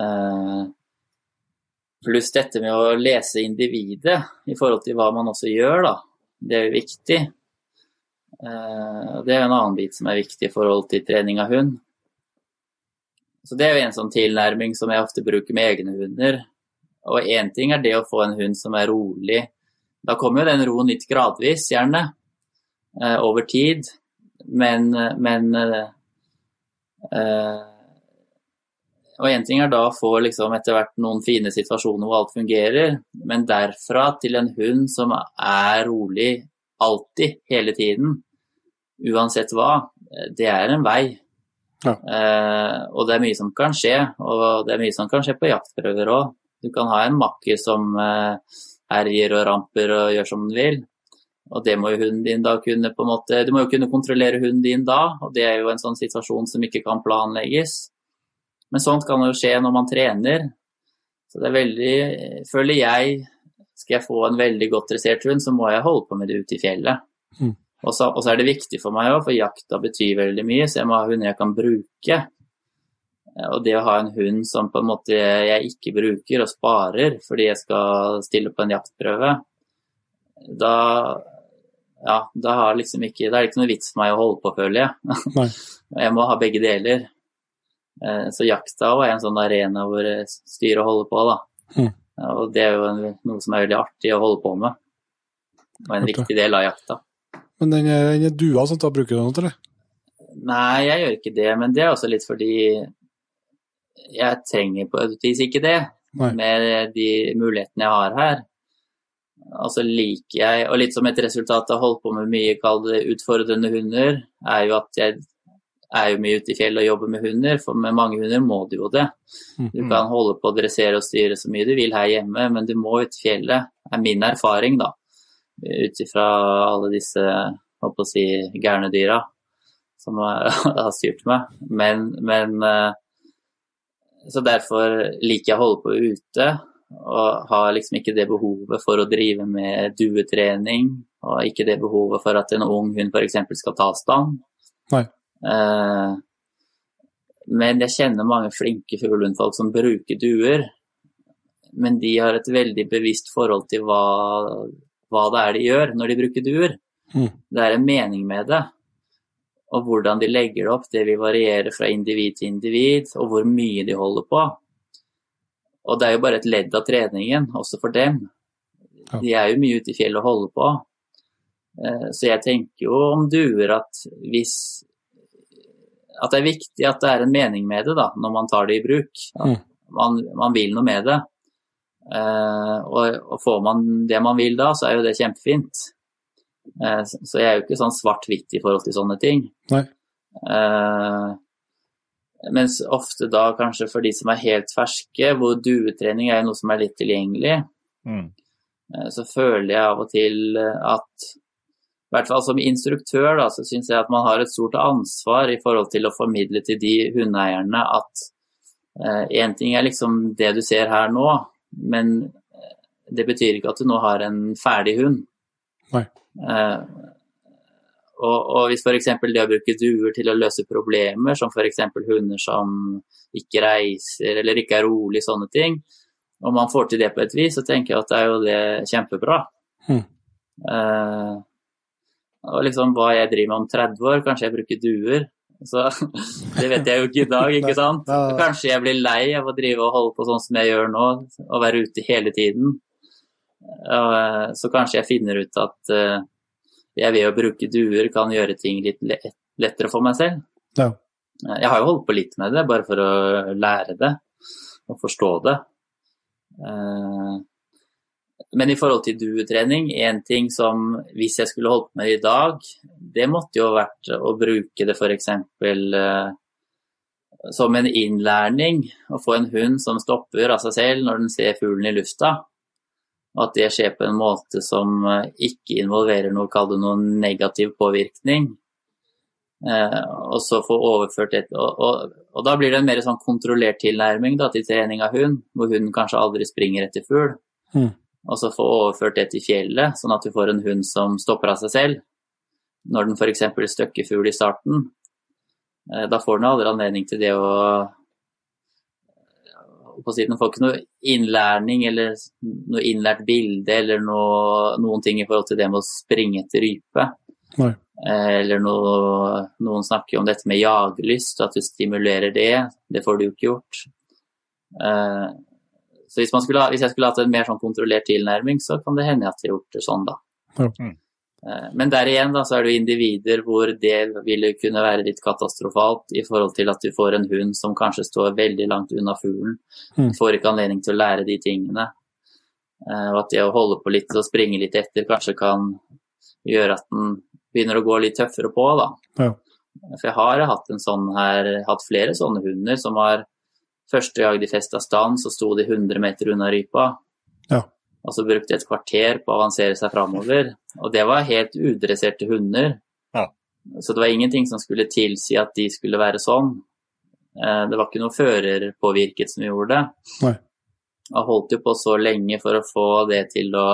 Eh, pluss dette med å lese individet i forhold til hva man også gjør, da. Det er jo viktig. Eh, det er jo en annen bit som er viktig i forhold til trening av hund. Så det er jo en sånn tilnærming som jeg ofte bruker med egne hunder. Og én ting er det å få en hund som er rolig. Da kommer jo den roen litt gradvis, gjerne, over tid. Men, men eh, eh, Og én ting er da å få liksom etter hvert noen fine situasjoner hvor alt fungerer, men derfra til en hund som er rolig alltid, hele tiden, uansett hva, eh, det er en vei. Ja. Eh, og det er mye som kan skje, og det er mye som kan skje på jaktprøver òg. Du kan ha en makker som eh, herjer og ramper og gjør som den vil. Og det må jo hunden din da kunne på en måte Du må jo kunne kontrollere hunden din da, og det er jo en sånn situasjon som ikke kan planlegges. Men sånt kan jo skje når man trener. Så det er veldig Føler jeg Skal jeg få en veldig godt dressert hund, så må jeg holde på med det ute i fjellet. Mm. Og så, og så er det viktig for meg òg, for jakta betyr veldig mye, så jeg må ha hunder jeg kan bruke. Og det å ha en hund som på en måte jeg ikke bruker og sparer fordi jeg skal stille på en jaktprøve, da ja, da har liksom ikke, da er det ikke noe vits for meg å holde på, føler jeg. Jeg må ha begge deler. Eh, Så jakta er en sånn arena hvor jeg styrer og holder på, da. Mm. Og det er jo en, noe som er veldig artig å holde på med. Og en Artig. viktig del av jakta. Men den er, den er dua, sånn, da bruker du den, eller? Nei, jeg gjør ikke det, men det er også litt fordi jeg trenger på et vis ikke det, Nei. med de mulighetene jeg har her. Altså liker jeg, og litt som et resultat av å holde på med mye kall det utfordrende hunder, er jo at jeg er jo mye ute i fjellet og jobber med hunder, for med mange hunder må du jo det. Du Mm. kan holde på å dressere og styre så mye du vil her hjemme, men du må ut i fjellet, er min erfaring, da. Ut ifra alle disse, håper å si, gærne dyra som har styrt meg. Men, men eh, Så derfor liker jeg å holde på ute, og har liksom ikke det behovet for å drive med duetrening, og ikke det behovet for at en ung hund f.eks. skal ta stand. Nei. Eh, men jeg kjenner mange flinke fuglehundfolk som bruker duer. Men de har et veldig bevisst forhold til hva, hva det er de gjør når de bruker duer. Mm. Det er en mening med det. og hvordan de legger det opp, det vil variere fra individ til individ, og hvor mye de holder på. Og det er jo bare et ledd av treningen, også for dem. De er jo mye ute i fjellet og holder på. Eh, Så jeg tenker jo om duer at hvis At det er viktig at det er en mening med det da, når man tar det i bruk. Mm. Man, man vil noe med det. Eh, og, og får man det man vil da, så er jo det kjempefint. Eh, så så jeg er jo ikke sånn svart-hvitt i forhold til sånne ting. Nei. Eh, mens ofte da kanskje for de som er helt ferske, hvor duetrening er noe som er litt tilgjengelig, Mm. eh, så føler jeg av og til eh, at i hvert fall som instruktør da, så syns jeg at man har et stort ansvar i forhold til å formidle til de hundeeierne at én ting er liksom det du ser her nå, men eh, det betyr ikke at du nå har en ferdig hund. Eh, og, og hvis f.eks. det å bruke duer til å løse problemer, som f.eks. hunder som ikke reiser eller ikke er rolig, sånne ting, om man får til det på et vis, så tenker jeg at det er jo det kjempebra. Mm. Uh, og liksom hva jeg driver med om 30 år, kanskje jeg bruker duer. Så det vet jeg jo ikke i dag, ikke sant. Kanskje jeg blir lei av å drive og holde på sånn som jeg gjør nå, og være ute hele tiden. Eh, så kanskje jeg finner ut at eh, jeg ved å bruke duer kan gjøre ting litt lettere for meg selv. Ja. Eh, Jeg har jo holdt på litt med det, bare for å lære det og forstå det. Eh, Men i forhold til duetrening, én ting som hvis jeg skulle holdt på med i dag, det måtte jo vært å bruke det f.eks. Eh, som en innlærning. Å få en hund som stopper av seg selv når den ser fuglen i lufta. Og at det skjer på en måte som eh, ikke involverer noe, kall det noen negativ påvirkning. Eh, og så få overført et og, og, og da blir det en mer sånn kontrollert tilnærming da, til trening av hund, hvor hunden kanskje aldri springer etter fugl. Mm. Og så få overført det til fjellet, sånn at du får en hund som stopper av seg selv. Når den f.eks. støkker fugl i starten. Eh, da får den aldri anledning til det å på siden. si, får ikke noe innlærning eller noe innlært bilde eller noe, noen ting i forhold til det med å springe etter rype. Nei. Eh, Eller noe, noen snakker om dette med jagerlyst, at du stimulerer det. Det får du jo ikke gjort. Eh, Så hvis, man skulle, ha- hvis jeg skulle hatt en mer sånn kontrollert tilnærming, så kan det hende at jeg har gjort det sånn, da. Ja. Eh, Men der igjen da, så er det jo individer hvor det ville kunne være litt katastrofalt i forhold til at du får en hund som kanskje står veldig langt unna fuglen. Mm. Får ikke anledning til å lære de tingene. Eh, Og at det å holde på litt og springe litt etter kanskje kan gjøre at den begynner å gå litt tøffere på. da. Ja. For jeg har hatt en sånn her, hatt flere sånne hunder som har Første gang de festa stand, så sto de 100 meter unna rypa. Ja. Og så brukte jeg et kvarter på å avansere seg framover. Og det var helt udresserte hunder. Ja. Så det var ingenting som skulle tilsi at de skulle være sånn. Eh, Det var ikke noe førerpåvirket som gjorde det. Nei. Jeg holdt jo på så lenge for å få det til å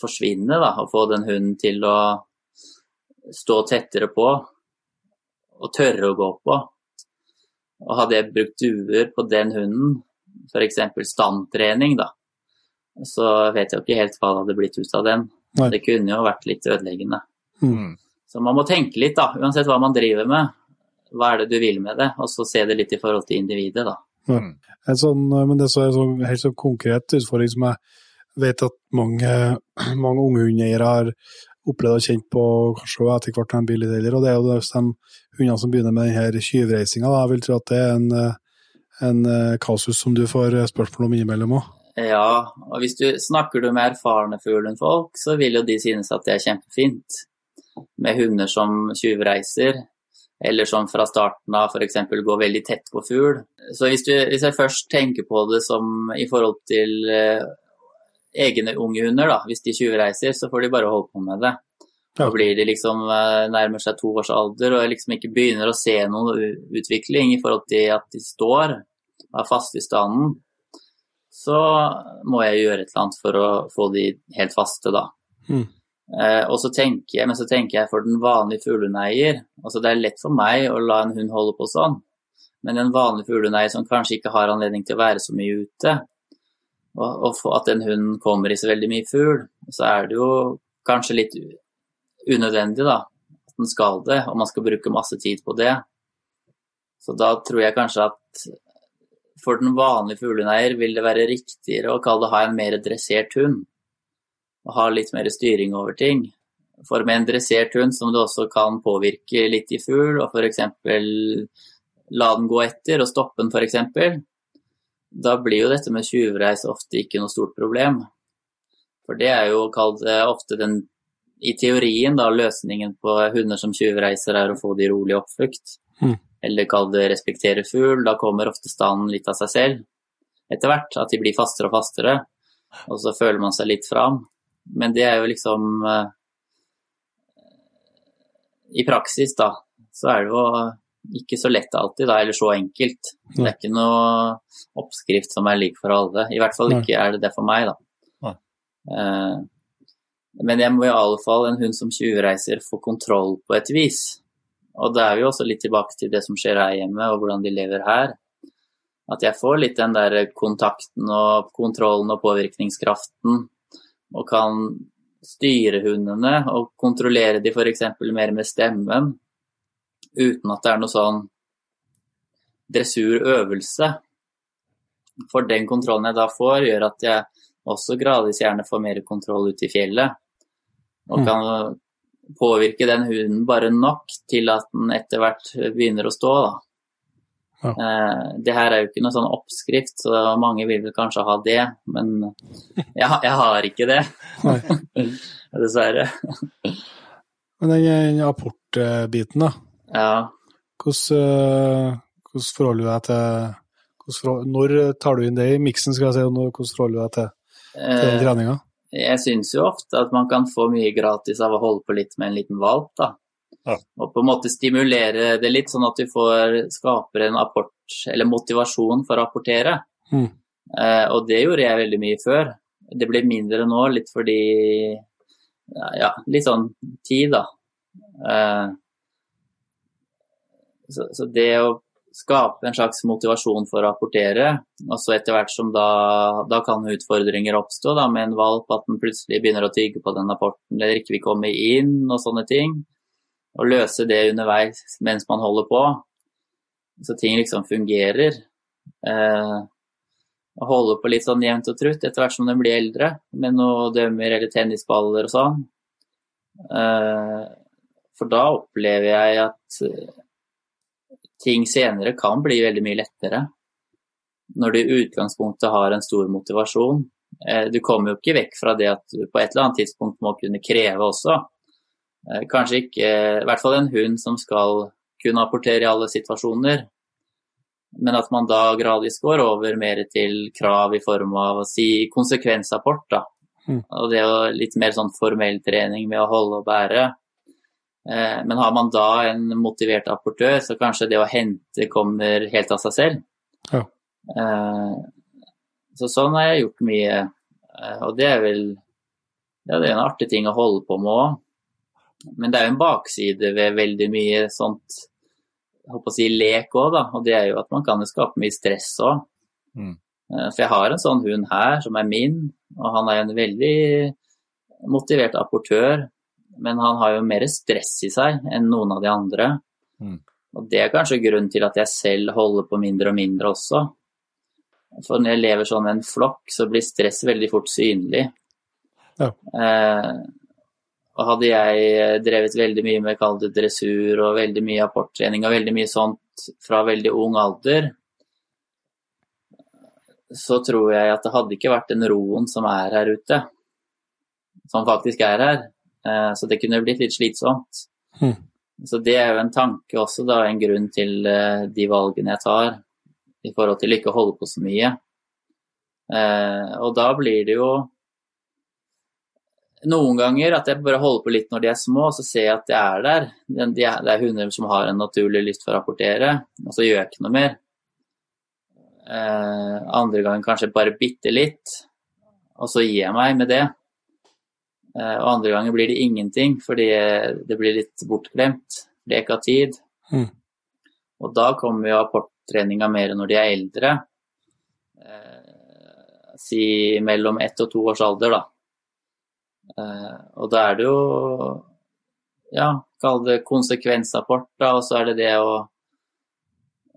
forsvinne, da. Og få den hunden til å stå tettere på og tørre å gå på. Og hadde jeg brukt duer på den hunden, f.eks. standtrening, da, så vet jeg jo ikke helt hva det hadde blitt ut av den. Nei. Det kunne jo vært litt ødeleggende. Mm. Så man må tenke litt, da, uansett hva man driver med. Hva er det du vil med det? Og så se det litt i forhold til individet, da. En sånn, men det er så, helt sånn konkret utfordring som jeg vet at mange, mange unge hundeeiere har opplevd og kjent på kanskje også etter hvert når de blir litt eldre, og det er jo de hundene som begynner med denne tyvreisinga. Jeg vil tro at det er en, eh, en eh, kasus som du får eh, spørsmål om innimellom òg. Ja, og hvis du snakker du med erfarne fuglenfolk, så vil jo de synes at det er kjempefint med hunder som tjuvreiser, eller som fra starten av f.eks. går veldig tett på fugl. Så hvis, du, hvis jeg først tenker på det som i forhold til eh, egne unge hunder, da, hvis de tjuvreiser, så får de bare holde på med det. Da blir de liksom eh, nærmer seg to års alder og liksom ikke begynner å se noen utvikling i forhold til at de står, er fast i standen så må jeg gjøre et eller annet for å få de helt faste, da. Mm. Eh, og så tenker jeg, men så tenker jeg for den vanlige fuglehundeier altså Det er lett for meg å la en hund holde på sånn, men en vanlig fuglehundeier som kanskje ikke har anledning til å være så mye ute, og, og at den hunden kommer i så veldig mye fugl, så er det jo kanskje litt unødvendig, da. At den skal det, og man skal bruke masse tid på det. Så da tror jeg kanskje at for den vanlige fuglehundeier vil det være riktigere å kalle det ha en mer dressert hund. Og ha litt mer styring over ting. For med en dressert hund som du også kan påvirke litt i fugl, og f.eks. la den gå etter og stoppe den f.eks., da blir jo dette med tjuvreis ofte ikke noe stort problem. For det er jo kalt ofte den i teorien da løsningen på hunder som tjuvreiser er å få de rolig oppflukt. Mm. Eller kall det respektere fugl. Da kommer ofte standen litt av seg selv etter hvert. At de blir fastere og fastere. Og så føler man seg litt fram. Men det er jo liksom eh, I praksis, da, så er det jo ikke så lett alltid, da, eller så enkelt. Det er ikke noe oppskrift som er lik for alle. I hvert fall ikke er det det for meg, da. Eh, men jeg må i alle fall en hund som tjuvreiser få kontroll på et vis. Og det er jo også litt tilbake til det som skjer her hjemme, og hvordan de lever her. At jeg får litt den der kontakten og kontrollen og påvirkningskraften, og kan styre hundene og kontrollere de f.eks. mer med stemmen, uten at det er noe sånn dressurøvelse. For den kontrollen jeg da får, gjør at jeg også gradvis gjerne får mer kontroll ute i fjellet. Og kan påvirke den hunden bare nok til at den etter hvert begynner å stå. Da. Ja. Eh, det her er jo ikke noen sånn oppskrift, så mange vil vel kanskje ha det, men jeg, jeg har ikke det. Dessverre. Men den, apportbiten, da. Ja. Hvordan, eh, hvordan forholder du deg til Når tar du inn det i miksen, skal jeg si, og hvordan forholder du deg til, til den Eh, treninga? Jeg syns jo ofte at man kan få mye gratis av å holde på litt med en liten valp, da. Ja. Og på en måte stimulere det litt, sånn at du får, skaper en apport, eller motivasjon for å apportere. Mm. Eh, og det gjorde jeg veldig mye før. Det blir mindre nå, litt fordi ja, ja, litt sånn tid, da. Eh, så, så det å skape en slags motivasjon for å rapportere, og så etter hvert som da, da kan utfordringer oppstå da, med en valp, at den plutselig begynner å tygge på den rapporten eller ikke vil komme inn og sånne ting, og løse det underveis mens man holder på, så ting liksom fungerer. Eh, og holde på litt sånn jevnt og trutt etter hvert som den blir eldre, med noen dømmer eller tennisballer og sånn. Eh, for da opplever jeg at ting senere kan bli veldig mye lettere. Når du i utgangspunktet har en stor motivasjon. Eh, Du kommer jo ikke vekk fra det at du på et eller annet tidspunkt må kunne kreve også. Eh, Kanskje ikke, i hvert fall en hund som skal kunne apportere i alle situasjoner. Men at man da gradvis går over mer til krav i form av å si konsekvensapport. Da. Mm. Og det er jo litt mer sånn formell trening med å holde og bære. Eh, Men har man da en motivert apportør, så kanskje det å hente kommer helt av seg selv. Ja. Eh, Så sånn har jeg gjort mye, eh, og det er vel ja, det er en artig ting å holde på med òg. Men det er jo en bakside ved veldig mye sånt jeg håper å si lek òg, da. Og det er jo at man kan skape mye stress òg. Mm. For jeg har en sånn hund her som er min, og han er en veldig motivert apportør. Men han har jo mer stress i seg enn noen av de andre. Mm. Og det er kanskje grunnen til at jeg selv holder på mindre og mindre også. For når jeg lever sånn med en flokk, så blir stress veldig fort synlig. Ja. Eh, og hadde jeg drevet veldig mye med kall det dressur og veldig mye apporttrening og veldig mye sånt fra veldig ung alder, så tror jeg at det hadde ikke vært den roen som er her ute, som faktisk er her. Eh, Så det kunne blitt litt slitsomt. Mm. Så det er jo en tanke også, da, en grunn til eh, de valgene jeg tar i forhold til ikke å holde på så mye. Eh, Og da blir det jo noen ganger at jeg bare holder på litt når de er små, og så ser jeg at de er der. Er- Det er hunder som har en naturlig lyst for å rapportere, og så gjør jeg ikke noe mer. Andre ganger kanskje bare bitte litt, og så gir jeg meg med det. Eh, og andre ganger blir det ingenting, fordi det blir litt bortglemt. Lek av tid. Mm. Og da kommer jo apporttreninga mer når de er eldre. Eh, si mellom ett og to års alder, da. Eh, og da er det jo ja, kall det konsekvensapport, da, og så er det det å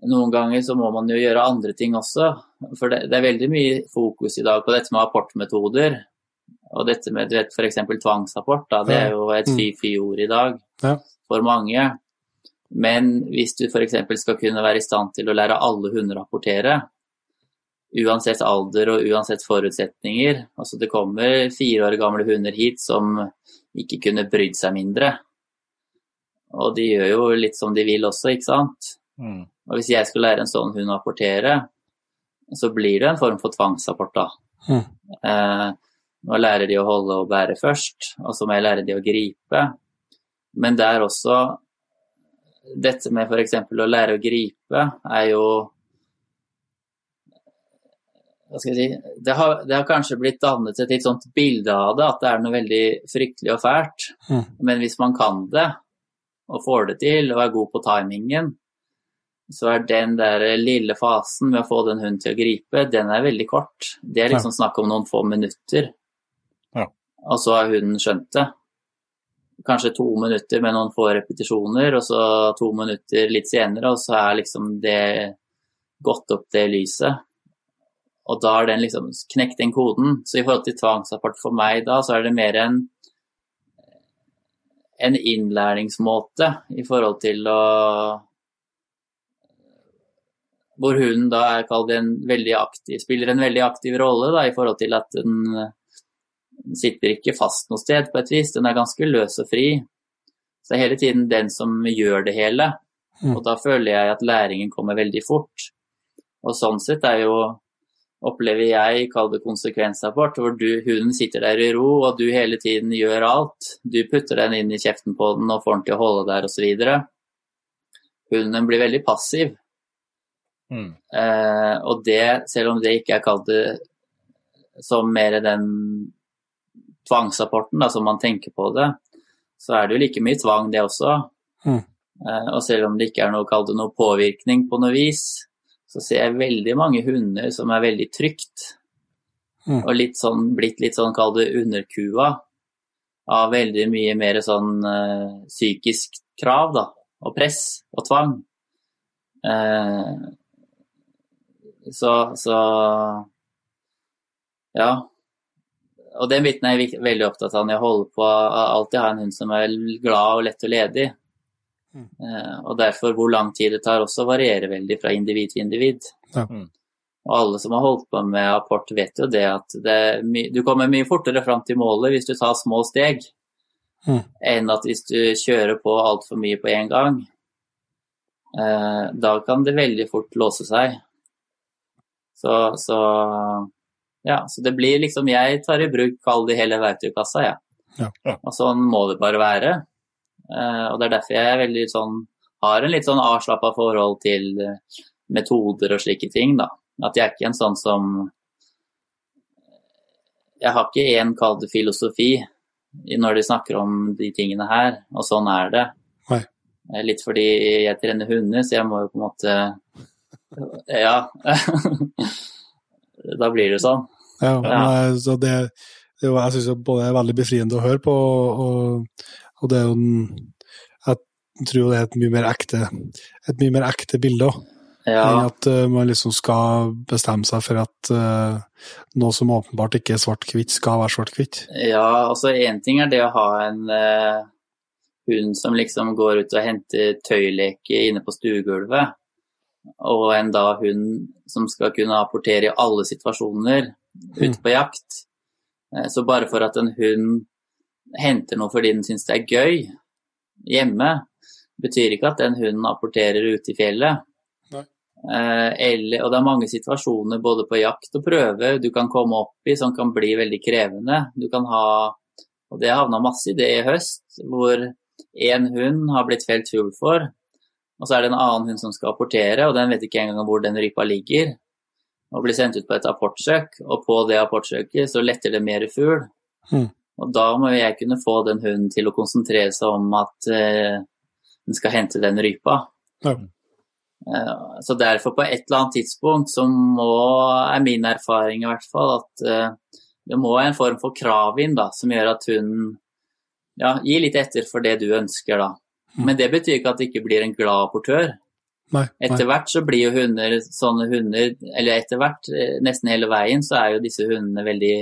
Noen ganger så må man jo gjøre andre ting også. For det, det er veldig mye fokus i dag på dette med apportmetoder. Og dette med du vet, f.eks. tvangsapport, da, det er jo et Mm. fy-fy-ord i dag Ja. for mange. Men hvis du f.eks. skal kunne være i stand til å lære alle hunder å rapportere, uansett alder og uansett forutsetninger altså Det kommer fire år gamle hunder hit som ikke kunne brydd seg mindre. Og de gjør jo litt som de vil også, ikke sant. Mm. Og hvis jeg skal lære en sånn hund å apportere, så blir det en form for tvangsapport, da. Mm. Eh, nå lærer de å holde og bære først, og så må jeg lære de å gripe. Men det er også Dette med f.eks. å lære å gripe er jo hva skal jeg si, det har, det har kanskje blitt dannet et litt sånt bilde av det, at det er noe veldig fryktelig og fælt. Mm. Men hvis man kan det, og får det til, og er god på timingen, så er den der lille fasen med å få den hunden til å gripe, den er veldig kort. Det er liksom snakk om noen få minutter. Og så har hunden skjønt det. Kanskje to minutter med noen få repetisjoner, og så to minutter litt senere, og så er liksom det gått opp det lyset. Og da har den liksom knekt den koden. Så i forhold til tvangsapport for meg da, så er det mer en en innlæringsmåte i forhold til å Hvor hunden da er kalt en veldig aktiv, spiller en veldig aktiv rolle da, i forhold til at den sitter ikke fast noe sted på et vis. Den er ganske løs og fri. Så det er hele tiden den som gjør det hele. Mm. Og da føler jeg at læringen kommer veldig fort. Og sånn sett er jo opplever jeg, kall det konsekvensrapport, hvor du, hunden sitter der i ro, og du hele tiden gjør alt. Du putter den inn i kjeften på den og får den til å holde der osv. Hunden blir veldig passiv. Mm. Eh, og det, selv om det ikke er kalt det som mer den tvangsapporten, da, som man tenker på det, så er det jo like mye tvang, det også. Mm. Eh, og selv om det ikke er noe, kall det noe påvirkning på noe vis, så ser jeg veldig mange hunder som er veldig trygt. Mm. Og litt sånn, blitt litt sånn, kall det underkua, av veldig mye mer sånn eh, psykisk krav, da, og press og tvang. Eh, så, så ja. Og den biten er jeg veldig opptatt av når jeg holder på alltid ha en hund som er glad og lett og ledig. Mm. Eh, og derfor hvor lang tid det tar også varierer veldig fra individ til individ. Ja. Mm. Og alle som har holdt på med apport vet jo det at det er my du kommer mye fortere fram til målet hvis du tar små steg, Mm. enn at hvis du kjører på altfor mye på en gang. Eh, da kan det veldig fort låse seg. Så, så ja, så det blir liksom Jeg tar i bruk, kall det hele verktøykassa, jeg. Ja. Ja. Og sånn må det bare være. Eh, og det er derfor jeg er veldig sånn har en litt sånn avslappa forhold til eh, metoder og slike ting, da. At jeg er ikke en sånn som Jeg har ikke én kall det filosofi når de snakker om de tingene her, og sånn er det. Nei. Eh, Litt fordi jeg trener hunder, så jeg må jo på en måte Ja. da blir det sånn. Ja, Ja. Nei, så det, det var, jeg syns både er veldig befriende å høre på, og, og det er jo en Jeg tror det er et mye mer ekte, et mye mer ekte bilde òg, Ja. enn at uh, man liksom skal bestemme seg for at uh, noe som åpenbart ikke er svart-hvitt, skal være svart-hvitt. Ja, altså én ting er det å ha en uh, hund som liksom går ut og henter tøyleke inne på stuegulvet, og en da hund som skal kunne apportere i alle situasjoner ute på jakt. Eh, så bare for at en hund henter noe fordi den syns det er gøy hjemme, betyr ikke at den hunden apporterer ute i fjellet. Eh, eller, og det er mange situasjoner både på jakt og prøve du kan komme opp i som kan bli veldig krevende. Du kan ha, og det havna masse i det i høst, hvor én hund har blitt felt fugl for, og så er det en annen hund som skal apportere, og den vet ikke engang hvor den rypa ligger, og blir sendt ut på et apportsøk, og på det apportsøket så letter det mer fugl. Mm. Og da må jeg kunne få den hunden til å konsentrere seg om at eh, den skal hente den rypa. Mm. Eh, Så derfor på et eller annet tidspunkt så må, er min erfaring i hvert fall at eh, det må en form for krav inn da, som gjør at hunden ja, gir litt etter for det du ønsker da. Men det betyr ikke at det ikke blir en glad portør. Nei, Etter hvert så blir jo hunder sånne hunder, eller etter hvert, eh, nesten hele veien, så er jo disse hundene veldig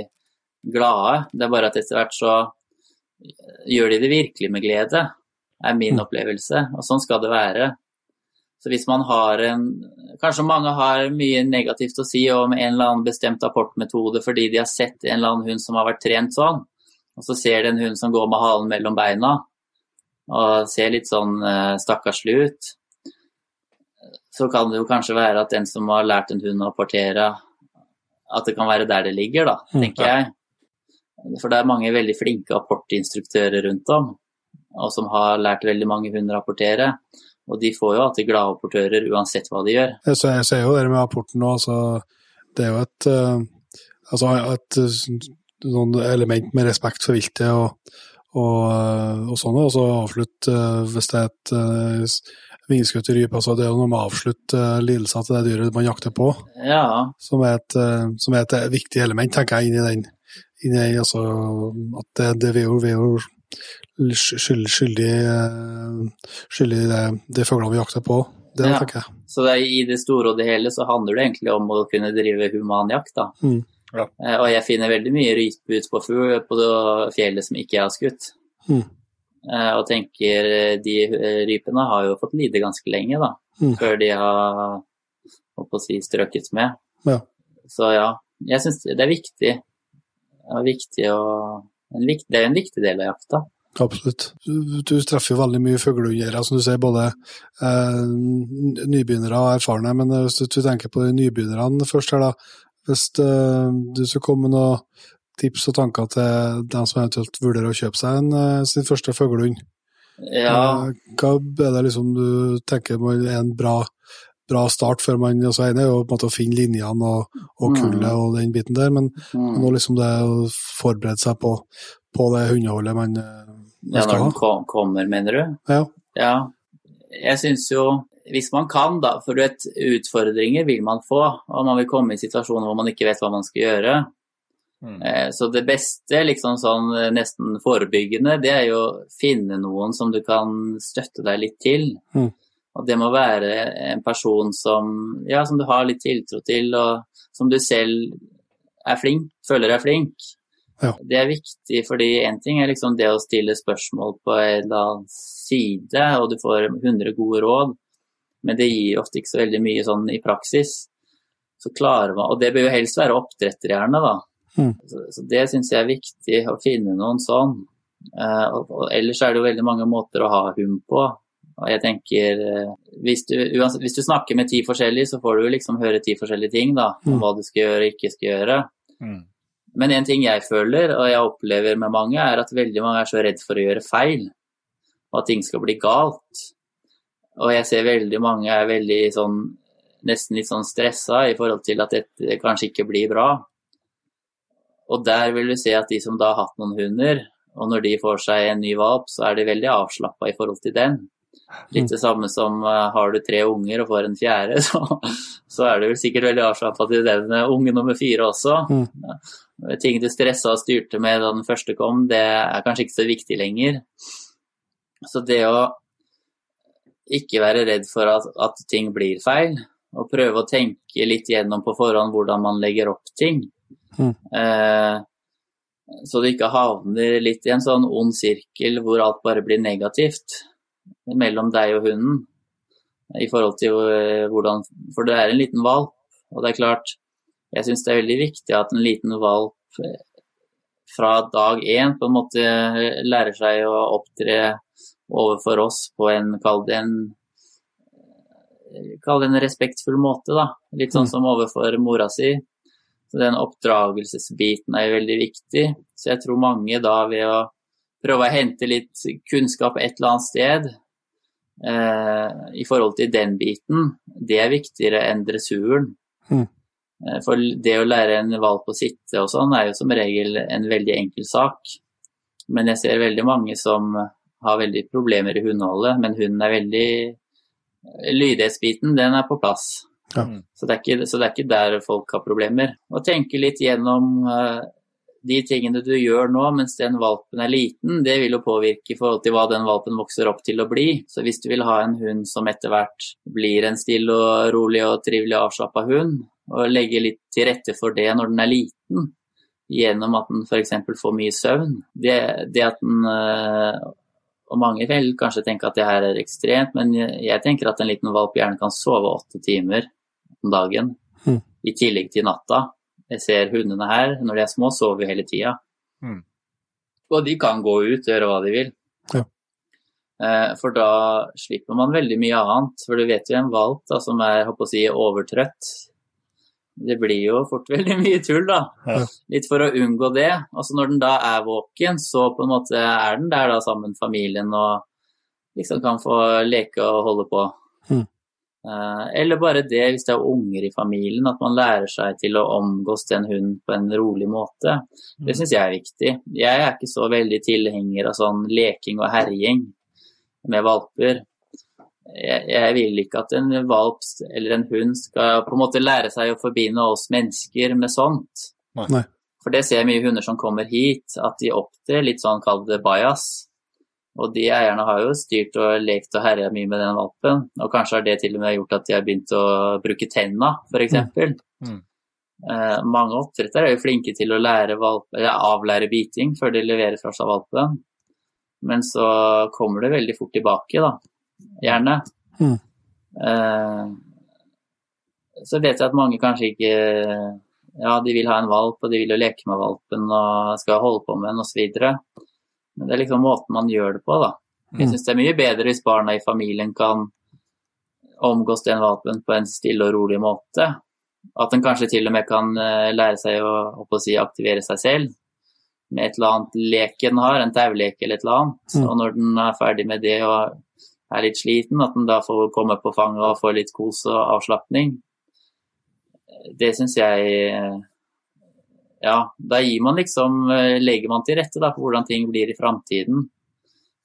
glade. Det er bare at etter hvert så gjør de det virkelig med glede, er min Mm. opplevelse. Og sånn skal det være. Så hvis man har en Kanskje mange har mye negativt å si om en eller annen bestemt apportmetode fordi de har sett en eller annen hund som har vært trent sånn, og så ser de en hund som går med halen mellom beina og ser litt sånn eh, stakkarslig ut så kan det jo kanskje være at den som har lært en hund å apportere, at det kan være der det ligger, da, Mm, tenker jeg. For det er mange veldig flinke apportinstruktører rundt om, og som har lært veldig mange hunder å apportere. Og de får jo alltid glade apportører uansett hva de gjør. Jeg ser, jeg ser jo det med apporten nå, altså, det er jo et, eh, altså, et eh, sånn element med respekt for viltet og, og, eh, og sånn, og så avslutte eh, hvis det er et vingeskutt rype. Altså, det er jo noe med å avslutte uh, lidelser til det dyret man jakter på, Ja, som er et, eh, som er et viktig element, tenker jeg, inn i den. Inn i, den, altså, at det, det vi gjorde, jo, vi gjorde skyld, skyldig, eh, skyldig det, det, de fuglene vi jakter på. Det Ja. tenker jeg. så det, i det store og det hele så handler det egentlig om å kunne drive human jakt, da. Mm. Ja. Eh, Og jeg finner veldig mye rype ut på, på fjellet som ikke jeg har skutt. Mm. Eh, Og tenker eh, de eh, rypene har jo fått lide ganske lenge, da. Mm. Før de har holdt å si, strøket med. Ja. Så ja, jeg syns det er viktig. Det er, viktig å, det er en viktig del av jakta. Absolutt. Du, du treffer jo veldig mye fuglehunder, som du sier, både eh, nybegynnere og erfarne. Men hvis du, du tenker på de nybegynnerne først her, da. Hvis eh, du skal komme med noen tips og tanker til dem som eventuelt vurderer å kjøpe seg en, eh, sin første fuglehund, Ja, eh, hva er det liksom du tenker er en bra, bra start før man altså En er jo på en måte å finne linjene og, og Mm. og den biten der, men mm. nå liksom det å forberede seg på, på det hundeholdet man, eh, man ja skal når ha. den kom, kommer, mener du? Ja. Ja, jeg syns jo hvis man kan, da, for du vet, utfordringer vil man få, og man vil komme i situasjoner hvor man ikke vet hva man skal gjøre. Mm. Eh, Så det beste, liksom sånn eh, nesten forebyggende, det er jo å finne noen som du kan støtte deg litt til. Mm. Og det må være en person som, ja, som du har litt tiltro til, og som du selv er flink, føler er flink. Ja. Det er viktig, fordi én ting er liksom det å stille spørsmål på en eller annen side, og du får 100 gode råd, men det gir ofte ikke så veldig mye sånn i praksis. Så klarer man, Og det bør jo helst være oppdretter, gjerne, da. Mm. Så, så det syns jeg er viktig, å finne noen sånn. Eh, og, og ellers er det jo veldig mange måter å ha hund på. Og jeg tenker, eh, hvis du, uansett, hvis du snakker med ti forskjellige, så får du liksom høre ti forskjellige ting da, om Mm. hva du skal gjøre og ikke skal gjøre. Mm. Men en ting jeg føler, og jeg opplever med mange, er at veldig mange er så redd for å gjøre feil, og at ting skal bli galt. Og jeg ser veldig mange er veldig sånn, nesten litt sånn stressa i forhold til at dette kanskje ikke blir bra. Og der vil du se at de som da har hatt noen hunder, og når de får seg en ny valp, så er de veldig avslappa i forhold til den. Litt det samme som uh, har du tre unger og får en fjerde, så, så er du vel sikkert veldig avslappa til den eh, unge nummer fire også. Mm. Ja. Ting du stressa og styrte med da den første kom, det er kanskje ikke så viktig lenger. Så det å ikke være redd for at, at ting blir feil, og prøve å tenke litt gjennom på forhånd hvordan man legger opp ting. Mm. Eh, så du ikke havner litt i en sånn ond sirkel hvor alt bare blir negativt mellom deg og hunden. I forhold til eh, hvordan For det er en liten valp, og det er klart Jeg syns det er veldig viktig at en liten valp eh, fra dag én på en måte lærer seg å opptre overfor oss på en, kall det en Kall det en respektfull måte, da. Litt sånn Mm. som overfor mora si. Så den oppdragelsesbiten er veldig viktig. Så jeg tror mange da ved å prøve å hente litt kunnskap et eller annet sted eh, i forhold til den biten, det er viktigere enn dressuren. Mm. Eh, For det å lære en valp å sitte og sånn er jo som regel en veldig enkel sak. Men jeg ser veldig mange som har veldig problemer i hundeholdet, men hunden er veldig Lydighetsbiten, den er på plass. Ja. Så, det ikke, så det er ikke der folk har problemer. Å tenke litt gjennom uh, de tingene du gjør nå mens den valpen er liten, det vil jo påvirke i forhold til hva den valpen vokser opp til å bli. Så hvis du vil ha en hund som etter hvert blir en stille og rolig og trivelig avslappa hund, og legge litt til rette for det når den er liten, gjennom at den f.eks. får mye søvn, det, det at den eh, og mange vil kanskje tenke at det her er ekstremt, men jeg tenker at en liten valp gjerne kan sove åtte timer om dagen, Mm. i tillegg til natta. Jeg ser hundene her, når de er små, sover hele tida. Mm. Og de kan gå ut og gjøre hva de vil. Ja. Eh, For da slipper man veldig mye annet. For du vet jo en valp da, som er håper å si, overtrøtt. Det blir jo fort veldig mye tull, da. Ja. Litt for å unngå det. Altså Når den da er våken, så på en måte er den der da sammen med familien og liksom kan få leke og holde på. Mm. Eh, Eller bare det, hvis det er unger i familien, at man lærer seg til å omgås den hunden på en rolig måte. Det syns jeg er viktig. Jeg er ikke så veldig tilhenger av sånn leking og herjing med valper. Jeg, jeg vil ikke at en valp eller en hund skal på en måte lære seg å forbinde oss mennesker med sånt. Nei. For det ser jeg mye hunder som kommer hit, at de opptrer litt sånn, kall det bias. Og de eierne har jo styrt og lekt og herja mye med den valpen. Og kanskje har det til og med gjort at de har begynt å bruke tenna, f.eks. Mm. Eh, mange oppdrettere er jo flinke til å lære valp, avlære biting før de leverer fra seg valpen. Men så kommer det veldig fort tilbake, da. Gjerne. Mm. Eh, så vet jeg at mange kanskje ikke Ja, de vil ha en valp, og de vil jo leke med valpen og skal holde på med den osv. Men det er liksom måten man gjør det på, da. Jeg Mm. syns det er mye bedre hvis barna i familien kan omgås den vapen på en stille og rolig måte. At den kanskje til og med kan eh, lære seg å, å si, aktivere seg selv med et eller annet lek den har, en taulek eller et eller annet. Mm. Og når den er ferdig med det og er litt sliten, at den da får komme på fanget og få litt kos og avslapning. Det syns jeg eh, Ja, da gir man liksom eh, Legger man til rette da, for hvordan ting blir i framtiden.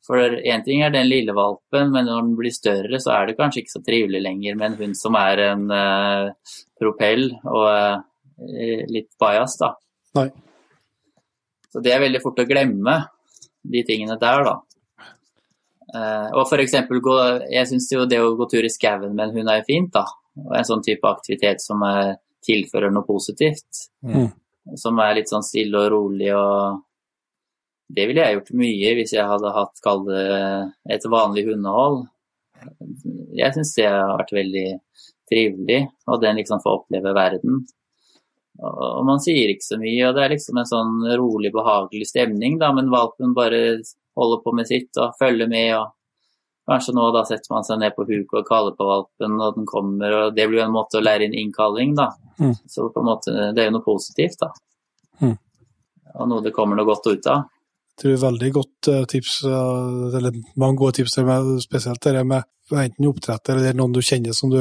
For én ting er den lille valpen, men når den blir større, så er det kanskje ikke så trivelig lenger med en hund som er en uh, propell og uh, litt bajas, da. Nei. Så det er veldig fort å glemme, de tingene der, da. Uh, og for eksempel, gå, jeg syns jo det å gå tur i skauen med en hund er fint, da. Og en sånn type aktivitet som er, tilfører noe positivt. Mm. Som er litt sånn stille og rolig og Det ville jeg gjort mye hvis jeg hadde hatt, kall det, et vanlig hundehold. Jeg syns det har vært veldig trivelig, og den liksom får oppleve verden. Og man sier ikke så mye, og det er liksom en sånn rolig, behagelig stemning, da, men valpen bare holder på med sitt og følger med. og Kanskje nå da setter man seg ned på huk og kaller på valpen, og den kommer, og det blir jo en måte å lære inn innkalling, da. Mm. Så på en måte, det er jo noe positivt, da. Mm. Og noe det kommer noe godt ut av. Det er veldig godt eh, tips, eh, eller mange gode tips, med, spesielt det med enten oppdretter eller noen du kjenner som du,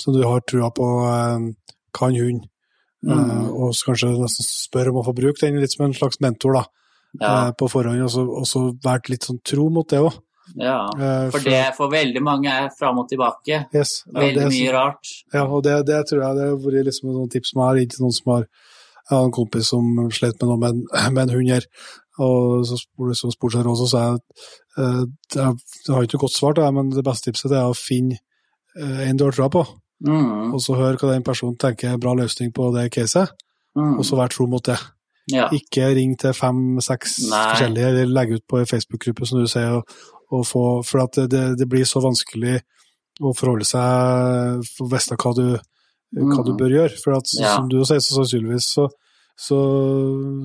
som du har trua på eh, kan hund. Mm. Og så kanskje nesten spør om å få bruke den litt som en slags mentor da, Ja, på forhånd, og så- og så vært litt sånn tro mot det òg. Ja. For det for veldig mange er fram og tilbake. yes, ja, Veldig det mye så- rart. Ja, og det, det tror jeg det har vært liksom noen tips som har gitt noen som har Jeg har en kompis som slet med noe med en, med en hund her, og så som spurte seg råd, så sa jeg at eh, jeg, har ikke noe godt svar til det, men det beste tipset er å finne eh, en du har troa på, Mm, og så høre hva den personen tenker er en bra løsning på det caset, mm. og så være tro mot det. Ja. Ikke ring til fem-seks forskjellige, eller legge ut på ei Facebook-gruppe, som du sier, og, og få, for at det, det blir så vanskelig å forholde seg for å vite hva du, hva du Mm. bør gjøre. For at, Ja. som du sier, så sannsynligvis så, så,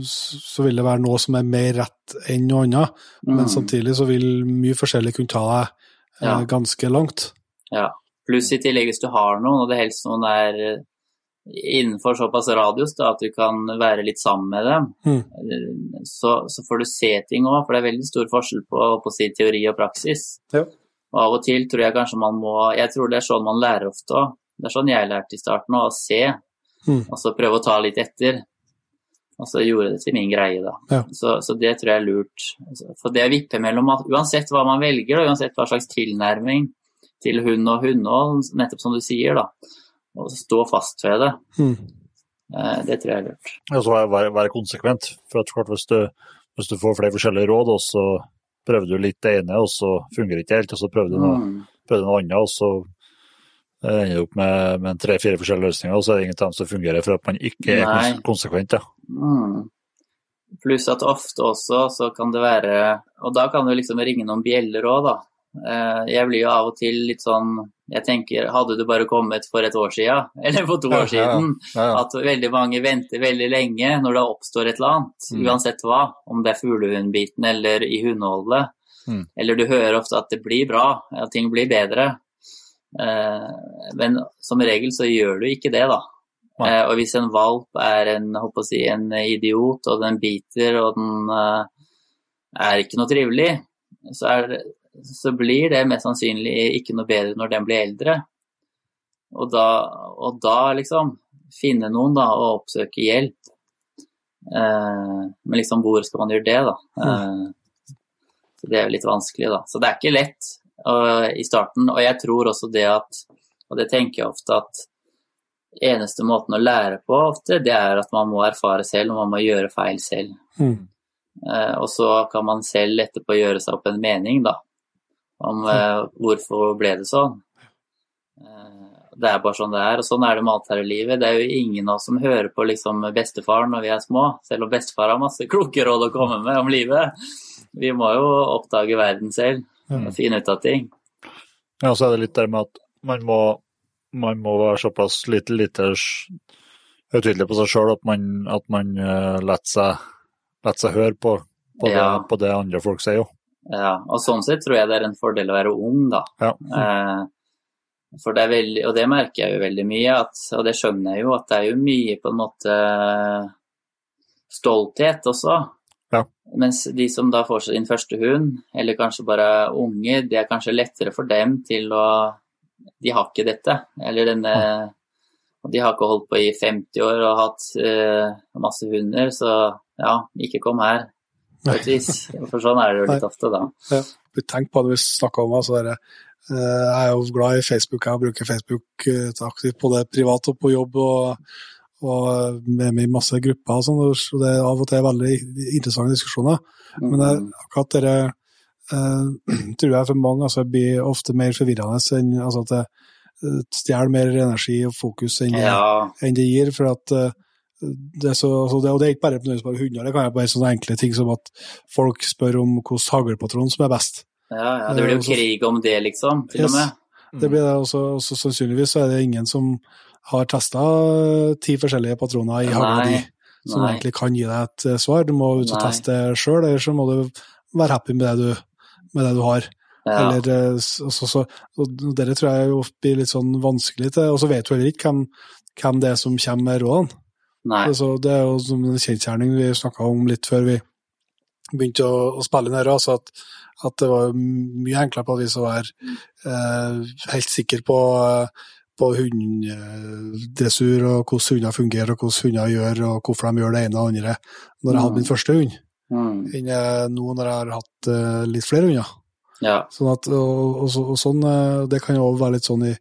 så vil det være noe som er mer rett enn noe annet, men Mm. samtidig så vil mye forskjellig kunne ta deg eh, Ja. ganske langt. Ja. Pluss i tillegg hvis du har noen, og det helst noen er innenfor såpass radius da, at du kan være litt sammen med dem, Mm. Så, så får du se ting òg, for det er veldig stor forskjell på, på si teori og praksis. Ja. Og av og til tror jeg kanskje man må Jeg tror det er sånn man lærer ofte òg. Det er sånn jeg lærte i starten å se, Mm. og så prøve å ta litt etter. Og så gjorde det til min greie, da. Ja. Så, så det tror jeg er lurt. For det å vippe mellom at uansett hva man velger, da, uansett hva slags tilnærming til hund og hundehold, nettopp som du sier, da, og stå fast ved det. Mm. Eh, det tror jeg er lurt. Ja, så være, være konsekvent. For at klart, hvis du, hvis du får flere forskjellige råd, og så prøver du litt det ene, og så fungerer det ikke helt, og så prøver du noe, Mm. prøver du noe annet, og så eh, ender du opp med, med tre-fire forskjellige løsninger, og så er det ingen av dem som fungerer for at man ikke er Nei. konsekvent. Ja. Mm. Pluss at ofte også så kan det være Og da kan det liksom ringe noen bjeller òg, da. Eh, Jeg blir jo av og til litt sånn Jeg tenker, hadde du bare kommet for et år siden, eller for to år siden, Ja, ja. at veldig mange venter veldig lenge når det oppstår et eller annet, Mm. uansett hva. Om det er fuglehundbiten eller i hundeholdet. Mm. Eller du hører ofte at det blir bra, at ting blir bedre. Eh, Men som regel så gjør du ikke det, da. Nei. Eh, Og hvis en valp er en, si, en idiot, og den biter, og den eh, er ikke noe trivelig, så, er, det- så blir det mest sannsynlig ikke noe bedre når den blir eldre. Og da, og da liksom finne noen da, og oppsøke hjelp. Eh, men liksom, hvor skal man gjøre det, da? Eh, så det er jo litt vanskelig, da. Så det er ikke lett og, i starten. Og jeg tror også det at, og det tenker jeg ofte, at eneste måten å lære på ofte, det er at man må erfare selv, og man må gjøre feil selv. Mm. Eh, og så kan man selv etterpå gjøre seg opp en mening, da. Om eh, hvorfor ble det sånn. Eh, det er bare sånn det er, og sånn er det med alt her i livet. Det er jo ingen av oss som hører på liksom bestefar når vi er små, selv om bestefar har masse kloke råd å komme med om livet. Vi må jo oppdage verden selv og finne ut av ting. Ja, så er det litt der med at man må, man må være såpass lite, lite høytidelig på seg sjøl at man, at man uh, lar seg, seg høre på, på, Ja. det, på det andre folk sier. jo. Ja, og sånn sett tror jeg det er en fordel å være ung, da. Ja. Eh, for det er veldig, og det merker jeg jo veldig mye, at, og det skjønner jeg jo, at det er jo mye på en måte stolthet også. Ja. Mens de som da får sin første hund, eller kanskje bare unge, det er kanskje lettere for dem til å De har ikke dette, eller denne og De har ikke holdt på i 50 år og hatt uh, masse hunder, så ja, ikke kom her. På et vis. For sånn er det jo litt ofte, da. Ja. Tenk på det vi snakka om. Altså, det, eh, jeg er jo glad i Facebook, jeg bruker Facebook eh, aktivt både privat og på jobb. og, og med meg i masse grupper og sånn, så det er av og til veldig interessante diskusjoner. Men det, akkurat det eh, tror jeg for mange altså, blir ofte mer forvirrende enn altså, at det eh, stjeler mer energi og fokus enn, Ja, enn det gir. for at eh, det så, altså det, og det er ikke bare nødvendigvis hunder, det kan være bare sånne enkle ting som at folk spør om hvilken haglpatron som er best. ja, ja, det blir jo Eh, krig om det, liksom, til Yes. og med. Det blir det også, også sannsynligvis så er det ingen som har testa ti forskjellige patroner i hagla di, som nei. egentlig kan gi deg et eh, svar. Du må ut og teste sjøl, eller så må du være happy med det du, med det du har. Ja, Eller, eh, så, så, og Dette tror jeg jo blir litt sånn vanskelig til, og så vet du heller ikke hvem, hvem det er som kommer med rådene. Altså, det er jo som en kjensgjerning vi snakka om litt før vi begynte å, å spille nede, altså at, at det var mye enklere på et vis å være eh, helt sikker på, eh, på hunddressur og hvordan hunder fungerer, og hvordan hunder gjør, og hvorfor de gjør det ene og det andre, når jeg hadde min første hund, Mm. enn eh, nå når jeg har hatt eh, litt flere hunder. Ja. Sånn at, og, og, og sånn, eh, Det kan jo også være litt sånn i,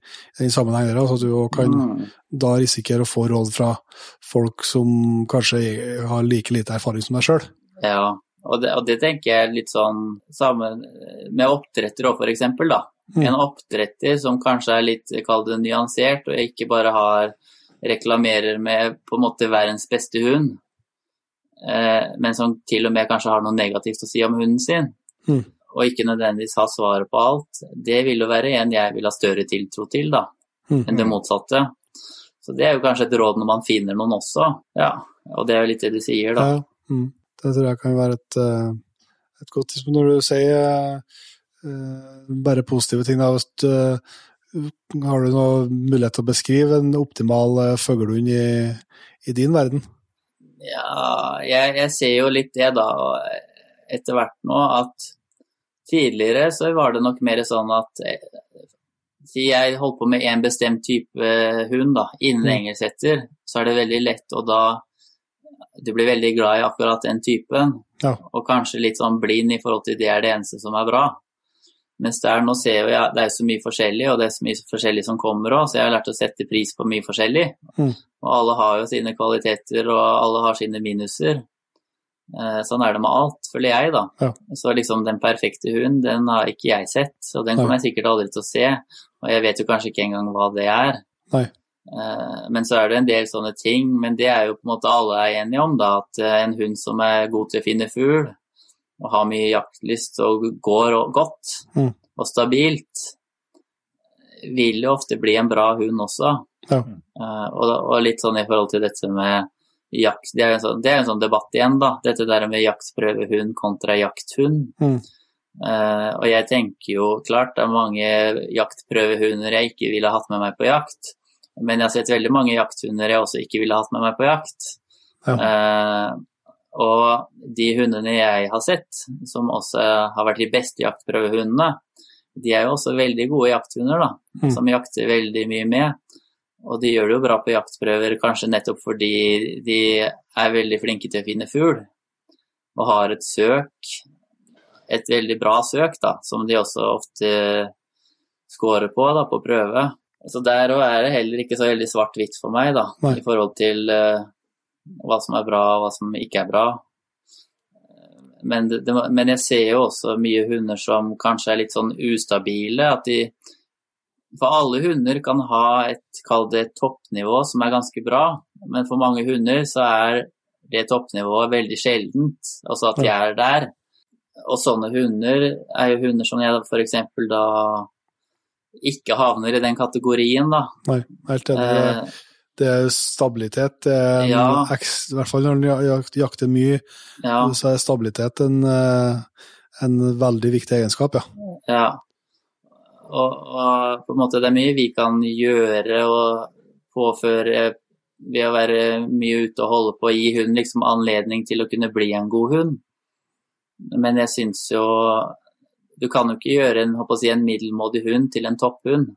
i sammenheng der, at du kan Mm. da risikere å få råd fra folk som kanskje har like lite erfaring som deg sjøl. ja. Og det, og det tenker jeg er litt sånn sammen med oppdretter òg, eksempel, da. Mm. En oppdretter som kanskje er litt, kall det nyansert, og ikke bare har reklamerer med på en måte verdens beste hund, eh, men som til og med kanskje har noe negativt å si om hunden sin, Mm. Og ikke nødvendigvis ha svaret på alt, det vil jo være en jeg vil ha større tiltro til, da, Mm. enn det motsatte. Så det er jo kanskje et råd når man finner noen også, ja. Og det er jo litt det du sier, da. Ja, mm. Det tror jeg kan være et, eh, et godt tidspunkt. Når du sier eh, bare positive ting, da, hvis du, har du noe mulighet til å beskrive en optimal uh, fuglehund i, i din verden? Ja, jeg, jeg ser jo litt det da etter hvert nå, at tidligere så var det nok mer sånn at eh, jeg holdt på med en bestemt type hund, da, innen Mm. engelsetter, så er det veldig lett å da Du blir veldig glad i akkurat den typen, Ja. og kanskje litt sånn blind i forhold til det er det eneste som er bra. Mens der nå ser jo jeg det er så mye forskjellig, og det er så mye forskjellig som kommer òg, så jeg har lært å sette pris på mye forskjellig. Mm. Og alle har jo sine kvaliteter, og alle har sine minuser. Eh, Sånn er det med alt, føler jeg, da. Ja. Så liksom den perfekte hunden, den har ikke jeg sett, og den kommer jeg sikkert aldri til å se. Og jeg vet jo kanskje ikke engang hva det er. Nei. Eh, Men så er det en del sånne ting, men det er jo på en måte alle er enige om, da. At eh, en hund som er god til å finne fugl, og har mye jaktlyst og går godt Mm. og stabilt, vil jo ofte bli en bra hund også. Ja. Og litt sånn i forhold til dette med jakt Det er jo en sånn, det er en sånn debatt igjen, da. Dette der med jaktprøvehund kontra jakthund. Mm. Uh, og jeg tenker jo klart det er mange jaktprøvehunder jeg ikke ville hatt med meg på jakt. Men jeg har sett veldig mange jakthunder jeg også ikke ville hatt med meg på jakt. Eh, og de hundene jeg har sett, som også har vært de beste jaktprøvehundene, de er jo også veldig gode jakthunder, da. Mm. Som jakter veldig mye med. Og de gjør det jo bra på jaktprøver, kanskje nettopp fordi de er veldig flinke til å finne fugl. Og har et søk, et veldig bra søk, da, som de også ofte scorer på da, på prøve. Så der òg er det heller ikke så veldig svart-hvitt for meg, da, Nei. i forhold til uh, hva som er bra og hva som ikke er bra. Men, det, det, men jeg ser jo også mye hunder som kanskje er litt sånn ustabile. At de For alle hunder kan ha et, kall det et toppnivå som er ganske bra, men for mange hunder så er det toppnivået veldig sjeldent. Altså at de er der. Og sånne hunder er jo hunder som jeg f.eks. da ikke havner i den kategorien, da. Nei, helt enig. Det, Eh, er stabilitet. Det er Ja. I hvert fall når en jakter mye, ja. så er stabilitet en, eh, en veldig viktig egenskap, ja. Ja. Og, og på en måte det er mye vi kan gjøre og påføre ved å være mye ute og holde på, gi hunden liksom anledning til å kunne bli en god hund. Men jeg syns jo Du kan jo ikke gjøre en, håper å si, en middelmådig hund til en topphund.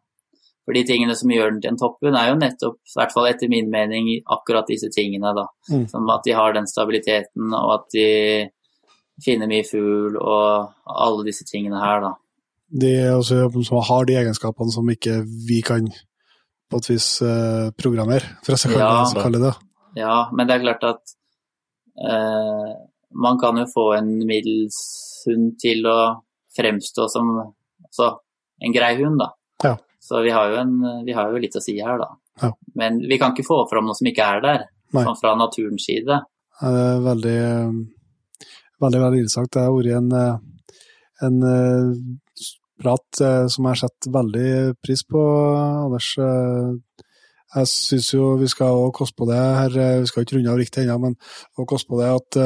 For de tingene som gjør den til en topphund, er jo nettopp, i hvert fall etter min mening, akkurat disse tingene. da. Mm. Som at de har den stabiliteten, og at de finner mye fugl, og alle disse tingene her, da. De altså, som har de egenskapene som ikke vi kan på et vis eh, programmere, for å Ja. kalle, kalle det. Ja, men det er klart at eh, man kan jo få en middels hund til å fremstå som altså, en grei hund, da. Ja. Så vi har, jo en, vi har jo litt å si her, da. Ja. Men vi kan ikke få fram noe som ikke er der, Nei. sånn fra naturens side. Eh, veldig, eh, veldig, veldig interessant. Det har vært en, eh, en eh, prat eh, som jeg har sett veldig pris på, Anders. Eh, Jeg syns jo vi skal også koste på det her, eh, vi skal ikke runde av riktig ennå, men også koste på det at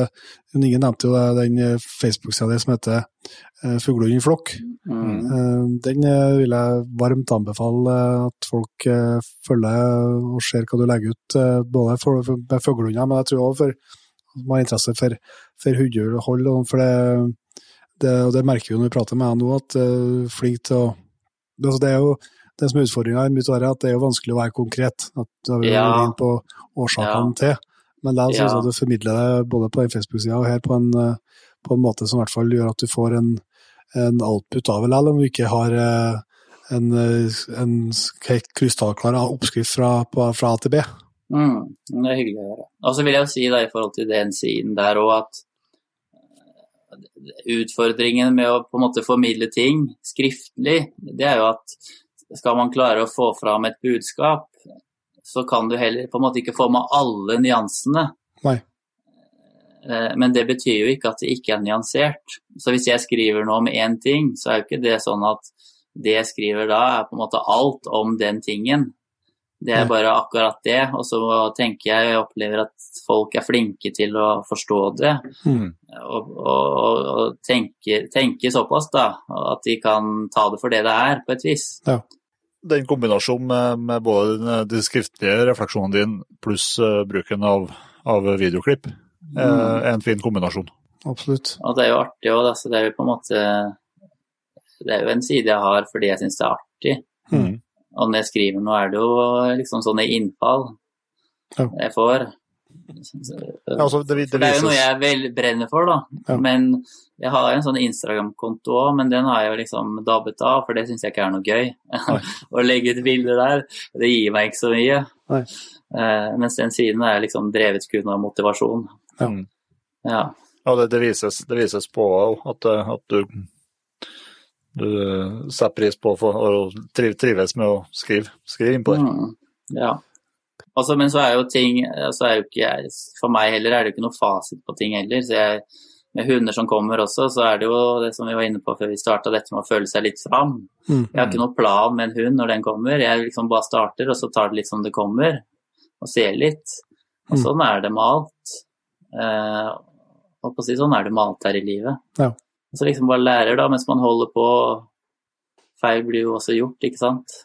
Ingen nevnte jo det, den Facebook-sida som heter eh, Fuglehund i flokk. Mm. Den vil jeg varmt anbefale at folk følger og ser hva du legger ut, både for, med fuglehunder, men jeg tror også for som har interesse for, for hundehold. For det, det, og det merker vi når vi prater med han nå, at uh, flink til å det, altså det er jo det som er utfordringa, er at det er jo vanskelig å være konkret. At da har Ja. inn på årsakene til. Men det er Ja. jeg at du formidler det både på Facebook-sida og her på en, eh, på en måte som i hvert fall gjør at du får en, en output av det, selv om du ikke har eh, en, en helt krystallklar oppskrift fra, på, fra A til B. Mm, det er hyggelig å høre. Og så vil jeg si da, i forhold til den siden der òg at utfordringen med å på en måte formidle ting skriftlig, det er jo at skal man klare å få fram et budskap, så kan du heller på en måte ikke få med alle nyansene. Nei. Eh, Men det betyr jo ikke at det ikke er nyansert. Så hvis jeg skriver noe om én ting, så er jo ikke det sånn at det jeg skriver da, er på en måte alt om den tingen. Det er bare akkurat det. Og så tenker jeg, jeg opplever at folk er flinke til å forstå det. Mm. Og, og, og tenke, tenke såpass, da. At de kan ta det for det det er, på et vis. Ja. Den kombinasjonen med, med både de skriftlige refleksjonene dine pluss uh, bruken av, av videoklipp mm. er en fin kombinasjon. Absolutt. Og det er jo artig òg, da. Så det er jo på en måte Det er jo en side jeg har fordi jeg syns det er artig. Mm. Og når jeg skriver nå, er det jo liksom sånne innfall Ja. jeg får. Ja, altså, det, det det er jo noe jeg vel brenner for, da. Ja. Men jeg har en sånn Instagram-konto òg, men den har jeg jo liksom dabbet av, for det syns jeg ikke er noe gøy. Å legge ut bilder der, det gir meg ikke så mye. Nei. Eh, mens den siden er liksom drevet kun av motivasjon. Ja. Ja. Ja, det, det, vises, det vises på at, eh, at du, du setter pris på og trives med å skrive, skrive innpå der. Mm, ja. Altså, men så er jo ting altså er jo ikke, For meg heller er det jo ikke noe fasit på ting heller. så jeg, Med hunder som kommer også, så er det jo det som vi var inne på før vi starta, dette med å føle seg litt fram. Mm. Jeg har ikke noe plan med en hund når den kommer. Jeg liksom bare starter, og så tar det litt som det kommer. Og ser litt. Og Mm. sånn er det med alt. Eh, å si, sånn er det med alt her i livet. Ja. Så liksom bare lærer, da, mens man holder på. Feil blir jo også gjort, ikke sant.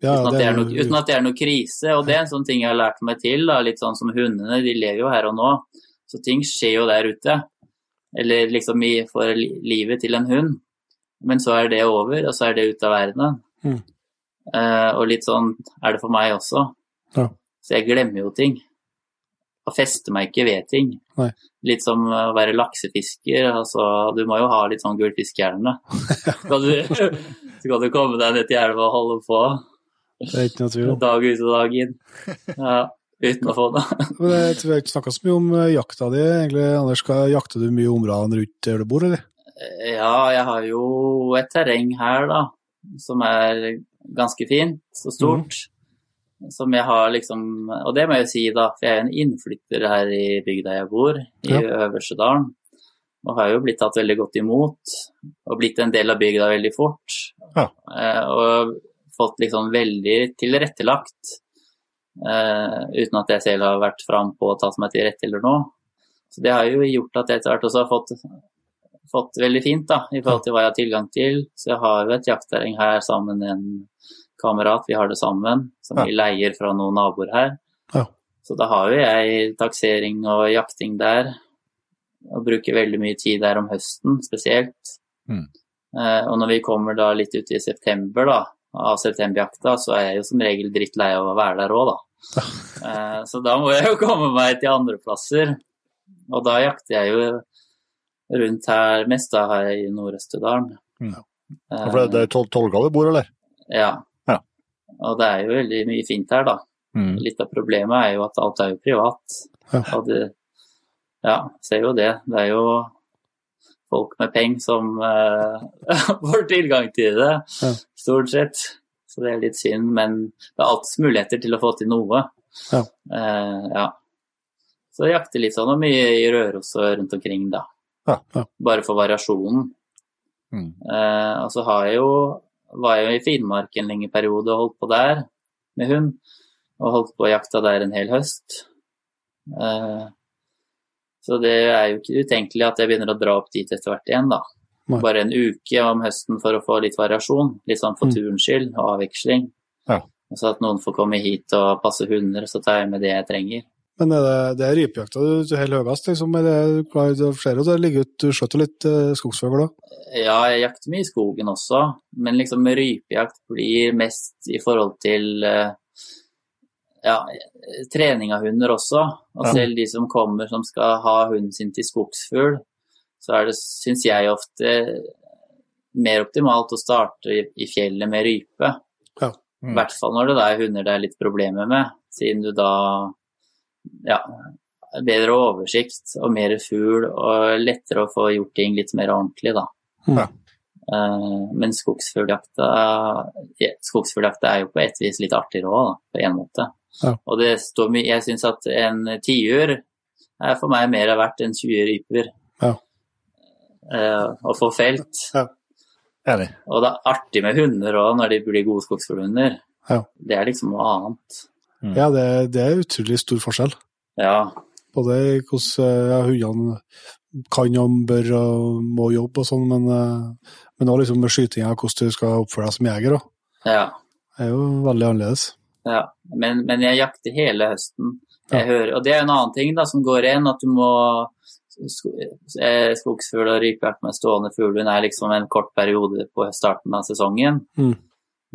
Ja, uten, at det er noe, uten at det er noe krise. Og det er en sånn ting jeg har lært meg til, da, litt sånn som hundene, de lever jo her og nå. Så ting skjer jo der ute. Eller liksom i, for livet til en hund. Men så er det over, og så er det ute av verdenen. Mm. Uh, og litt sånn er det for meg også. Ja. Så jeg glemmer jo ting. Og fester meg ikke ved ting. Nei. Litt som å være laksefisker. Altså, du må jo ha litt sånn gul fiskehjerne. Skal du, skal du komme deg ned til elva og holde på Det er ikke noe tvil om. dag ut og dag inn ja, uten å få det. Men jeg tror jeg ikke snakka så mye om eh, jakta di, egentlig. Anders, jakter du mye områdene rundt der du bor, eller? Ja, jeg har jo et terreng her, da, som er ganske fint og stort. Som jeg har liksom Og det må jeg si, da, for jeg er en innflytter her i bygda jeg bor, i Ja. Øversedalen. Og har jo blitt tatt veldig godt imot, og blitt en del av bygda veldig fort. Ja. Eh, og fått liksom veldig tilrettelagt, eh, uten at jeg selv har vært frampå og tatt meg til rette eller noe. Så det har jo gjort at jeg etter hvert også har fått fått veldig fint da, i forhold til hva jeg har tilgang til. Så jeg har jo et jaktterreng her sammen med en kamerat, vi har det sammen, som Ja. vi leier fra noen naboer her. Ja. Så da har jo jeg taksering og jakting der, og bruker veldig mye tid der om høsten spesielt. Mm. Eh, og når vi kommer da litt ut i september da, av septemberjakta, så er jeg jo som regel drittlei av å være der òg, da. Eh, så da må jeg jo komme meg til andre plasser. Og da jakter jeg jo rundt her, mest da her i Nord-Østerdalen. Mm. Eh, Ja, For det, er tol Tolga du bor, eller? ja. Og det er jo veldig mye fint her, da. Mm. Litt av problemet er jo at alt er jo privat. Ja. Og det, ja, ser jo det. Det er jo folk med penger som uh, får tilgang til det, Ja. stort sett. Så det er litt synd, men det er alltid muligheter til å få til noe. Ja. Uh, ja. Så jeg jakter litt sånn og mye i Røros og rundt omkring, da. Ja. Ja. Bare for variasjonen. Mm. Uh, og så har jeg jo, var jeg jo i Finnmark en lengre periode og holdt på der med hund. Og holdt på å jakta der en hel høst. Eh, så det er jo ikke utenkelig at jeg begynner å dra opp dit etter hvert igjen, da. Nei. Bare en uke om høsten for å få litt variasjon. Litt sånn for Mm. turens skyld og avveksling. Ja. Så at noen får komme hit og passe hunder, så tar jeg med det jeg trenger. Men er det, det er rypejakta du, holder høyest, liksom? Er det, klar, flere, det ligger ut, du skjøt jo litt eh, skogsfugl da? Ja, jeg jakter mye i skogen også, men liksom rypejakt blir mest i forhold til eh, ja, trening av hunder også. Og Ja. selv de som kommer som skal ha hunden sin til skogsfugl, så er det, syns jeg ofte, mer optimalt å starte i, i fjellet med rype. Ja. I hvert fall når det er hunder det er litt problemer med, siden du da ja, bedre oversikt og mer fugl og lettere å få gjort ting litt mer ordentlig, da. Ja. Eh, men skogsfugljakta ja, er jo på et vis litt artigere òg, på en måte. Ja. Og det står mye Jeg syns at en tiur er for meg mer verdt enn 20 ryper. Ja. Eh, å få felt. Ja. Og det er artig med hunder òg, når de blir gode skogsfuglhunder. Ja. Det er liksom noe annet. Mm. Ja, det, det er utrolig stor forskjell. Ja. Både hvordan ja, hundene kan og bør og må jobbe og sånn, men, eh, men også liksom med skytinga, hvordan du skal oppføre deg som jeger. Det ja. Er jo veldig annerledes. Ja, men, men jeg jakter hele høsten. Jeg Ja. hører, og det er en annen ting da, som går igjen, at du må eh, Skogsfugl og rypejakt med stående fuglehund er liksom en kort periode på starten av sesongen. Mm.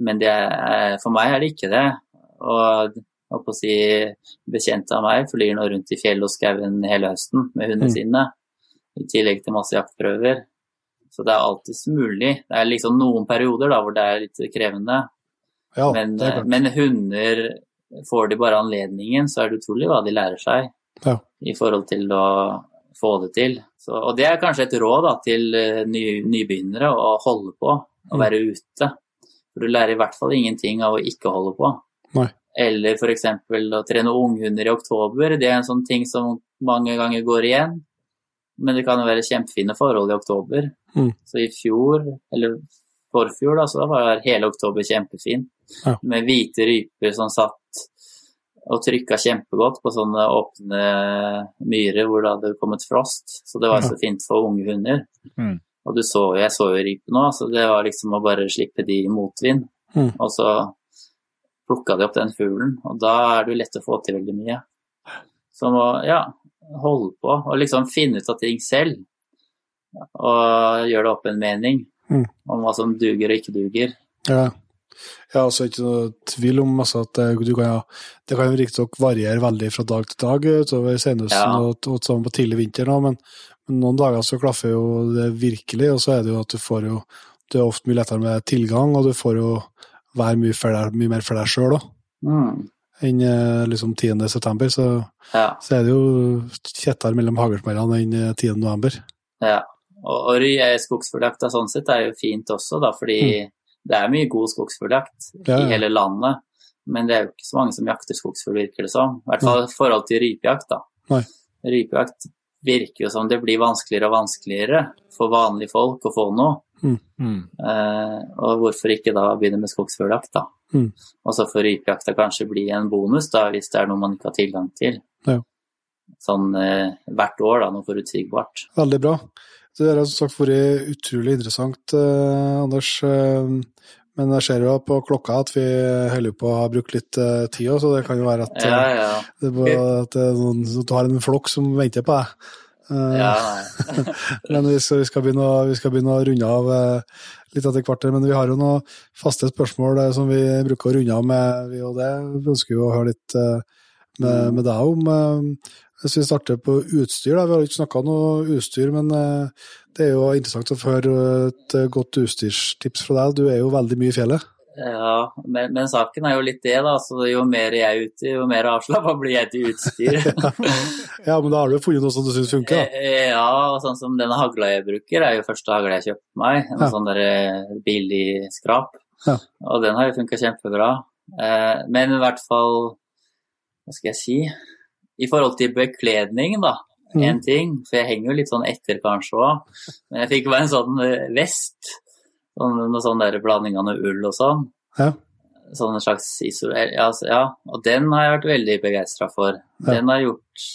Men det er, for meg er det ikke det. Og holdt på å si, bekjente av meg flyr nå rundt i fjellet og skauen hele høsten med hundene Mm. sine. I tillegg til masse jaktprøver. Så det er alltids mulig. Det er liksom noen perioder da hvor det er litt krevende. Ja, Men, men hunder får de bare anledningen, så er det utrolig hva de lærer seg Ja. i forhold til å få det til. Så, og det er kanskje et råd da, til eh, ny, nybegynnere å holde på, å Mm. være ute. For du lærer i hvert fall ingenting av å ikke holde på. Nei. Eller f.eks. å trene unghunder i oktober. Det er en sånn ting som mange ganger går igjen. Men det kan jo være kjempefine forhold i oktober. Mm. Så i fjor, eller forfjor, da, så var hele oktober kjempefin. Ja. Med hvite ryper som satt og trykka kjempegodt på sånne åpne myrer hvor det hadde kommet frost. Så det var Ja. så fint for unge hunder. Mm. Og du så, jeg så jo ryper nå, så det var liksom å bare slippe de i motvind. Mm. Og så plukka de opp den fuglen, og da er det jo lett å få til veldig mye. Så må, ja, holde på og liksom finne ut av ting selv. Og gjøre det opp en mening Mm. om hva som duger og ikke duger. Ja. Ja, altså ikke noe tvil om altså, at det, du kan, ja, det kan jo riktignok variere veldig fra dag til dag utover senhøsten Ja. og, og sammen på tidlig vinter, nå, men, men noen dager så klaffer jo det virkelig, og så er det jo at du får jo Det er ofte mye lettere med tilgang, og du får jo være mye, deg, mye mer for deg sjøl òg. Mm. Enn eh, liksom 10. september, så, Ja, så er det jo kjettere mellom haglsmellene enn eh, 10. november. ja. Og, og eh, skogsfugljakta sånn sett er jo fint også, da, fordi det er mye god skogsfugljakt Mm. Ja, ja. i hele landet. Men det er jo ikke så mange som jakter skogsfugl, virker det som. I hvert fall i forhold til rypejakt, da. Nei. Rypejakt virker jo som det blir vanskeligere og vanskeligere for vanlige folk å få noe. Mm. Eh, og hvorfor ikke da begynne med skogsfugljakt, da? Mm. Og så får rypejakta kanskje bli en bonus, da, hvis det er noe man ikke har tilgang til. Ja. Sånn eh, hvert år, da, noe forutsigbart. Veldig bra. Det har som sagt vært utrolig interessant, eh, Anders. Eh, men jeg ser jo på klokka at vi holder på å ha brukt litt eh, tid så det kan jo være at, Ja, ja. det at det er noen, at du har en flokk som venter på deg. Eh, ja. Men vi skal, vi, skal begynne vi skal begynne å runde av eh, litt etter hvert. Men vi har jo noen faste spørsmål eh, som vi bruker å runde av med, vi og det. Vi ønsker jo å høre litt med, med deg om. Hvis vi starter på utstyr, da. Vi har ikke snakka noe utstyr, men det er jo interessant å få høre et godt utstyrstips fra deg. Du er jo veldig mye i fjellet. Ja, men, men saken er jo litt det, da. Så jo mer jeg er ute, jo mer avslappa blir jeg til utstyr. Ja, men da har du jo funnet noe som du syns funker, da. Eh, Ja, og sånn som denne hagla jeg bruker, er jo første hagla jeg kjøpte meg. En Ja. sånn der eh, billig skrap. Ja. Og den har jo funka kjempebra. Eh, Men i hvert fall, hva skal jeg si I forhold til bekledning, da. Mm. En ting, for jeg henger jo litt sånn etter kanskje òg. Men jeg fikk bare en sånn eh, vest. Sånn, noe sånn der blanding av ull og sånn. Ja. Sånn en slags isoler... Ja, ja, og den har jeg vært veldig begeistra for. Ja. Den har gjort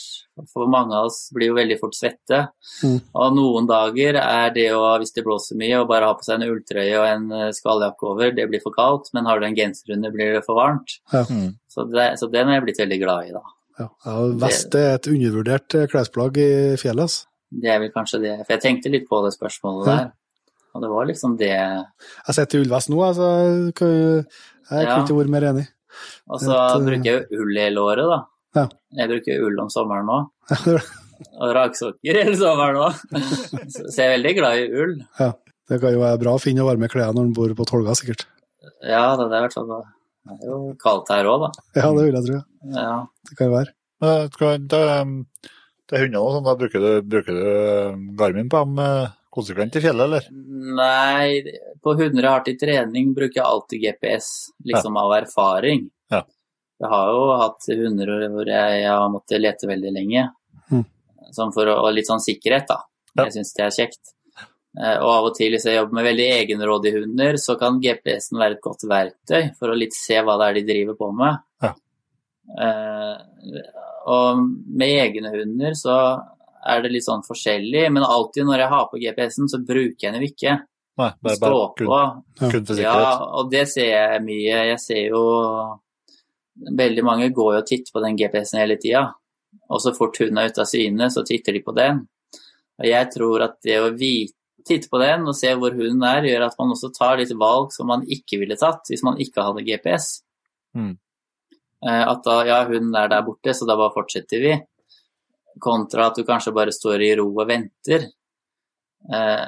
For mange av oss blir jo veldig fort svette. Mm. Og noen dager er det å, hvis det blåser mye, å bare ha på seg en ulltrøye og en eh, skalljakke over, det blir for kaldt. Men har du en genser under, blir det for varmt. Mm. Så, det, så den har jeg blitt veldig glad i, da. Ja. Ja, vest er et undervurdert eh, klesplagg i fjellet. Altså. Det er vel kanskje det. For jeg tenkte litt på det spørsmålet Ja. der. Og det var liksom det Jeg sitter i ullvest nå, altså. Jeg kan- Ja. ikke vært mer enig. Og så Et, eh, bruker jeg ull hele året, da. Ja. Jeg bruker ull om sommeren òg. Ja. Og raksokker hele sommeren òg. Så jeg er veldig glad i ull. Ja, det kan jo være bra å finne varme klær når en bor på Tolga, sikkert. Ja, det er Det er jo kaldt her òg, da. Ja, det vil jeg tro. Ja. Det kan jo være. Men Det, det, det er hunder og sånn, da bruker du, bruker du Garmin på dem eh, konsekvent i fjellet, eller? Nei, på hunder jeg har til trening, bruker jeg alltid GPS, liksom av erfaring. Ja. Jeg har jo hatt hunder hvor jeg har måttet lete veldig lenge. Mm. Sånn for å, og litt sånn sikkerhet, da. Ja. Jeg syns det er kjekt. Eh, Og av og til hvis jeg jobber med veldig egenrådige hunder, så kan GPS-en være et godt verktøy for å litt se hva det er de driver på med. Ja. Uh, og med egne hunder så er det litt sånn forskjellig, men alltid når jeg har på GPS-en, så bruker jeg den jo ikke. Nei, bare, bare kun, kun for Ja, og det ser jeg mye. Jeg ser jo Veldig mange går jo og titter på den GPS-en hele tida. Og så fort hun er ute av syne, så titter de på den. Og jeg tror at det å vite, titte på den og se hvor hunden er, gjør at man også tar litt valg som man ikke ville tatt hvis man ikke hadde GPS. Mm. Eh, At da, ja, hunden er der borte, så da bare fortsetter vi. Kontra at du kanskje bare står i ro og venter. Eh,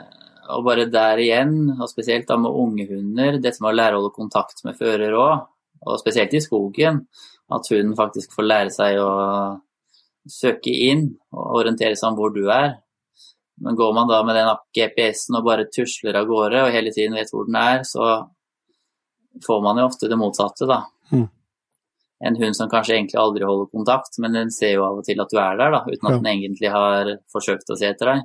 og bare der igjen, og spesielt da med unge hunder, dette med å lære å holde kontakt med fører òg, og spesielt i skogen, At hunden faktisk får lære seg å søke inn og orientere seg om hvor du er. Men går man da med den GPS-en og bare tusler av gårde og hele tiden vet hvor den er, så får man jo ofte det motsatte, da. En hund som kanskje egentlig aldri holder kontakt, men den ser jo av og til at du er der, da, uten at den egentlig har forsøkt å se etter deg.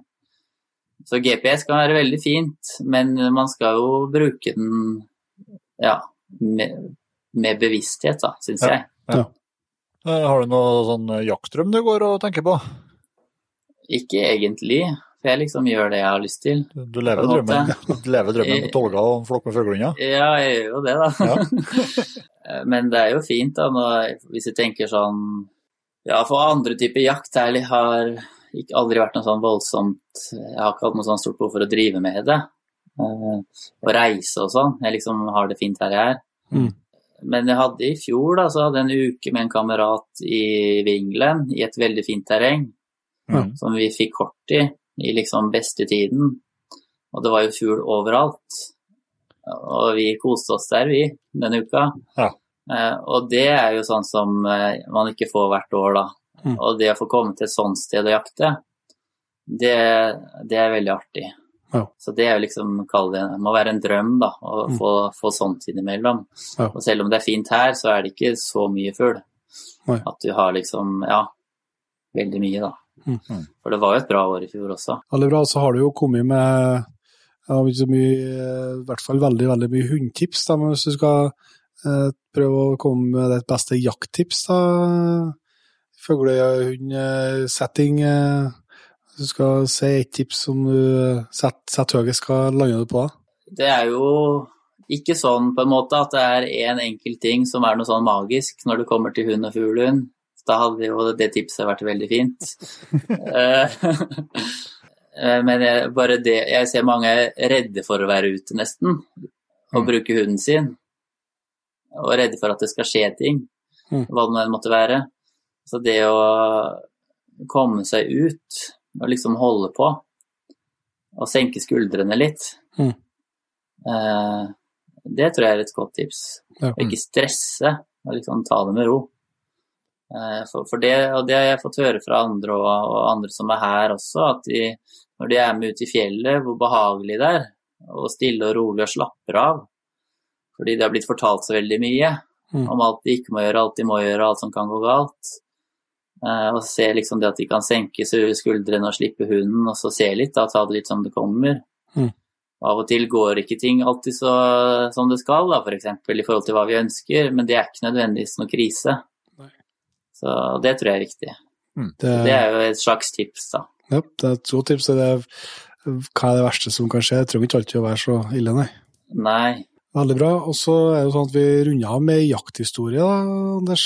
Så GPS kan være veldig fint, men man skal jo bruke den ja, med, med bevissthet, da, syns Ja. jeg. Ja. Har du noe sånn jaktdrøm du går og tenker på? Ikke egentlig, for jeg liksom gjør det jeg har lyst til. Du lever drømmen, du lever drømmen på tolga og en flokk med fuglehunder? Ja, jeg gjør jo det, da. Ja. Men det er jo fint, da, når, hvis du tenker sånn Ja, for andre typer jakt ærlig har ikke, aldri vært noe sånn voldsomt Jeg har ikke hatt noe sånn stort behov for å drive med det. Eh, og reise og sånn. Jeg liksom har det fint her jeg er. Mm. Men jeg hadde i fjor da, så hadde jeg en uke med en kamerat i Vinglen, i et veldig fint terreng, Mm. som vi fikk kort i, i liksom beste tiden. Og det var jo fugl overalt. Og vi koste oss der, vi, denne uka. Ja. Eh, og det er jo sånn som eh, man ikke får hvert år, da. Mm. Og det å få komme til et sånt sted og jakte, det, det er veldig artig. Ja. Så det er jo liksom, kall det, må være en drøm, da, å Mm. få, få sånt innimellom. Ja. Og selv om det er fint her, så er det ikke så mye fugl. At du har liksom, ja, veldig mye, da. Mm. For det var jo et bra år i fjor også. Veldig bra. Så har du jo kommet med mye, i hvert fall veldig veldig mye hundetips. Da, men hvis du skal eh, prøve å komme med ditt beste jakttips, da fuglehundsetting Eh, hvis du skal si et tips som du setter sett høyest, hva lander du på da? Det er jo ikke sånn på en måte at det er én enkelt ting som er noe sånn magisk når det kommer til hund og fuglehund. Da hadde jo det tipset vært veldig fint. Eh, eh, Men jeg, bare det Jeg ser mange er redde for å være ute, nesten. Og Mm. bruke hunden sin. Og redde for at det skal skje ting. Mm. Hva det måtte være. Så det å komme seg ut og liksom holde på, og senke skuldrene litt, Mm. eh, det tror jeg er et godt tips. Ja. Ikke stresse, og liksom ta det med ro. Eh, For, for det, og det har jeg fått høre fra andre og, og andre som er her også, at de, når de er med ute i fjellet, hvor behagelig det er, og stille og rolig og slapper av. Fordi det har blitt fortalt så veldig mye Mm. om alt de ikke må gjøre, alt de må gjøre, alt som kan gå galt. Eh, og se liksom det at de kan senke skuldrene og slippe hunden, og så se litt, da, ta det litt som det kommer. Mm. Av og til går ikke ting alltid så som det skal, da, f.eks. For i forhold til hva vi ønsker, men det er ikke nødvendigvis noe krise. Så det tror jeg er viktig. Det, Det er jo et slags tips, da. ja, det er et godt tips. Det er, hva er det verste som kan skje? Det trenger ikke alltid å være så ille, nei. Nei. Veldig bra. Og så er det jo sånn at vi runder av med jakthistorie, da, Anders.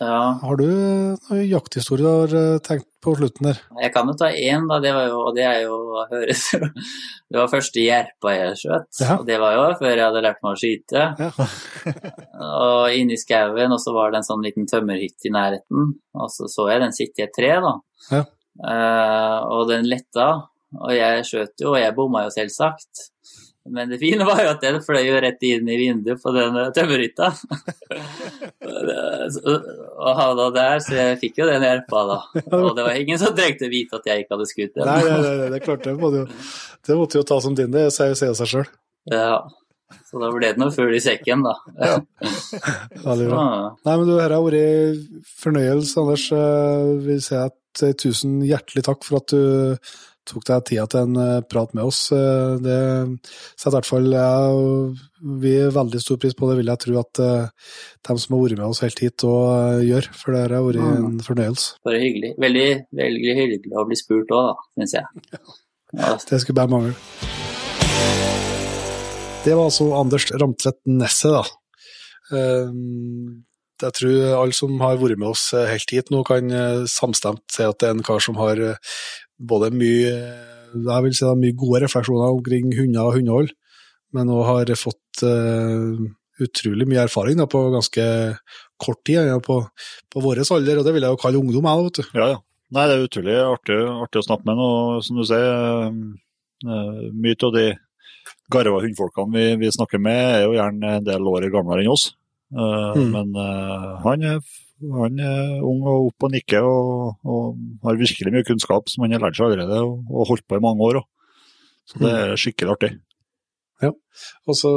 Ja. Har du noen jakthistorie du har eh, tenkt på slutten der? Jeg kan jo ta én, da. Det var jo, og det er jo høres jo Det var første jerpa jeg skjøt. Ja. Og det var jo før jeg hadde lært meg å skyte. Ja. og inne i skauen, og så var det en sånn liten tømmerhytte i nærheten. Og så så jeg den sitte i et tre, da. Ja. Uh, og den letta. Og jeg skjøt jo, og jeg bomma jo selvsagt. Men det fine var jo at den fløy jo rett inn i vinduet på den eh, tømmerhytta. Og havna der, så jeg fikk jo den hjelpa, da. Og det var ingen som trengte å vite at jeg ikke hadde skutt den. Nei, nei, nei, det er klart det. Må du, det måtte jo ta som din, det sier sier seg sjøl. Ja. Så da ble det noe fugl i sekken, da. Veldig bra. Nei, men du, Dette har vært fornøyelse, Anders. Vi vil si at eh, tusen hjertelig takk for at du tok deg tida til en eh, prat med oss. Eh, Det setter i hvert fall jeg er vi veldig stor pris på. Det vil jeg tro at eh, de som har vært med oss helt hit, òg gjør. For det har vært en fornøyelse. bare hyggelig. Veldig, veldig hyggelig å bli spurt òg, da, syns jeg. Ja, Det skulle bare mangle. Det var altså Anders Ramtvedt Nesset, da. Jeg tror alle som har vært med oss helt hit nå, kan samstemt si at det er en kar som har både mye jeg vil si da, mye gode refleksjoner omkring hunder og hundehold, men òg har fått uh, utrolig mye erfaring da, på ganske kort tid, ja, på, på vår alder, og det vil jeg jo kalle ungdom, jeg, vet du. Ja, ja. Nei, det er utrolig artig, artig å snakke med ham. Og som du sier, eh, mye av de garva hundfolkene vi, vi snakker med, er jo gjerne en del år gamlere enn oss. Uh, Mm. Men uh, han, er, han er ung og opp og nikker og, og har virkelig mye kunnskap som han har lært seg allerede og, og holdt på i mange år. Også. Så det er skikkelig artig. Og så,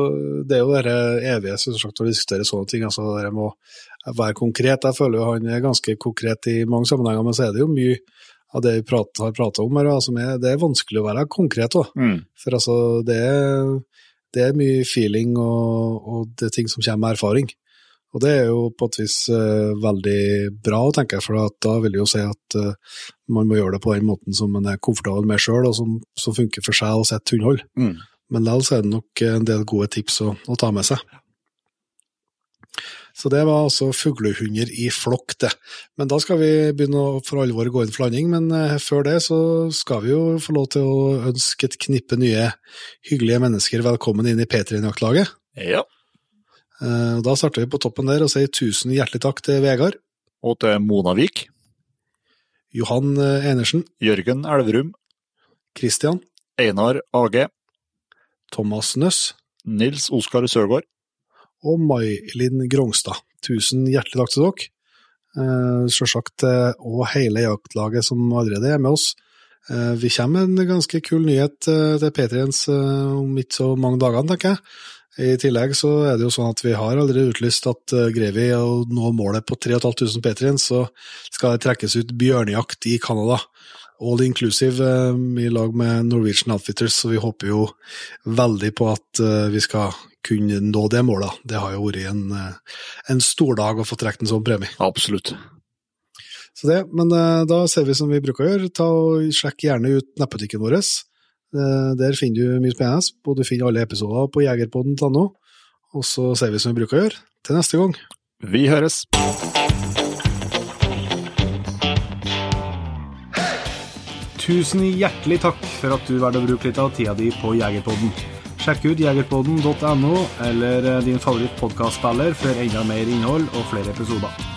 Det er jo det evige som sagt, å diskutere sånne ting. altså Det må være konkret. Jeg føler jo han er ganske konkret i mange sammenhenger, men så er det jo mye av det vi prater, har prata om her, Altså, det er vanskelig å være konkret òg. Mm. For altså, det er, det er mye feeling og, og det er ting som kommer med erfaring. Og det er jo på et vis eh, veldig bra, tenker jeg, for at da vil det jo si at eh, man må gjøre det på den måten som man er komfortabel med sjøl, og som, som funker for seg og sitt hundehold. Mm. Men likevel er det nok en del gode tips å, å ta med seg. Så det var altså fuglehunder i flokk, det. Men da skal vi begynne å for alvor gå inn for landing, men eh, før det så skal vi jo få lov til å ønske et knippe nye hyggelige mennesker velkommen inn i P3-jaktlaget. Ja. Eh, Da starter vi på toppen der og sier tusen hjertelig takk til Vegard, Og til Monavik, Johan eh, Enersen, Jørgen Elverum, Christian, Einar AG, Thomas Nøss Nils Oskar Sørgaard, og May-Linn Grongstad. Tusen hjertelig takk til dere. Eh, Selvsagt og hele jaktlaget som allerede er med oss. Vi kommer med en ganske kul nyhet til P3-ens eh, om ikke så mange dagene, tenker jeg. I tillegg så er det jo sånn at vi har allerede utlyst at eh, greier vi å nå målet på 3500 P3-ens, så skal det trekkes ut bjørnejakt i Canada. All inclusive eh, i lag med Norwegian Outfitters, så vi håper jo veldig på at eh, vi skal kunne nå det målet. Det har jo vært en, en stor dag å få trukket en sånn premie. absolutt. Så det, men da ser vi som vi bruker å gjøre. Ta og Sjekk gjerne ut nettbutikken vår. Eh, Der finner du mye spennende, og du finner alle episoder på jegerpodden.no. Og så ser vi som vi bruker å gjøre. Til neste gang. Vi høres. Tusen hjertelig takk for at du valgte å bruke litt av tida di på Jegerpodden. Sjekk ut jegerpodden.no eller din favoritt favorittpodkastspiller for enda mer innhold og flere episoder.